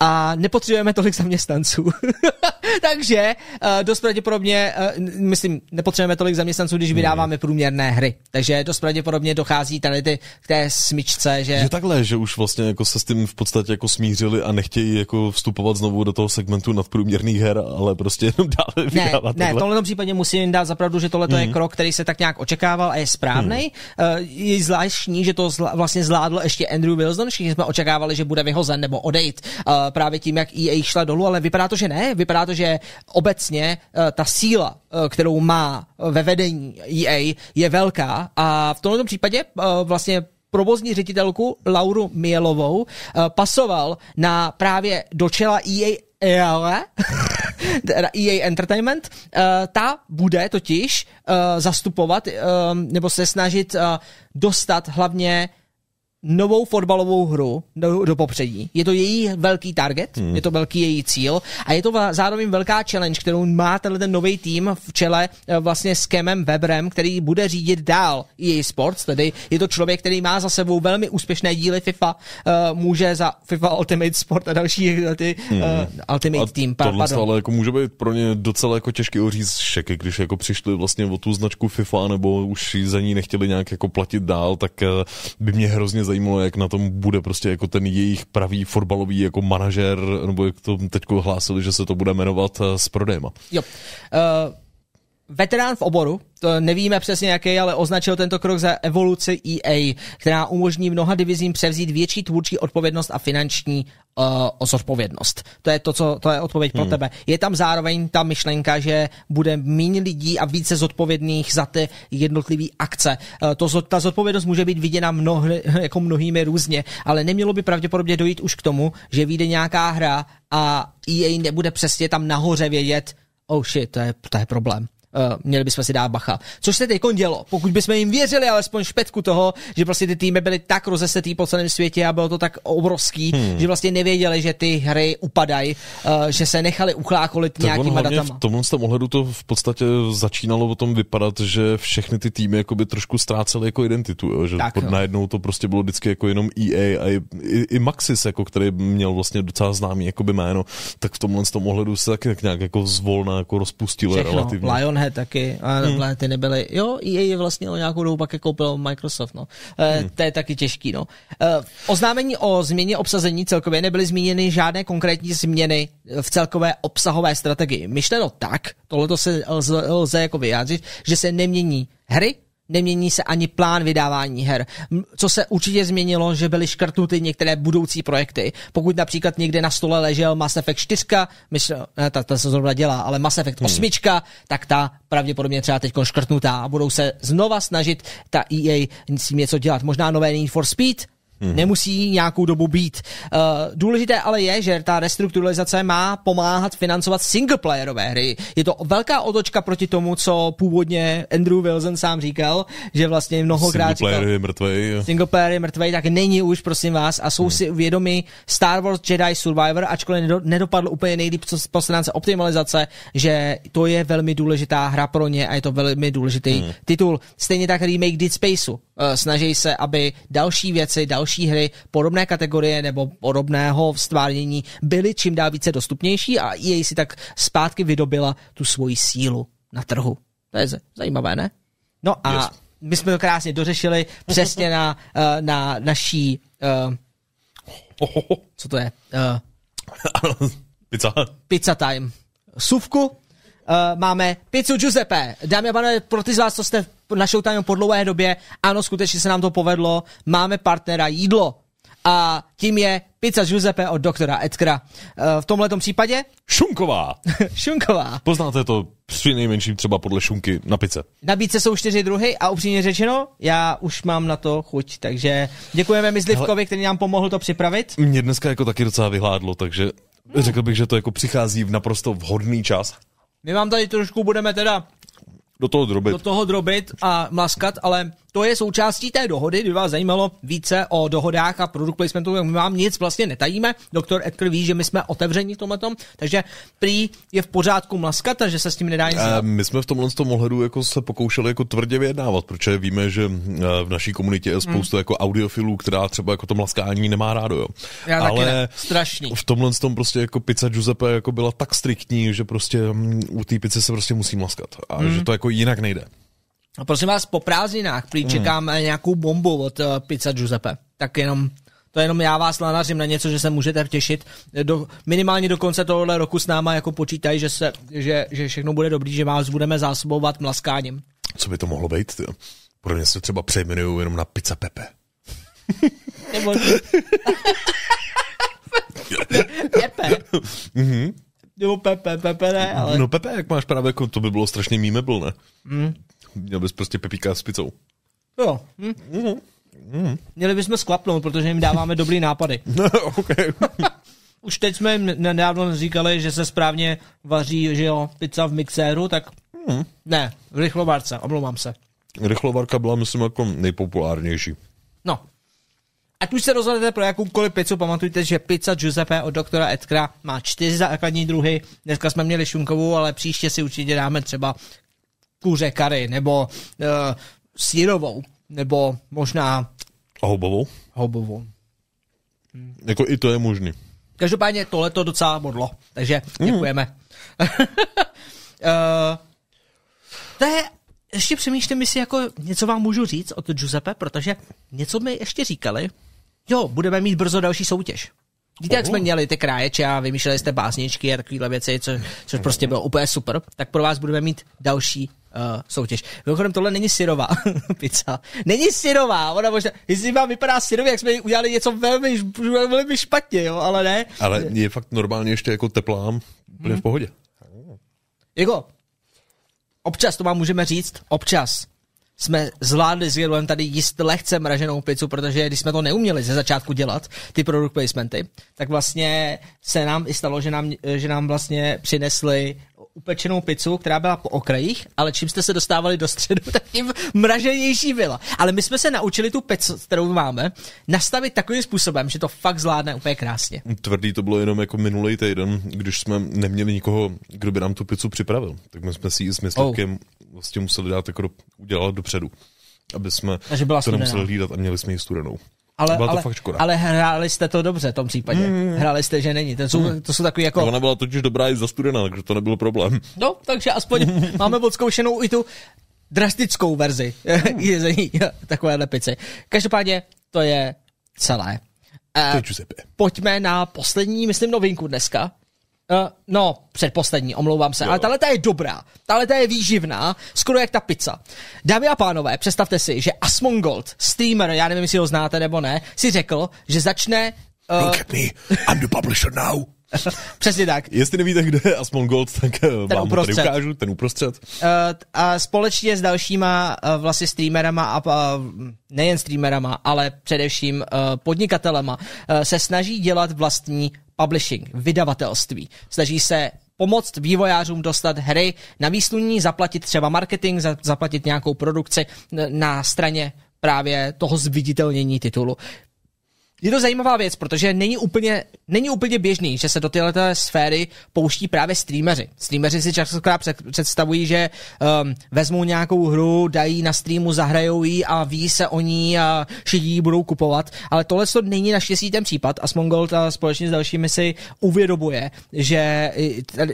a nepotřebujeme tolik zaměstnanců. [LAUGHS] Takže uh, dost pravděpodobně, uh, myslím, nepotřebujeme tolik zaměstnanců, když vydáváme průměrné hry. Takže dost pravděpodobně dochází tady ty, k té smyčce, že... Je takhle, že už vlastně jako se s tím v podstatě jako smířili a nechtějí jako vstupovat znovu do toho segmentu nadprůměrných her, ale prostě jenom dále vydávat. Ne, ne v tomhle případě musím dát zapravdu, že tohle mm. je mhm. krok, který se tak nějak očekával a je správný. Mm. Uh, je zvláštní, že to zla, vlastně zvládl ještě Andrew Wilson, všichni jsme očekávali, že bude vyhozen nebo odejít uh, právě tím, jak EA šla dolů, ale vypadá to, že ne. Vypadá to, že obecně uh, ta síla, uh, kterou má ve vedení EA, je velká. A v tomto případě uh, vlastně provozní ředitelku Lauru Mielovou uh, pasoval na právě do čela EA EA, EA Entertainment, uh, ta bude totiž uh, zastupovat uh, nebo se snažit uh, dostat hlavně novou fotbalovou hru do, do popředí. Je to její velký target, hmm. je to velký její cíl a je to zároveň velká challenge, kterou má tenhle ten nový tým v čele eh, vlastně s Kemem Weberem, který bude řídit dál její sports, tedy je to člověk, který má za sebou velmi úspěšné díly FIFA, uh, může za FIFA Ultimate Sport a další eh, ty hmm. uh, Ultimate a Team. Tohle ale jako může být pro ně docela jako těžký oříz šeky, když jako přišli vlastně o tu značku FIFA nebo už za ní nechtěli nějak jako platit dál, tak by mě hrozně zajímalo, jak na tom bude prostě jako ten jejich pravý fotbalový jako manažer, nebo jak to teď hlásili, že se to bude jmenovat eh, s prodejma. Jo. Uh, veterán v oboru, to nevíme přesně jaký, ale označil tento krok za evoluci EA, která umožní mnoha divizím převzít větší tvůrčí odpovědnost a finanční uh, zodpovědnost. To je to, co, to je odpověď hmm. pro tebe. Je tam zároveň ta myšlenka, že bude méně lidí a více zodpovědných za ty jednotlivé akce. Uh, to, ta zodpovědnost může být viděna mnohy, [LAUGHS] jako mnohými různě, ale nemělo by pravděpodobně dojít už k tomu, že vyjde nějaká hra a EA nebude přesně tam nahoře vědět, oh shit, to je, to je problém uh, měli bychom si dát bacha. Což se teď dělo. Pokud bychom jim věřili alespoň špetku toho, že prostě ty týmy byly tak rozesetý po celém světě a bylo to tak obrovský, hmm. že vlastně nevěděli, že ty hry upadají, uh, že se nechali uchlákolit tak nějakýma datama. V tomhle tom ohledu to v podstatě začínalo o tom vypadat, že všechny ty týmy jakoby trošku ztrácely jako identitu, jo? že tak, pod, no. najednou to prostě bylo vždycky jako jenom EA a i, i, i Maxis, jako, který měl vlastně docela známý jakoby jméno, tak v tomhle tom ohledu se tak nějak jako zvolna jako rozpustilo relativně. Lion Lionhead taky, a hmm. ty nebyly. Jo, EA je vlastně o nějakou dobu pak koupil Microsoft, no. E, hmm. To je taky těžký, no. E, oznámení o změně obsazení celkově nebyly zmíněny žádné konkrétní změny v celkové obsahové strategii. Myšleno tak, tohle se lze, lze jako vyjádřit, že se nemění hry, nemění se ani plán vydávání her. Co se určitě změnilo, že byly škrtnuty některé budoucí projekty. Pokud například někde na stole ležel Mass Effect 4, mysl, ne, ta, ta se zrovna dělá, ale Mass Effect 8, hmm. tak ta pravděpodobně třeba teď škrtnutá a budou se znova snažit ta EA s tím něco dělat. Možná nové Need for Speed, Hmm. Nemusí nějakou dobu být. Uh, důležité ale je, že ta restrukturalizace má pomáhat financovat singleplayerové hry. Je to velká otočka proti tomu, co původně Andrew Wilson sám říkal, že vlastně mnohokrát Singleplayer je mrtvej. Singleplayer je mrtvej, tak není už, prosím vás, a jsou hmm. si vědomi Star Wars Jedi Survivor, ačkoliv nedopadl úplně nejlíp po stránce optimalizace, že to je velmi důležitá hra pro ně a je to velmi důležitý hmm. titul. Stejně tak remake Dead Spaceu. Uh, snaží se, aby další věci, další další hry podobné kategorie nebo podobného stvárnění byly čím dál více dostupnější a EA si tak zpátky vydobila tu svoji sílu na trhu. To je zajímavé, ne? No a yes. my jsme to krásně dořešili přesně na, eh, na naší uh, co to je? Uh, [LAUGHS] pizza. Pizza time. Suvku, uh, máme pizzu Giuseppe. Dámy a pánové, pro ty z vás, co jste na Showtime po dlouhé době, ano, skutečně se nám to povedlo, máme partnera jídlo. A tím je pizza Giuseppe od doktora Edkra. Eh, v tomhle případě? Šunková. [LAUGHS] šunková. Poznáte to při nejmenším třeba podle šunky na pice. Nabídce jsou čtyři druhy a upřímně řečeno, já už mám na to chuť, takže děkujeme Myslivkovi, který nám pomohl to připravit. Mě dneska jako taky docela vyhládlo, takže řekl bych, že to jako přichází v naprosto vhodný čas. My vám tady trošku budeme teda do toho drobit. Do toho drobit a maskat, ale to je součástí té dohody, kdyby vás zajímalo více o dohodách a product placementu, my vám nic vlastně netajíme. Doktor Edgar ví, že my jsme otevření v tomhle takže prý je v pořádku maskat, takže se s tím nedá nic dělat. My jsme v tomhle tom ohledu jako se pokoušeli jako tvrdě vyjednávat, protože víme, že eh, v naší komunitě je spoustu hmm. jako audiofilů, která třeba jako to mlaskání nemá rádo. Jo. Já Ale ne. strašný. V tomhle tom prostě jako pizza Giuseppe jako byla tak striktní, že prostě mm, u té pizzy se prostě musí maskat a hmm. že to jako jinak nejde. A prosím vás, po prázdninách prý mm. čekáme nějakou bombu od uh, Pizza Giuseppe. Tak jenom to jenom já vás lanařím na něco, že se můžete těšit. Do, minimálně do konce tohohle roku s náma jako počítají, že, se, že, že všechno bude dobrý, že vás budeme zásobovat mlaskáním. Co by to mohlo být? Tyjo? Pro mě se třeba přejmenuju jenom na Pizza Pepe. [LAUGHS] Nebo... Pepe. mm-hmm. Nebo Pepe, Pepe ne, ale... No Pepe, jak máš právě, jako, to by bylo strašně mýmebl, ne? Mm. Měl bys prostě Pepíka s pizzou. Jo. Hm? Mm-hmm. Mm. Měli bychom sklapnout, protože jim dáváme dobrý nápady. [LAUGHS] okay. [LAUGHS] Už teď jsme jim nedávno říkali, že se správně vaří, že jo, pizza v mixéru, tak mm. ne, v rychlovarce, omlouvám se. Rychlovarka byla, myslím, jako nejpopulárnější. No, Ať už se rozhodnete pro jakoukoliv pizzu, pamatujte, že pizza Giuseppe od doktora Edkra má čtyři základní druhy. Dneska jsme měli šunkovou, ale příště si určitě dáme třeba kuře kary, nebo uh, sírovou, nebo možná... A houbovou? Houbovou. Hm. Jako i to je možný. Každopádně tohle to docela modlo, takže mm. děkujeme. uh, [LAUGHS] to je ještě přemýšlím, jestli jako něco vám můžu říct od Giuseppe, protože něco mi ještě říkali. Jo, budeme mít brzo další soutěž. Víte, jak jsme měli ty kráječe a vymýšleli jste básničky a takovéhle věci, co, což prostě bylo úplně super, tak pro vás budeme mít další uh, soutěž. Mimochodem, tohle není syrová [LAUGHS] pizza. Není syrová, ona možná, jestli vám vypadá syrově, jak jsme udělali něco velmi, velmi špatně, jo, ale ne. Ale je fakt normálně ještě jako teplá, úplně v pohodě. Jako, občas to vám můžeme říct, občas jsme zvládli s Jirulem tady jíst lehce mraženou pizzu, protože když jsme to neuměli ze začátku dělat, ty product placementy, tak vlastně se nám i stalo, že nám, že nám vlastně přinesli upečenou pizzu, která byla po okrajích, ale čím jste se dostávali do středu, [LAUGHS] tak tím mraženější byla. Ale my jsme se naučili tu pizzu, kterou máme, nastavit takovým způsobem, že to fakt zvládne úplně krásně. Tvrdý to bylo jenom jako minulý týden, když jsme neměli nikoho, kdo by nám tu pizzu připravil. Tak my jsme si ji s myslivkem oh. Vlastně museli dát jako do, udělat dopředu. Aby jsme Takže byla to studená. nemuseli hlídat a měli jsme ji studenou. Ale, Byla to ale, fakt škoda. ale hráli jste to dobře v tom případě. Mm. Hráli jste, že není. To jsou, to jsou takový jako... Ona byla totiž dobrá i zastudená, takže to nebyl problém. No, takže aspoň [LAUGHS] máme odzkoušenou i tu drastickou verzi jezení takovéhle pici. Každopádně to je celé. To Uh, je Giuseppe. pojďme na poslední, myslím, novinku dneska. Uh, no, předposlední, omlouvám se, jo. ale tahle je dobrá, tahle je výživná, skoro jak ta pizza. Dámy a pánové, představte si, že Asmongold, streamer, já nevím, jestli ho znáte nebo ne, si řekl, že začne... Uh, Look at me, I'm the publisher now. [LAUGHS] přesně tak. Jestli nevíte, kde je Asmon Gold, tak eh, vám ho tady uprostřed. ukážu, ten uprostřed. Uh, a společně s dalšíma uh, vlastně streamerama a uh, nejen streamerama, ale především uh, podnikatelema uh, se snaží dělat vlastní publishing, vydavatelství. Snaží se pomoct vývojářům dostat hry na výsluní, zaplatit třeba marketing, za, zaplatit nějakou produkci na straně právě toho zviditelnění titulu. Je to zajímavá věc, protože není úplně, není úplně běžný, že se do této sféry pouští právě streameři. Streameři si častokrát před, představují, že um, vezmou nějakou hru, dají na streamu, zahrajou ji a ví se o ní a všichni ji budou kupovat. Ale tohle to není naštěstí ten případ. A společně s dalšími si uvědomuje, že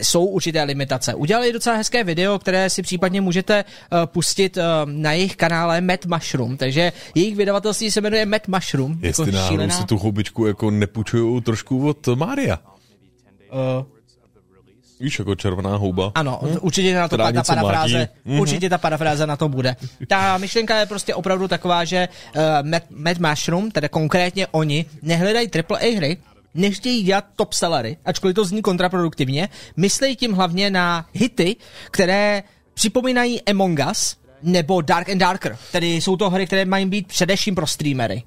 jsou určité limitace. Udělali docela hezké video, které si případně můžete uh, pustit uh, na jejich kanále Mad Mushroom. Takže jejich vydavatelství se jmenuje Mad Mushroom. Jestli jako šílená- si tu houbičku jako nepůjčují trošku od Mária. Uh, Víš, jako červená houba. ano, hm? určitě na to ta něco parafráze. Mhm. určitě ta parafráze na to bude. Ta myšlenka je prostě opravdu taková, že uh, Mad, Mad Mushroom, teda konkrétně oni, nehledají AAA hry, nechtějí dělat top sellery, ačkoliv to zní kontraproduktivně, myslí tím hlavně na hity, které připomínají Among Us, nebo Dark and Darker, tedy jsou to hry, které mají být především pro streamery.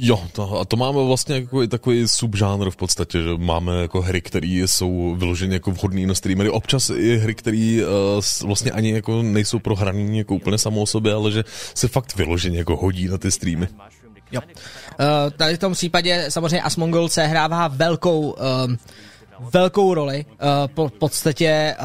Jo, to, a to máme vlastně jako takový subžánr v podstatě, že máme jako hry, které jsou vyloženě jako vhodné na streamery. Občas i hry, které uh, vlastně ani jako nejsou prohraný jako úplně samo o sobě, ale že se fakt vyloženě jako hodí na ty streamy. Jo. Uh, tady v tom případě samozřejmě Asmongold se hrává velkou, um, velkou roli. Uh, po, v podstatě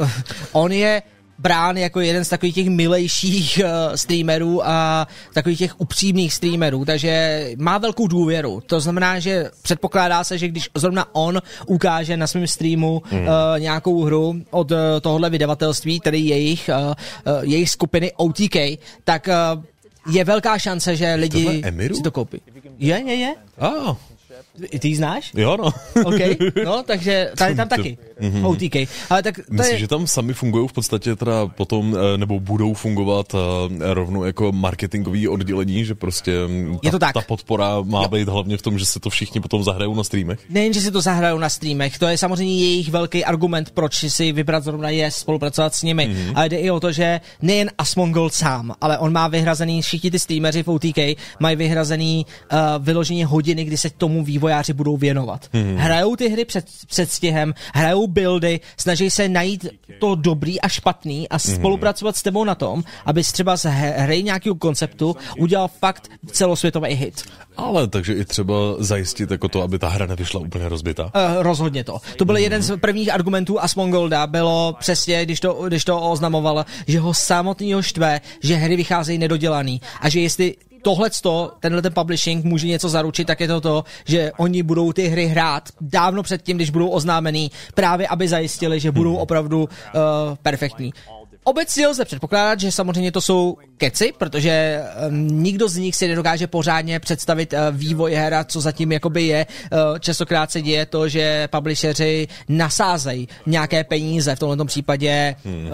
uh, [LAUGHS] on je brán jako jeden z takových těch milejších uh, streamerů a takových těch upřímných streamerů, takže má velkou důvěru. To znamená, že předpokládá se, že když zrovna on ukáže na svém streamu mm. uh, nějakou hru od uh, tohohle vydavatelství, tedy jejich, uh, uh, jejich skupiny OTK, tak uh, je velká šance, že lidi si to koupí. Je, je, je. A, ah, Ty, ji znáš? jo no. OK, no, [LAUGHS] takže tady tam taky. OTK. Ale tak to Myslím, je... že tam sami fungují v podstatě teda potom, eh, nebo budou fungovat eh, rovnou jako marketingový oddělení, že prostě mm, ta, Je to tak. ta podpora má jo. být hlavně v tom, že se to všichni potom zahrajou na streamech. Nejen, že si to zahrajou na streamech, to je samozřejmě jejich velký argument, proč si vybrat zrovna je spolupracovat s nimi. Mm-hmm. Ale jde i o to, že nejen Asmongold sám, ale on má vyhrazený, všichni ty streameři v OTK mají vyhrazený uh, vyloženě hodiny, kdy se tomu vývojáři budou věnovat. Mm-hmm. Hrajou ty hry před, před stihem, hrajou buildy, snaží se najít to dobrý a špatný a spolupracovat s tebou na tom, abys třeba z hry nějakého konceptu udělal fakt celosvětový hit. Ale takže i třeba zajistit jako to, aby ta hra nevyšla úplně rozbitá. Uh, rozhodně to. To byl jeden z prvních argumentů Asmongolda, bylo přesně, když to, když to oznamoval, že ho samotného štve, že hry vycházejí nedodělaný a že jestli tohleto, tenhle ten publishing může něco zaručit, tak je to to, že oni budou ty hry hrát dávno předtím, když budou oznámený, právě aby zajistili, že budou opravdu uh, perfektní. Obecně lze předpokládat, že samozřejmě to jsou keci, protože um, nikdo z nich si nedokáže pořádně představit uh, vývoj her a co zatím jakoby je. Uh, častokrát se děje to, že publisheři nasázejí nějaké peníze, v tomto případě hmm.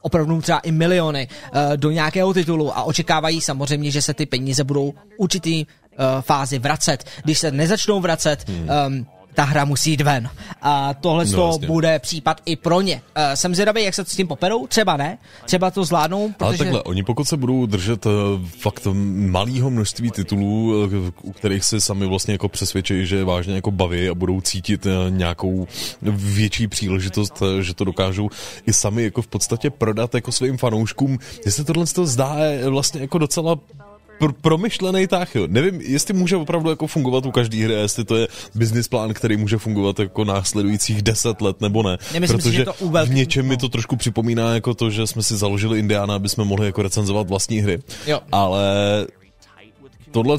opravdu třeba i miliony do nějakého titulu a očekávají samozřejmě, že se ty peníze budou určitý fázi vracet. Když se nezačnou vracet, hmm. um, ta hra musí jít ven. A tohle no, to vlastně. bude případ i pro ně. Uh, jsem zvědavý, jak se s tím poperou, třeba ne, třeba to zvládnou. Protože... Ale takhle, oni pokud se budou držet uh, fakt malého množství titulů, uh, u kterých se sami vlastně jako přesvědčí, že vážně jako baví a budou cítit uh, nějakou větší příležitost, uh, že to dokážou i sami jako v podstatě prodat jako svým fanouškům, jestli tohle to zdá vlastně jako docela pr- promyšlený tah, jo. Nevím, jestli může opravdu jako fungovat u každé hry, jestli to je business plán, který může fungovat jako následujících deset let nebo ne. Nemyslím protože si, že to u velký... v něčem mi to trošku připomíná jako to, že jsme si založili Indiana, aby jsme mohli jako recenzovat vlastní hry. Jo. Ale tohle,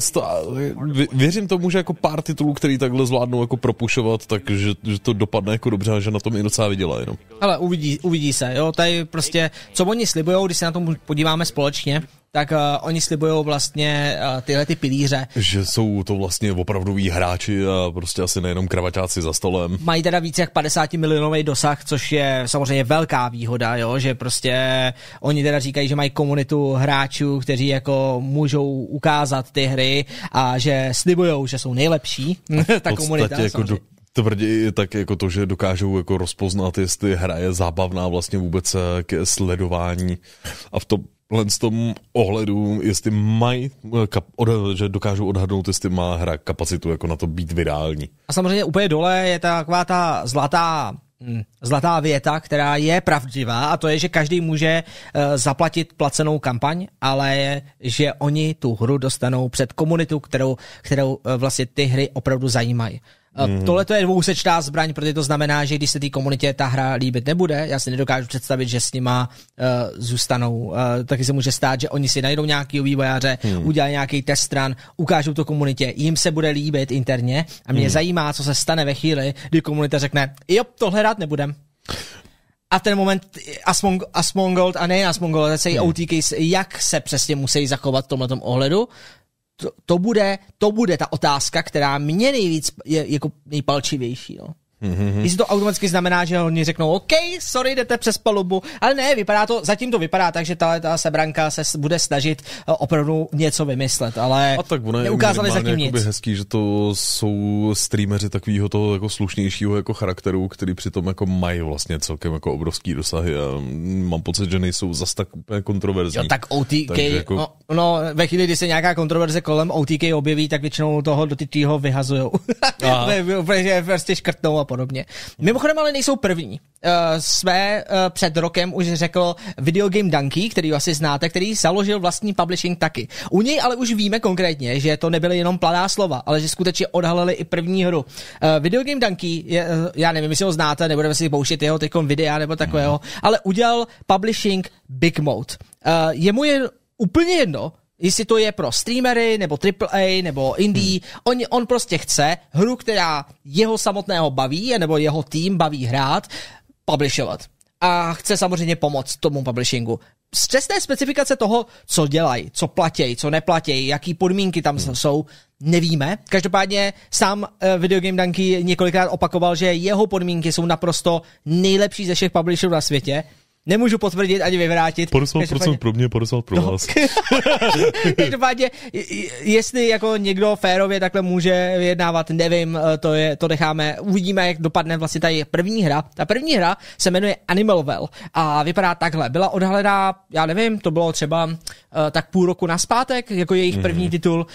věřím tomu, že jako pár titulů, který takhle zvládnou jako propušovat, takže že to dopadne jako dobře a že na tom i docela vydělají. No. Ale uvidí, uvidí se, jo, tady prostě, co oni slibujou, když se na tom podíváme společně, tak uh, oni slibují vlastně uh, tyhle ty pilíře. Že jsou to vlastně opravdoví hráči a prostě asi nejenom kravaťáci za stolem. Mají teda více jak 50 milionový dosah, což je samozřejmě velká výhoda, jo, že prostě oni teda říkají, že mají komunitu hráčů, kteří jako můžou ukázat ty hry a že slibují, že jsou nejlepší. [LAUGHS] Ta komunita. Jako do, tvrdí tak jako to, že dokážou jako rozpoznat, jestli hra je zábavná vlastně vůbec eh, ke sledování a v tom v tom ohledu, jestli mají, eh, že dokážou odhadnout, jestli má hra kapacitu jako na to být virální. A samozřejmě úplně dole je taková ta zlatá hm, zlatá věta, která je pravdivá a to je, že každý může uh, zaplatit placenou kampaň, ale že oni tu hru dostanou před komunitu, kterou, kterou uh, vlastně ty hry opravdu zajímají. Mm. Tohle to je dvousečná zbraň, protože to znamená, že když se té komunitě ta hra líbit nebude, já si nedokážu představit, že s nima uh, zůstanou. Uh, taky se může stát, že oni si najdou nějaký vývojáře, mm. udělají nějaký test stran, ukážou to komunitě, jim se bude líbit interně a mě mm. zajímá, co se stane ve chvíli, kdy komunita řekne, jo, tohle hrát nebudem. A ten moment Asmong, Asmongold a ne Asmongold, ale hmm. OTK, jak se přesně musí zachovat v tomhle ohledu, to, to, bude, to bude ta otázka, která mě nejvíc je jako nejpalčivější. No. Mm-hmm. Jestli to automaticky znamená, že oni řeknou, OK, sorry, jdete přes palubu, ale ne, vypadá to, zatím to vypadá tak, že ta, ta sebranka se bude snažit eh, opravdu něco vymyslet, ale A tak ono neukázali zatím nic. hezký, že to jsou streameři takového toho jako slušnějšího jako charakteru, který přitom jako mají vlastně celkem jako obrovský dosahy a mám pocit, že nejsou zas tak úplně kontroverzní. Jo, tak OTK, jako... no, no, ve chvíli, kdy se nějaká kontroverze kolem OTK objeví, tak většinou toho do ho vyhazujou. [LAUGHS] Protože prostě škrtnou a podobně. Mimochodem ale nejsou první. Uh, své uh, před rokem už řekl Video Game Donkey, který asi znáte, který založil vlastní publishing taky. U něj ale už víme konkrétně, že to nebyly jenom pladá slova, ale že skutečně odhalili i první hru. Uh, Video Game Donkey, je, uh, já nevím, jestli ho znáte, nebudeme si pouštět jeho teďkom videa nebo takového, mm. ale udělal publishing Big Mode. Uh, jemu je úplně jedno, Jestli to je pro streamery, nebo AAA, nebo indie, hmm. on, on prostě chce hru, která jeho samotného baví, nebo jeho tým baví hrát, publishovat. A chce samozřejmě pomoct tomu publishingu. Přesné specifikace toho, co dělají, co platí, co neplatí, jaký podmínky tam hmm. jsou, nevíme. Každopádně sám uh, Video Game Donkey několikrát opakoval, že jeho podmínky jsou naprosto nejlepší ze všech publisherů na světě Nemůžu potvrdit ani vyvrátit. 50% pro mě, 50% pro no. vás. [LAUGHS] Každopádně, jestli jako někdo férově takhle může vyjednávat, nevím, eh, to, je, to necháme, uvidíme, jak dopadne vlastně ta první hra. Ta první hra se jmenuje Animal Well a vypadá takhle. Byla odhalená, já nevím, to bylo třeba uh, tak půl roku naspátek, jako jejich první mm. titul.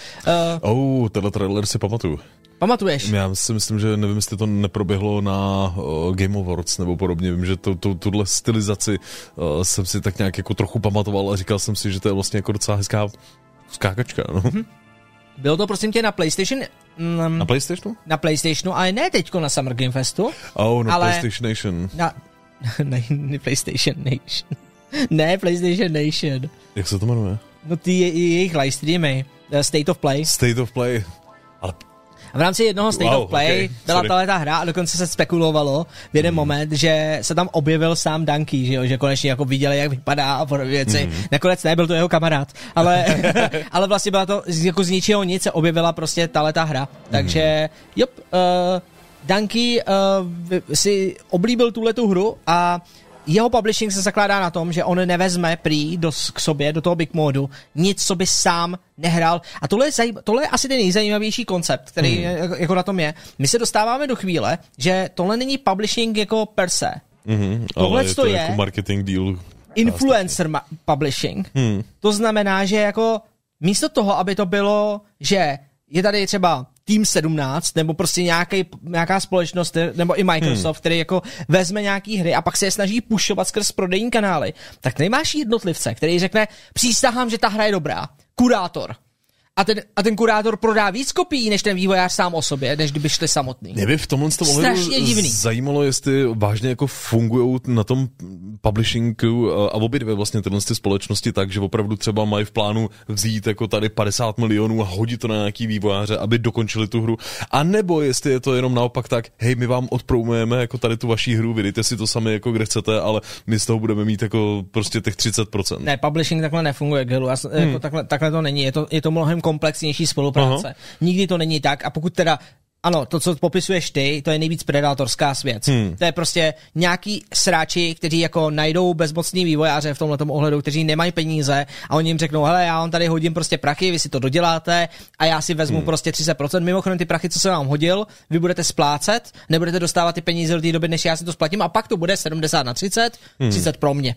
Uh, oh, tenhle trailer si pamatuju. Pamatuješ? Já si myslím, že nevím, jestli to neproběhlo na uh, Game Awards nebo podobně. Vím, že to, to, tuhle stylizaci uh, jsem si tak nějak jako trochu pamatoval a říkal jsem si, že to je vlastně jako docela hezká skákačka. No. Mm-hmm. Bylo to prosím tě na PlayStation? Mm, na PlayStationu? Na PlayStationu, ale ne teďko na Summer Game Festu. Oh, na ale PlayStation Nation. Na, [LAUGHS] ne, ne PlayStation Nation. [LAUGHS] ne, PlayStation Nation. Jak se to jmenuje? No ty je, jejich live streamy. Uh, State of Play. State of Play. Ale A v rámci jednoho State Wow, of Play okay, byla tahle ta hra a dokonce se spekulovalo v jeden moment, že se tam objevil sám Danky, že, jo? že konečně jako viděli, jak vypadá a podobné věci. Nakonec ne, byl to jeho kamarád, ale, [LAUGHS] ale vlastně byla to z- jako z ničeho nic se objevila prostě tahle ta hra. Takže, jop, uh, Danky uh, si oblíbil tuhle tu hru a jeho publishing se zakládá na tom, že on nevezme prý do, k sobě, do toho Big Modu, nic, co by sám nehrál. A tohle je, zajím, tohle je asi ten nejzajímavější koncept, který hmm. jako, jako na tom je. My se dostáváme do chvíle, že tohle není publishing jako per se. Mhm, Tohle je to to je- jako marketing deal. Influencer ma- publishing. Hmm. To znamená, že jako místo toho, aby to bylo, že je tady třeba Team 17, nebo prostě nějaký, nějaká společnost, nebo i Microsoft, hmm. který jako vezme nějaký hry a pak se je snaží pušovat skrz prodejní kanály, tak nemáš jednotlivce, který řekne, přísahám, že ta hra je dobrá. Kurátor. A ten, a ten kurátor prodá víc kopií, než ten vývojář sám o sobě, než kdyby šli samotný. Mě by v tomhle tom Strašně ohledu divný. zajímalo, jestli vážně jako fungují na tom publishingu a a obě dvě vlastně tyhle ty společnosti tak, že opravdu třeba mají v plánu vzít jako tady 50 milionů a hodit to na nějaký vývojáře, aby dokončili tu hru. A nebo jestli je to jenom naopak tak, hej, my vám odpromujeme jako tady tu vaší hru, vydejte si to sami jako kde chcete, ale my z toho budeme mít jako prostě těch 30%. Ne, publishing takhle nefunguje, Gelu. Hmm. jako takhle, takhle, to není. Je to, je to mnohem komplexnější spolupráce. Aha. Nikdy to není tak. A pokud teda ano, to, co popisuješ ty, to je nejvíc predátorská věc. Hmm. To je prostě nějaký sráči, kteří jako najdou bezmocný vývojáře v tomhle ohledu, kteří nemají peníze a oni jim řeknou, hele, já vám tady hodím prostě prachy, vy si to doděláte a já si vezmu hmm. prostě 30%. Mimochodem ty prachy, co jsem vám hodil, vy budete splácet, nebudete dostávat ty peníze do té doby, než já si to splatím a pak to bude 70 na 30, hmm. 30 pro mě.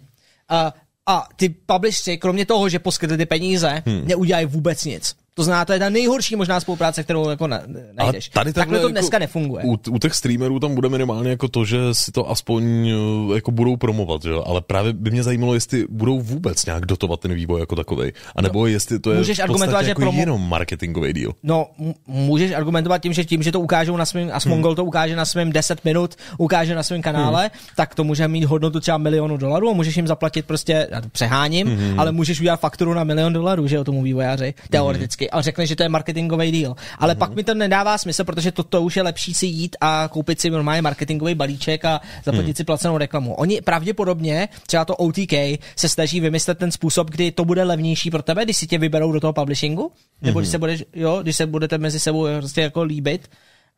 Uh, a ty publishři, kromě toho, že poskytli ty peníze, hmm. neudělají vůbec nic. To znamená, to je ta nejhorší možná spolupráce, kterou jako na, najdeš. tady takhle to jako dneska nefunguje. U, u těch streamerů tam bude minimálně jako to, že si to aspoň eh, jako budou promovat, že? jo? ale právě by mě zajímalo, jestli budou vůbec nějak dotovat ten vývoj jako takový, anebo no, jestli to je můžeš v argumentovat, že jako promo- jenom marketingový díl. No, můžeš argumentovat tím, že tím, že to ukážou na svém, a Smongol hmm. to ukáže na svém 10 minut, ukáže na svém kanále, hmm. tak to může mít hodnotu třeba milionu dolarů a můžeš jim zaplatit prostě, já to přeháním, hmm. ale můžeš udělat fakturu na milion dolarů, že jo, tomu vývojáři, teoreticky, hmm. A řekne, že to je marketingový deal. Ale hmm. pak mi to nedává smysl, protože to, to už je lepší si jít a koupit si normálně marketingový balíček a zaplatit hmm. si placenou reklamu. Oni pravděpodobně, třeba to OTK, se snaží vymyslet ten způsob, kdy to bude levnější pro tebe, když si tě vyberou do toho publishingu, nebo když se budeš, jo, když se budete mezi sebou prostě jako líbit.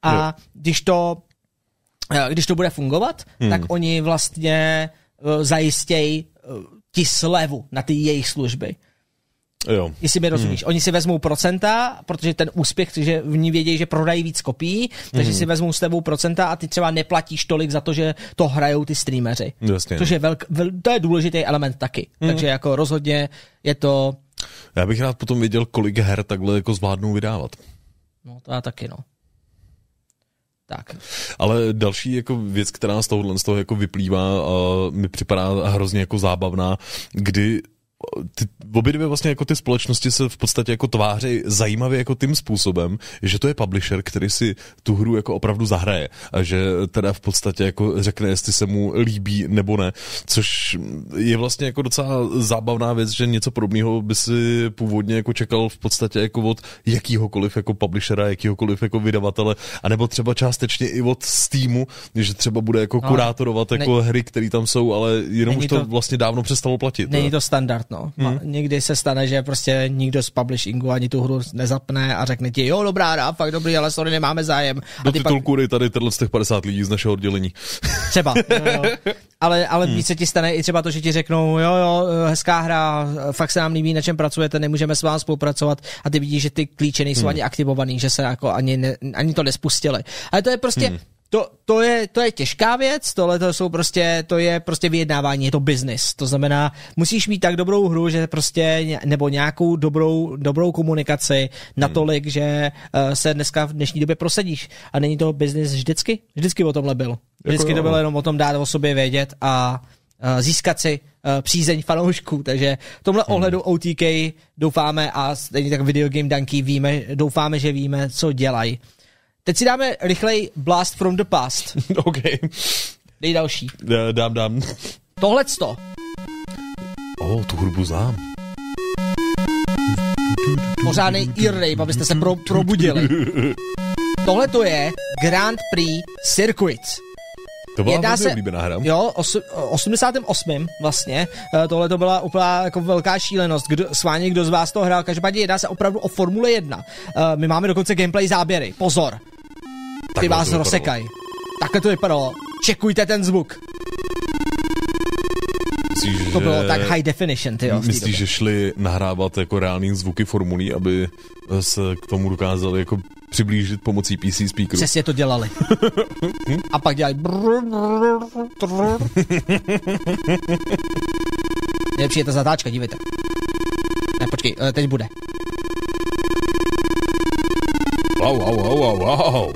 A Jo. když to eh, když to bude fungovat, hmm. tak oni vlastně uh, zajistějí uh, ti slevu na ty jejich služby. Jo. Jestli mi rozumíš. Hmm. Oni si vezmou procenta, protože ten úspěch, že v ní vědějí, že prodají víc kopií, takže si vezmou s tebou procenta a ty třeba neplatíš tolik za to, že to hrajou ty streameři. Jasně. Což je velk, vel, to je důležitý element taky. Hmm. Takže jako rozhodně je to, Já bych rád potom věděl, kolik her takhle jako zvládnou vydávat. no to já taky no. Tak. Ale další jako věc, která z tohohle z toho jako vyplývá, a mi připadá hrozně jako zábavná, kdy ty, obě dvě vlastně jako ty společnosti se v podstatě jako tváří zajímavě jako tím způsobem, že to je publisher, který si tu hru jako opravdu zahraje a že teda v podstatě jako řekne, jestli se mu líbí nebo ne, což je vlastně jako docela zábavná věc, že něco podobného by si původně jako čekal v podstatě jako od jakýhokoliv jako publishera, jakýhokoliv jako vydavatele, anebo třeba částečně i od Steamu, že třeba bude jako No, kurátorovat jako ne- hry, které tam jsou, ale jenom už to, to- vlastně dávno přestalo platit. Není to standard, no. Hmm. Někdy se stane, že prostě nikdo z publishingu ani tu hru nezapne a řekne ti, jo, dobrá hra, fakt dobrý, ale sorry, nemáme zájem. Do A ty pak titulku dej tady tenhle z těch 50 lidí z našeho oddělení. třeba, jo, jo. [LAUGHS] Ale, ale hmm. víc se ti stane i třeba to, že ti řeknou, jo, jo, hezká hra, fakt se nám líbí, na čem pracujete, nemůžeme s vámi spolupracovat a ty vidíš, že ty klíče nejsou hmm. ani aktivovaný, že se jako ani, ne, ani to nespustili. Ale to je prostě, hmm. To, to, je, to je těžká věc, tohle to jsou prostě, to je prostě vyjednávání, je to business. To znamená, musíš mít tak dobrou hru, že prostě, nebo nějakou dobrou, dobrou komunikaci natolik, že uh, se dneska v dnešní době prosadíš. A není to business vždycky? Vždycky o tomhle byl. Vždycky jo. to bylo jenom o tom dát o sobě vědět a uh, získat si uh, přízeň fanoušků. Takže v tomhle hmm. ohledu OTK doufáme a stejně tak Video Game Donkey víme, doufáme, že víme, co dělají. Teď si dáme rychlej Blast from the Past. [LAUGHS] OK. Dej další. Eh, Dám, dám. Tohleto. O, oh, tu hudbu znám. Pořádnej ear rape, abyste se pro, probudili. tohle to je Grand Prix Circuit. To byla Jedná se, oblíbená hra. jo, osu, 88. vlastně, eh, tohle to byla úplná jako velká šílenost, kdo, sváně kdo z vás to hrál, každopádně jedná se opravdu o Formule 1. Eh, My máme dokonce gameplay záběry, pozor, ty Takhle vás rozsekají. Takhle to vypadalo, čekujte ten zvuk, Myslíš, to bylo že- tak high definition, ty jo. Myslíš, že šli nahrávat jako reální zvuky formulí, aby se k tomu dokázali jako přiblížit pomocí PC speakeru? Přesně to dělali. [LAUGHS] A pak dělali... [LAUGHS] Nejlepší je ta zatáčka, dívejte. Ne, počkej, eh, teď bude. Wow, wow, wow, wow, wow.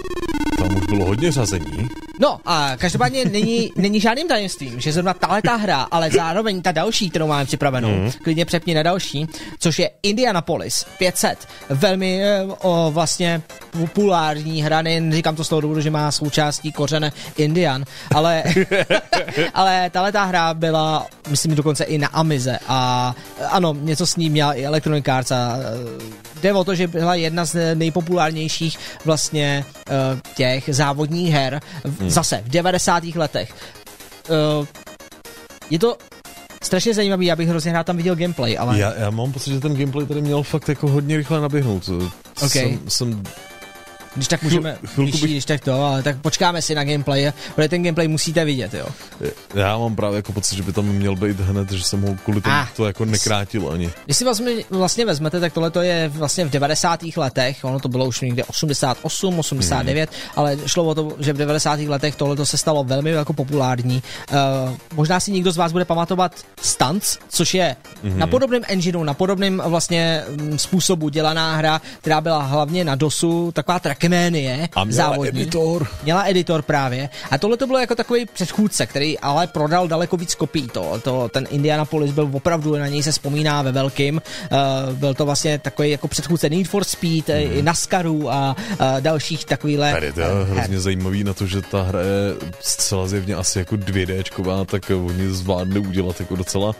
Tam už bylo hodně řazení. No a každopádně není, není žádným tajemstvím, že zrovna tahle ta hra, ale zároveň ta další, kterou máme připravenou, mm. klidně přepni na další, což je Indianapolis 500. Velmi eh, o, vlastně populární hra, nejen říkám to z toho důvodu, že má součástí kořene Indian, ale, [LAUGHS] ale tahle ta hra byla, myslím, dokonce i na Amize a ano, něco s ní měla i Electronic Arts a eh, jde o to, že byla jedna z nejpopulárnějších vlastně uh, těch závodních her v, zase v 90. letech. Uh, je to strašně zajímavý, já bych hrozně rád tam viděl gameplay, ale Já, já mám pocit, že ten gameplay tady měl fakt jako hodně rychle naběhnout. Ok. Jsem, jsem když tak můžeme, chvilku když, bych- když tak to, ale tak počkáme si na gameplay, protože ten gameplay musíte vidět, jo. Já mám právě jako pocit, že by tam měl být hned, že jsem ho kvůli tomu Ah. to jako nekrátil ani. Když si vlastně, vlastně vezmete, tak tohle to je vlastně v 90. letech, ono to bylo už někde 88, 89, mm. ale šlo o to, že v 90. letech tohle se stalo velmi jako populární. Uh, možná si někdo z vás bude pamatovat Stunts, což je mm. na podobném engineu, na podobném vlastně mm, způsobu dělaná hra, která byla hlavně na DOSu, taková trackmanie A měla závodní. editor. Měla editor právě. A tohle to bylo jako takový předchůdce, který ale prodal daleko víc kopií. To, to, ten Indianapolis byl opravdu, na něj se vzpomíná ve velkým. Uh, byl to vlastně takový jako předchůdce Need for Speed, mm. i NASCARu a uh, dalších takovýhle. Tady to je eh, hrozně zajímavý na to, že ta hra je zcela zjevně asi jako 2Dčková, tak oni zvládli udělat jako docela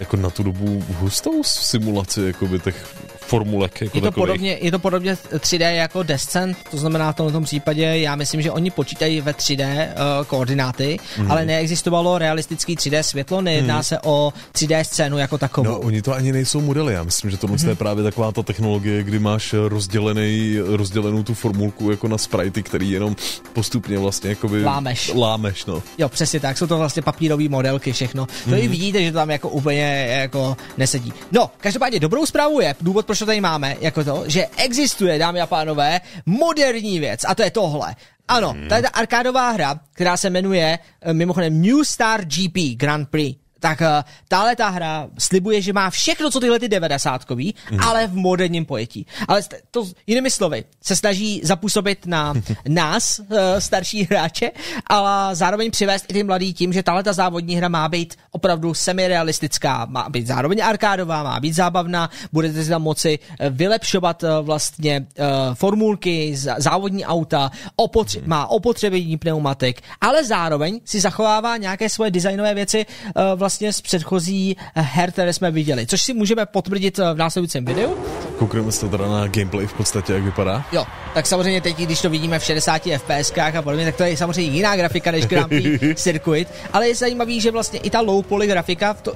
jako na tu dobu hustou simulaci jakoby těch formulek jako Je to, takových. podobně, je to podobně 3D jako Descent, to znamená v tomto případě, já myslím, že oni počítají ve 3D uh, koordináty, Mhm. mm. ale neexistovalo realistický 3D světlo, nejedná mm. se o 3D scénu jako takovou. No, oni to ani nejsou modely. Já myslím, že tohle mm-hmm. je právě taková ta technologie, kdy máš rozdělený, rozdělenou tu formulku jako na sprite, který jenom postupně vlastně jakoby Lámeš. Lámeš, no. Jo, přesně tak, jsou to vlastně papírové modelky, všechno. To i vidíte, že to tam jako úplně jako nesedí. No, každopádně dobrou zprávu je, důvod, proč to tady máme, jako to, že existuje, dámy a pánové, moderní věc, a to je tohle. Ano, to je ta arkádová hra, která se jmenuje eh, mimochodem New Star GP Grand Prix. Tak uh, tahle ta hra slibuje, že má všechno, co tyhle ty 90 mm. ale v moderním pojetí. Ale to jinými slovy se snaží zapůsobit na [LAUGHS] nás, uh, starší hráče, ale zároveň přivést i ty mladý tím, že tahle ta závodní hra má být opravdu semirealistická, má být zároveň arkádová, má být zábavná, budete si tam moci eh, vylepšovat eh, vlastně formulky, závodní auta, opotře- má opotřebení pneumatik, ale zároveň si zachovává nějaké svoje designové věci uh, vlastně z předchozí eh, her, které jsme viděli, což si můžeme potvrdit eh, v následujícím videu. Koukneme se teda na gameplay v podstatě, jak vypadá. Jo, tak samozřejmě teď, když to vidíme v 60 FPS a podobně, tak to je samozřejmě jiná grafika než Grand Prix Circuit, ale je zajímavý, že vlastně i ta low poly grafika, v to,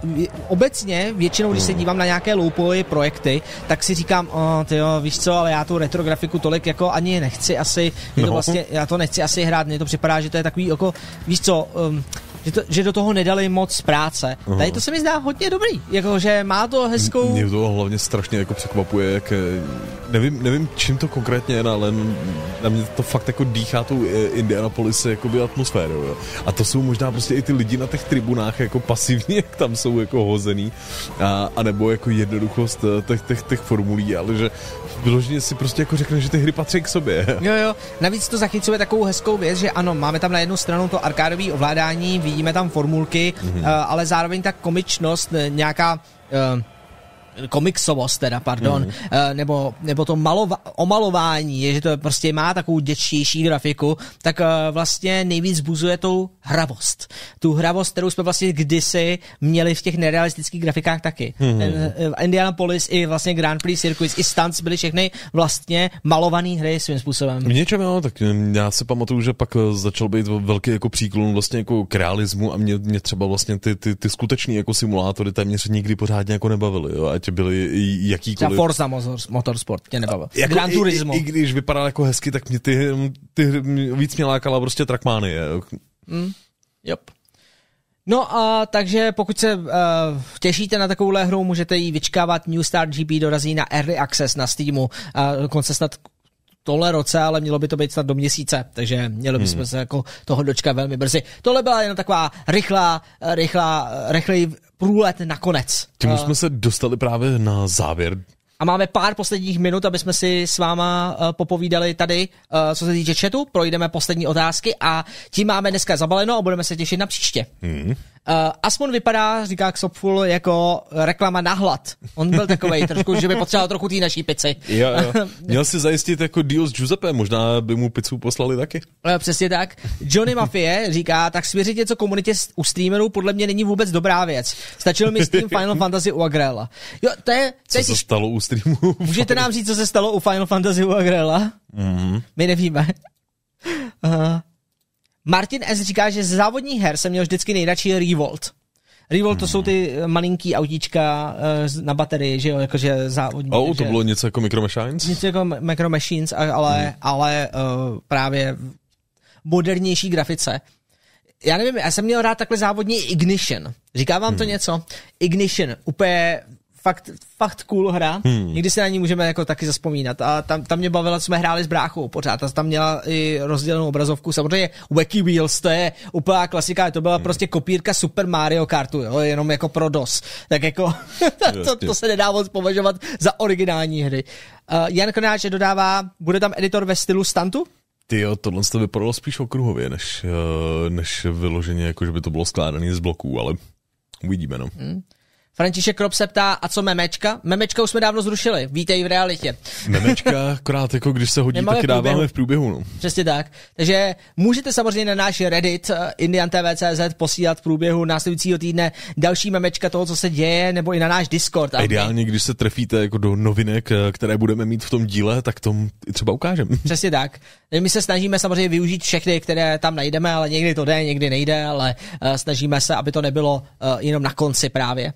obecně většinou, když se dívám na nějaké low poly projekty, tak si říkám, oh, ty jo, víš co, ale já tu retro grafiku tolik jako ani nechci asi, je to No. vlastně, já to nechci asi hrát, mně to připadá, že to je takový jako, víš co, um, že, to, že do toho nedali moc práce. Tady to se mi zdá hodně dobrý, jakože má to hezkou... Mě to hlavně strašně jako překvapuje, jak eh, nevím, nevím čím to konkrétně je, no, ale na mě to fakt jako dýchá tou eh, Indianapolis jakoby atmosférou, jo. A to jsou možná prostě i ty lidi na těch tribunách jako pasivně, [LAUGHS] jak tam jsou jako hozený, a, a nebo jako jednoduchost eh, těch, těch, těch formulí, ale že vyloženě si prostě jako řekne, že ty hry patří k sobě. [LAUGHS] Jo, jo. Navíc to zachycuje takovou hezkou věc, že ano, máme tam na jednu stranu to arkádové ovládání, vidíme tam formulky, mm-hmm. ale zároveň ta komičnost, eh, nějaká uh, komiksovost teda, pardon, mm. nebo, nebo to malova, omalování, že to prostě má takovou děčtější grafiku, tak uh, vlastně nejvíc buzuje tou hravost. Tu hravost, kterou jsme vlastně kdysi měli v těch nerealistických grafikách taky. Mm. Indianapolis i vlastně Grand Prix Circuits, i stunts byly všechny vlastně malované hry svým způsobem. V něčem jo, tak já si pamatuju, že pak začal být velký jako příklon vlastně jako k realismu a mě, mě třeba vlastně ty, ty, ty skutečný jako simulátory téměř nikdy pořádně jako nebavily, jo, ať byly jakýkoliv. Třeba Forza Motorsport tě nebavil. Jako Gran Turismo. I, I, když vypadal jako hezky, tak mě ty, ty víc mě lákala prostě Trackmany. Mm, yep. No a takže pokud se uh, těšíte na takovouhle hru, můžete ji vyčkávat. New Star GP dorazí na Early Access na Steamu. Uh, dokonce snad tohle roce, ale mělo by to být snad do měsíce, takže měli bychom hmm. se jako toho dočkat velmi brzy. Tohle byla jen taková rychlá, rychlá, rychlý průlet nakonec. Tím uh, jsme se dostali právě na závěr a máme pár posledních minut, aby jsme si s váma uh, popovídali tady, uh, co se týče chatu, projdeme poslední otázky a tím máme dneska zabaleno a budeme se těšit na příště. Hmm. Uh, Asmon vypadá, říká Xopful, jako reklama na hlad. On byl takový [LAUGHS] trošku, že by potřeboval trochu té naší pici. Jo, jo. [LAUGHS] Měl si zajistit jako deal s Giuseppe, možná by mu pizzu poslali taky. Uh, přesně tak. Johnny Mafie říká, tak svěřit něco komunitě u streamerů podle mě není vůbec dobrá věc. Stačil mi s tím [LAUGHS] Final Fantasy u Agrela. Jo, to je... To je co se stalo u streamu? Můžete nám říct, co se stalo u Final Fantasy u Agrela? Mm-hmm. My nevíme. Uh, Martin S. říká, že z závodních her jsem měl vždycky nejradši Revolt. Revolt to jsou ty eh, malinký autíčka uh, na baterii, že jo, jakože závodní. Oh, to bylo něco jako Micro Machines? Něco jako Micro Machines, ale, hmm. ale uh, právě modernější grafice. Já nevím, já jsem měl rád takhle závodní Ignition. Říká vám to hmm. něco? Ignition, úplně fakt, fakt cool hra. Hmm. Někdy se na ní můžeme jako taky zaspomínat. A tam, tam mě bavilo, jsme hráli s bráchou pořád. A tam měla i rozdělenou obrazovku. Samozřejmě Wacky Wheels, to je úplná klasika. To byla hmm. prostě kopírka Super Mario Kartu, jo? jenom jako pro DOS. Tak jako [LAUGHS] to, to, se nedá moc považovat za originální hry. Uh, Jan Konáč dodává, bude tam editor ve stylu stantu? Ty jo, tohle to vypadalo spíš okruhově, než, uh, než vyloženě, jako že by to bylo skládané z bloků, ale uvidíme, no. Hmm. František Krop se ptá, a co memečka? Memečka už jsme dávno zrušili, vítej v realitě. Memečka, [LAUGHS] akorát jako když se hodí, Nemáme taky dáváme v průběhu. No. Přesně tak. Takže můžete samozřejmě na náš Reddit uh, IndianTV.cz posílat v průběhu následujícího týdne další memečka toho, co se děje, nebo i na náš Discord. A ideálně, když se trefíte jako do novinek, eh, které budeme mít v tom díle, tak to třeba ukážeme. [LAUGHS] Přesně tak. My se snažíme samozřejmě využít všechny, které tam najdeme, ale někdy to jde, někdy nejde, ale uh, snažíme se, aby to nebylo jenom na konci právě.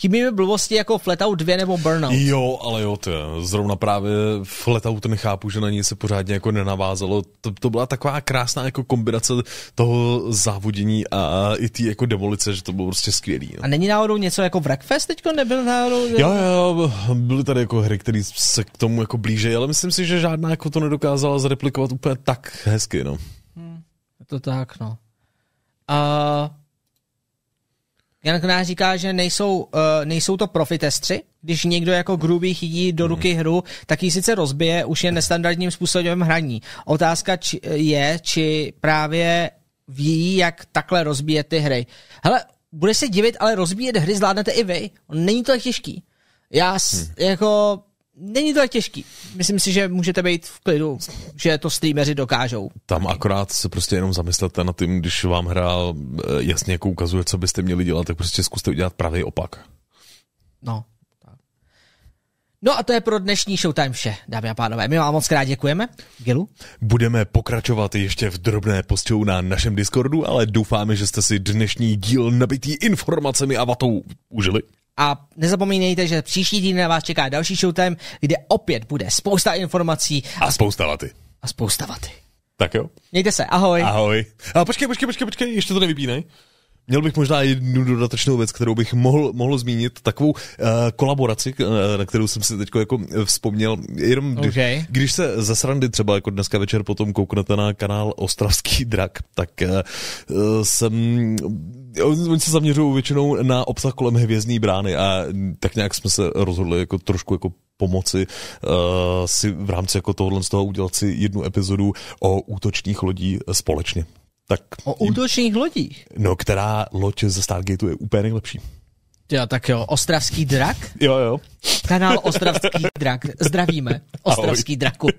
Chybí mi blbosti jako Flatout 2 nebo Burnout. Jo, ale jo, to je. Zrovna právě Flatout nechápu, že na ní se pořádně jako nenavázalo. To, to byla taková krásná jako kombinace toho závodění a i ty jako demolice, že to bylo prostě skvělý. No. A není náhodou něco jako Wreckfest teďko nebyl náhodou? Jo, jo, byly tady jako hry, které se k tomu jako blíže, ale myslím si, že žádná jako to nedokázala zreplikovat úplně tak hezky, no. Hmm, je to tak, no. A Jan Knář říká, že nejsou, uh, nejsou to profitestři. Když někdo jako grubý chytí do ruky hru, tak ji sice rozbije, už je nestandardním způsobem hraní. Otázka či, je, či právě ví, jak takhle rozbíjet ty hry. Hele, bude se divit, ale rozbíjet hry zvládnete i vy. Není to tak těžký. Já hmm. jako není to tak těžký. Myslím si, že můžete být v klidu, že to streameři dokážou. Tam akorát se prostě jenom zamyslete na tím, když vám hra eh, jasně jako ukazuje, co byste měli dělat, tak prostě zkuste udělat pravý opak. No. No a to je pro dnešní Showtime vše, dámy a pánové. My vám moc krát děkujeme. Gilu? Budeme pokračovat ještě v drobné postou na našem Discordu, ale doufáme, že jste si dnešní díl nabitý informacemi a vatou užili. A nezapomínejte, že příští týden na vás čeká další showtime, kde opět bude spousta informací. A spousta vaty. A spousta vaty. Tak jo. Mějte se, ahoj. Ahoj. A počkej, počkej, počkej, počkej, ještě to nevypínej. Měl bych možná jednu dodatečnou věc, kterou bych mohl, mohl zmínit, takovou uh, kolaboraci, uh, na kterou jsem si teď jako vzpomněl. Jenom když, okay. když se za srandy třeba jako dneska večer potom kouknete na kanál Ostravský drak, tak uh, jsem oni se zaměřují většinou na obsah kolem hvězdní brány a tak nějak jsme se rozhodli jako trošku jako pomoci uh, si v rámci jako tohohle z toho udělat si jednu epizodu o útočních lodí společně. Tak o útočných lodích? No, která loď ze Stargateu je úplně nejlepší. Jo, tak jo, Ostravský drak? Jo, jo. Kanál Ostravský drak. Zdravíme. Ostravský draku. [LAUGHS]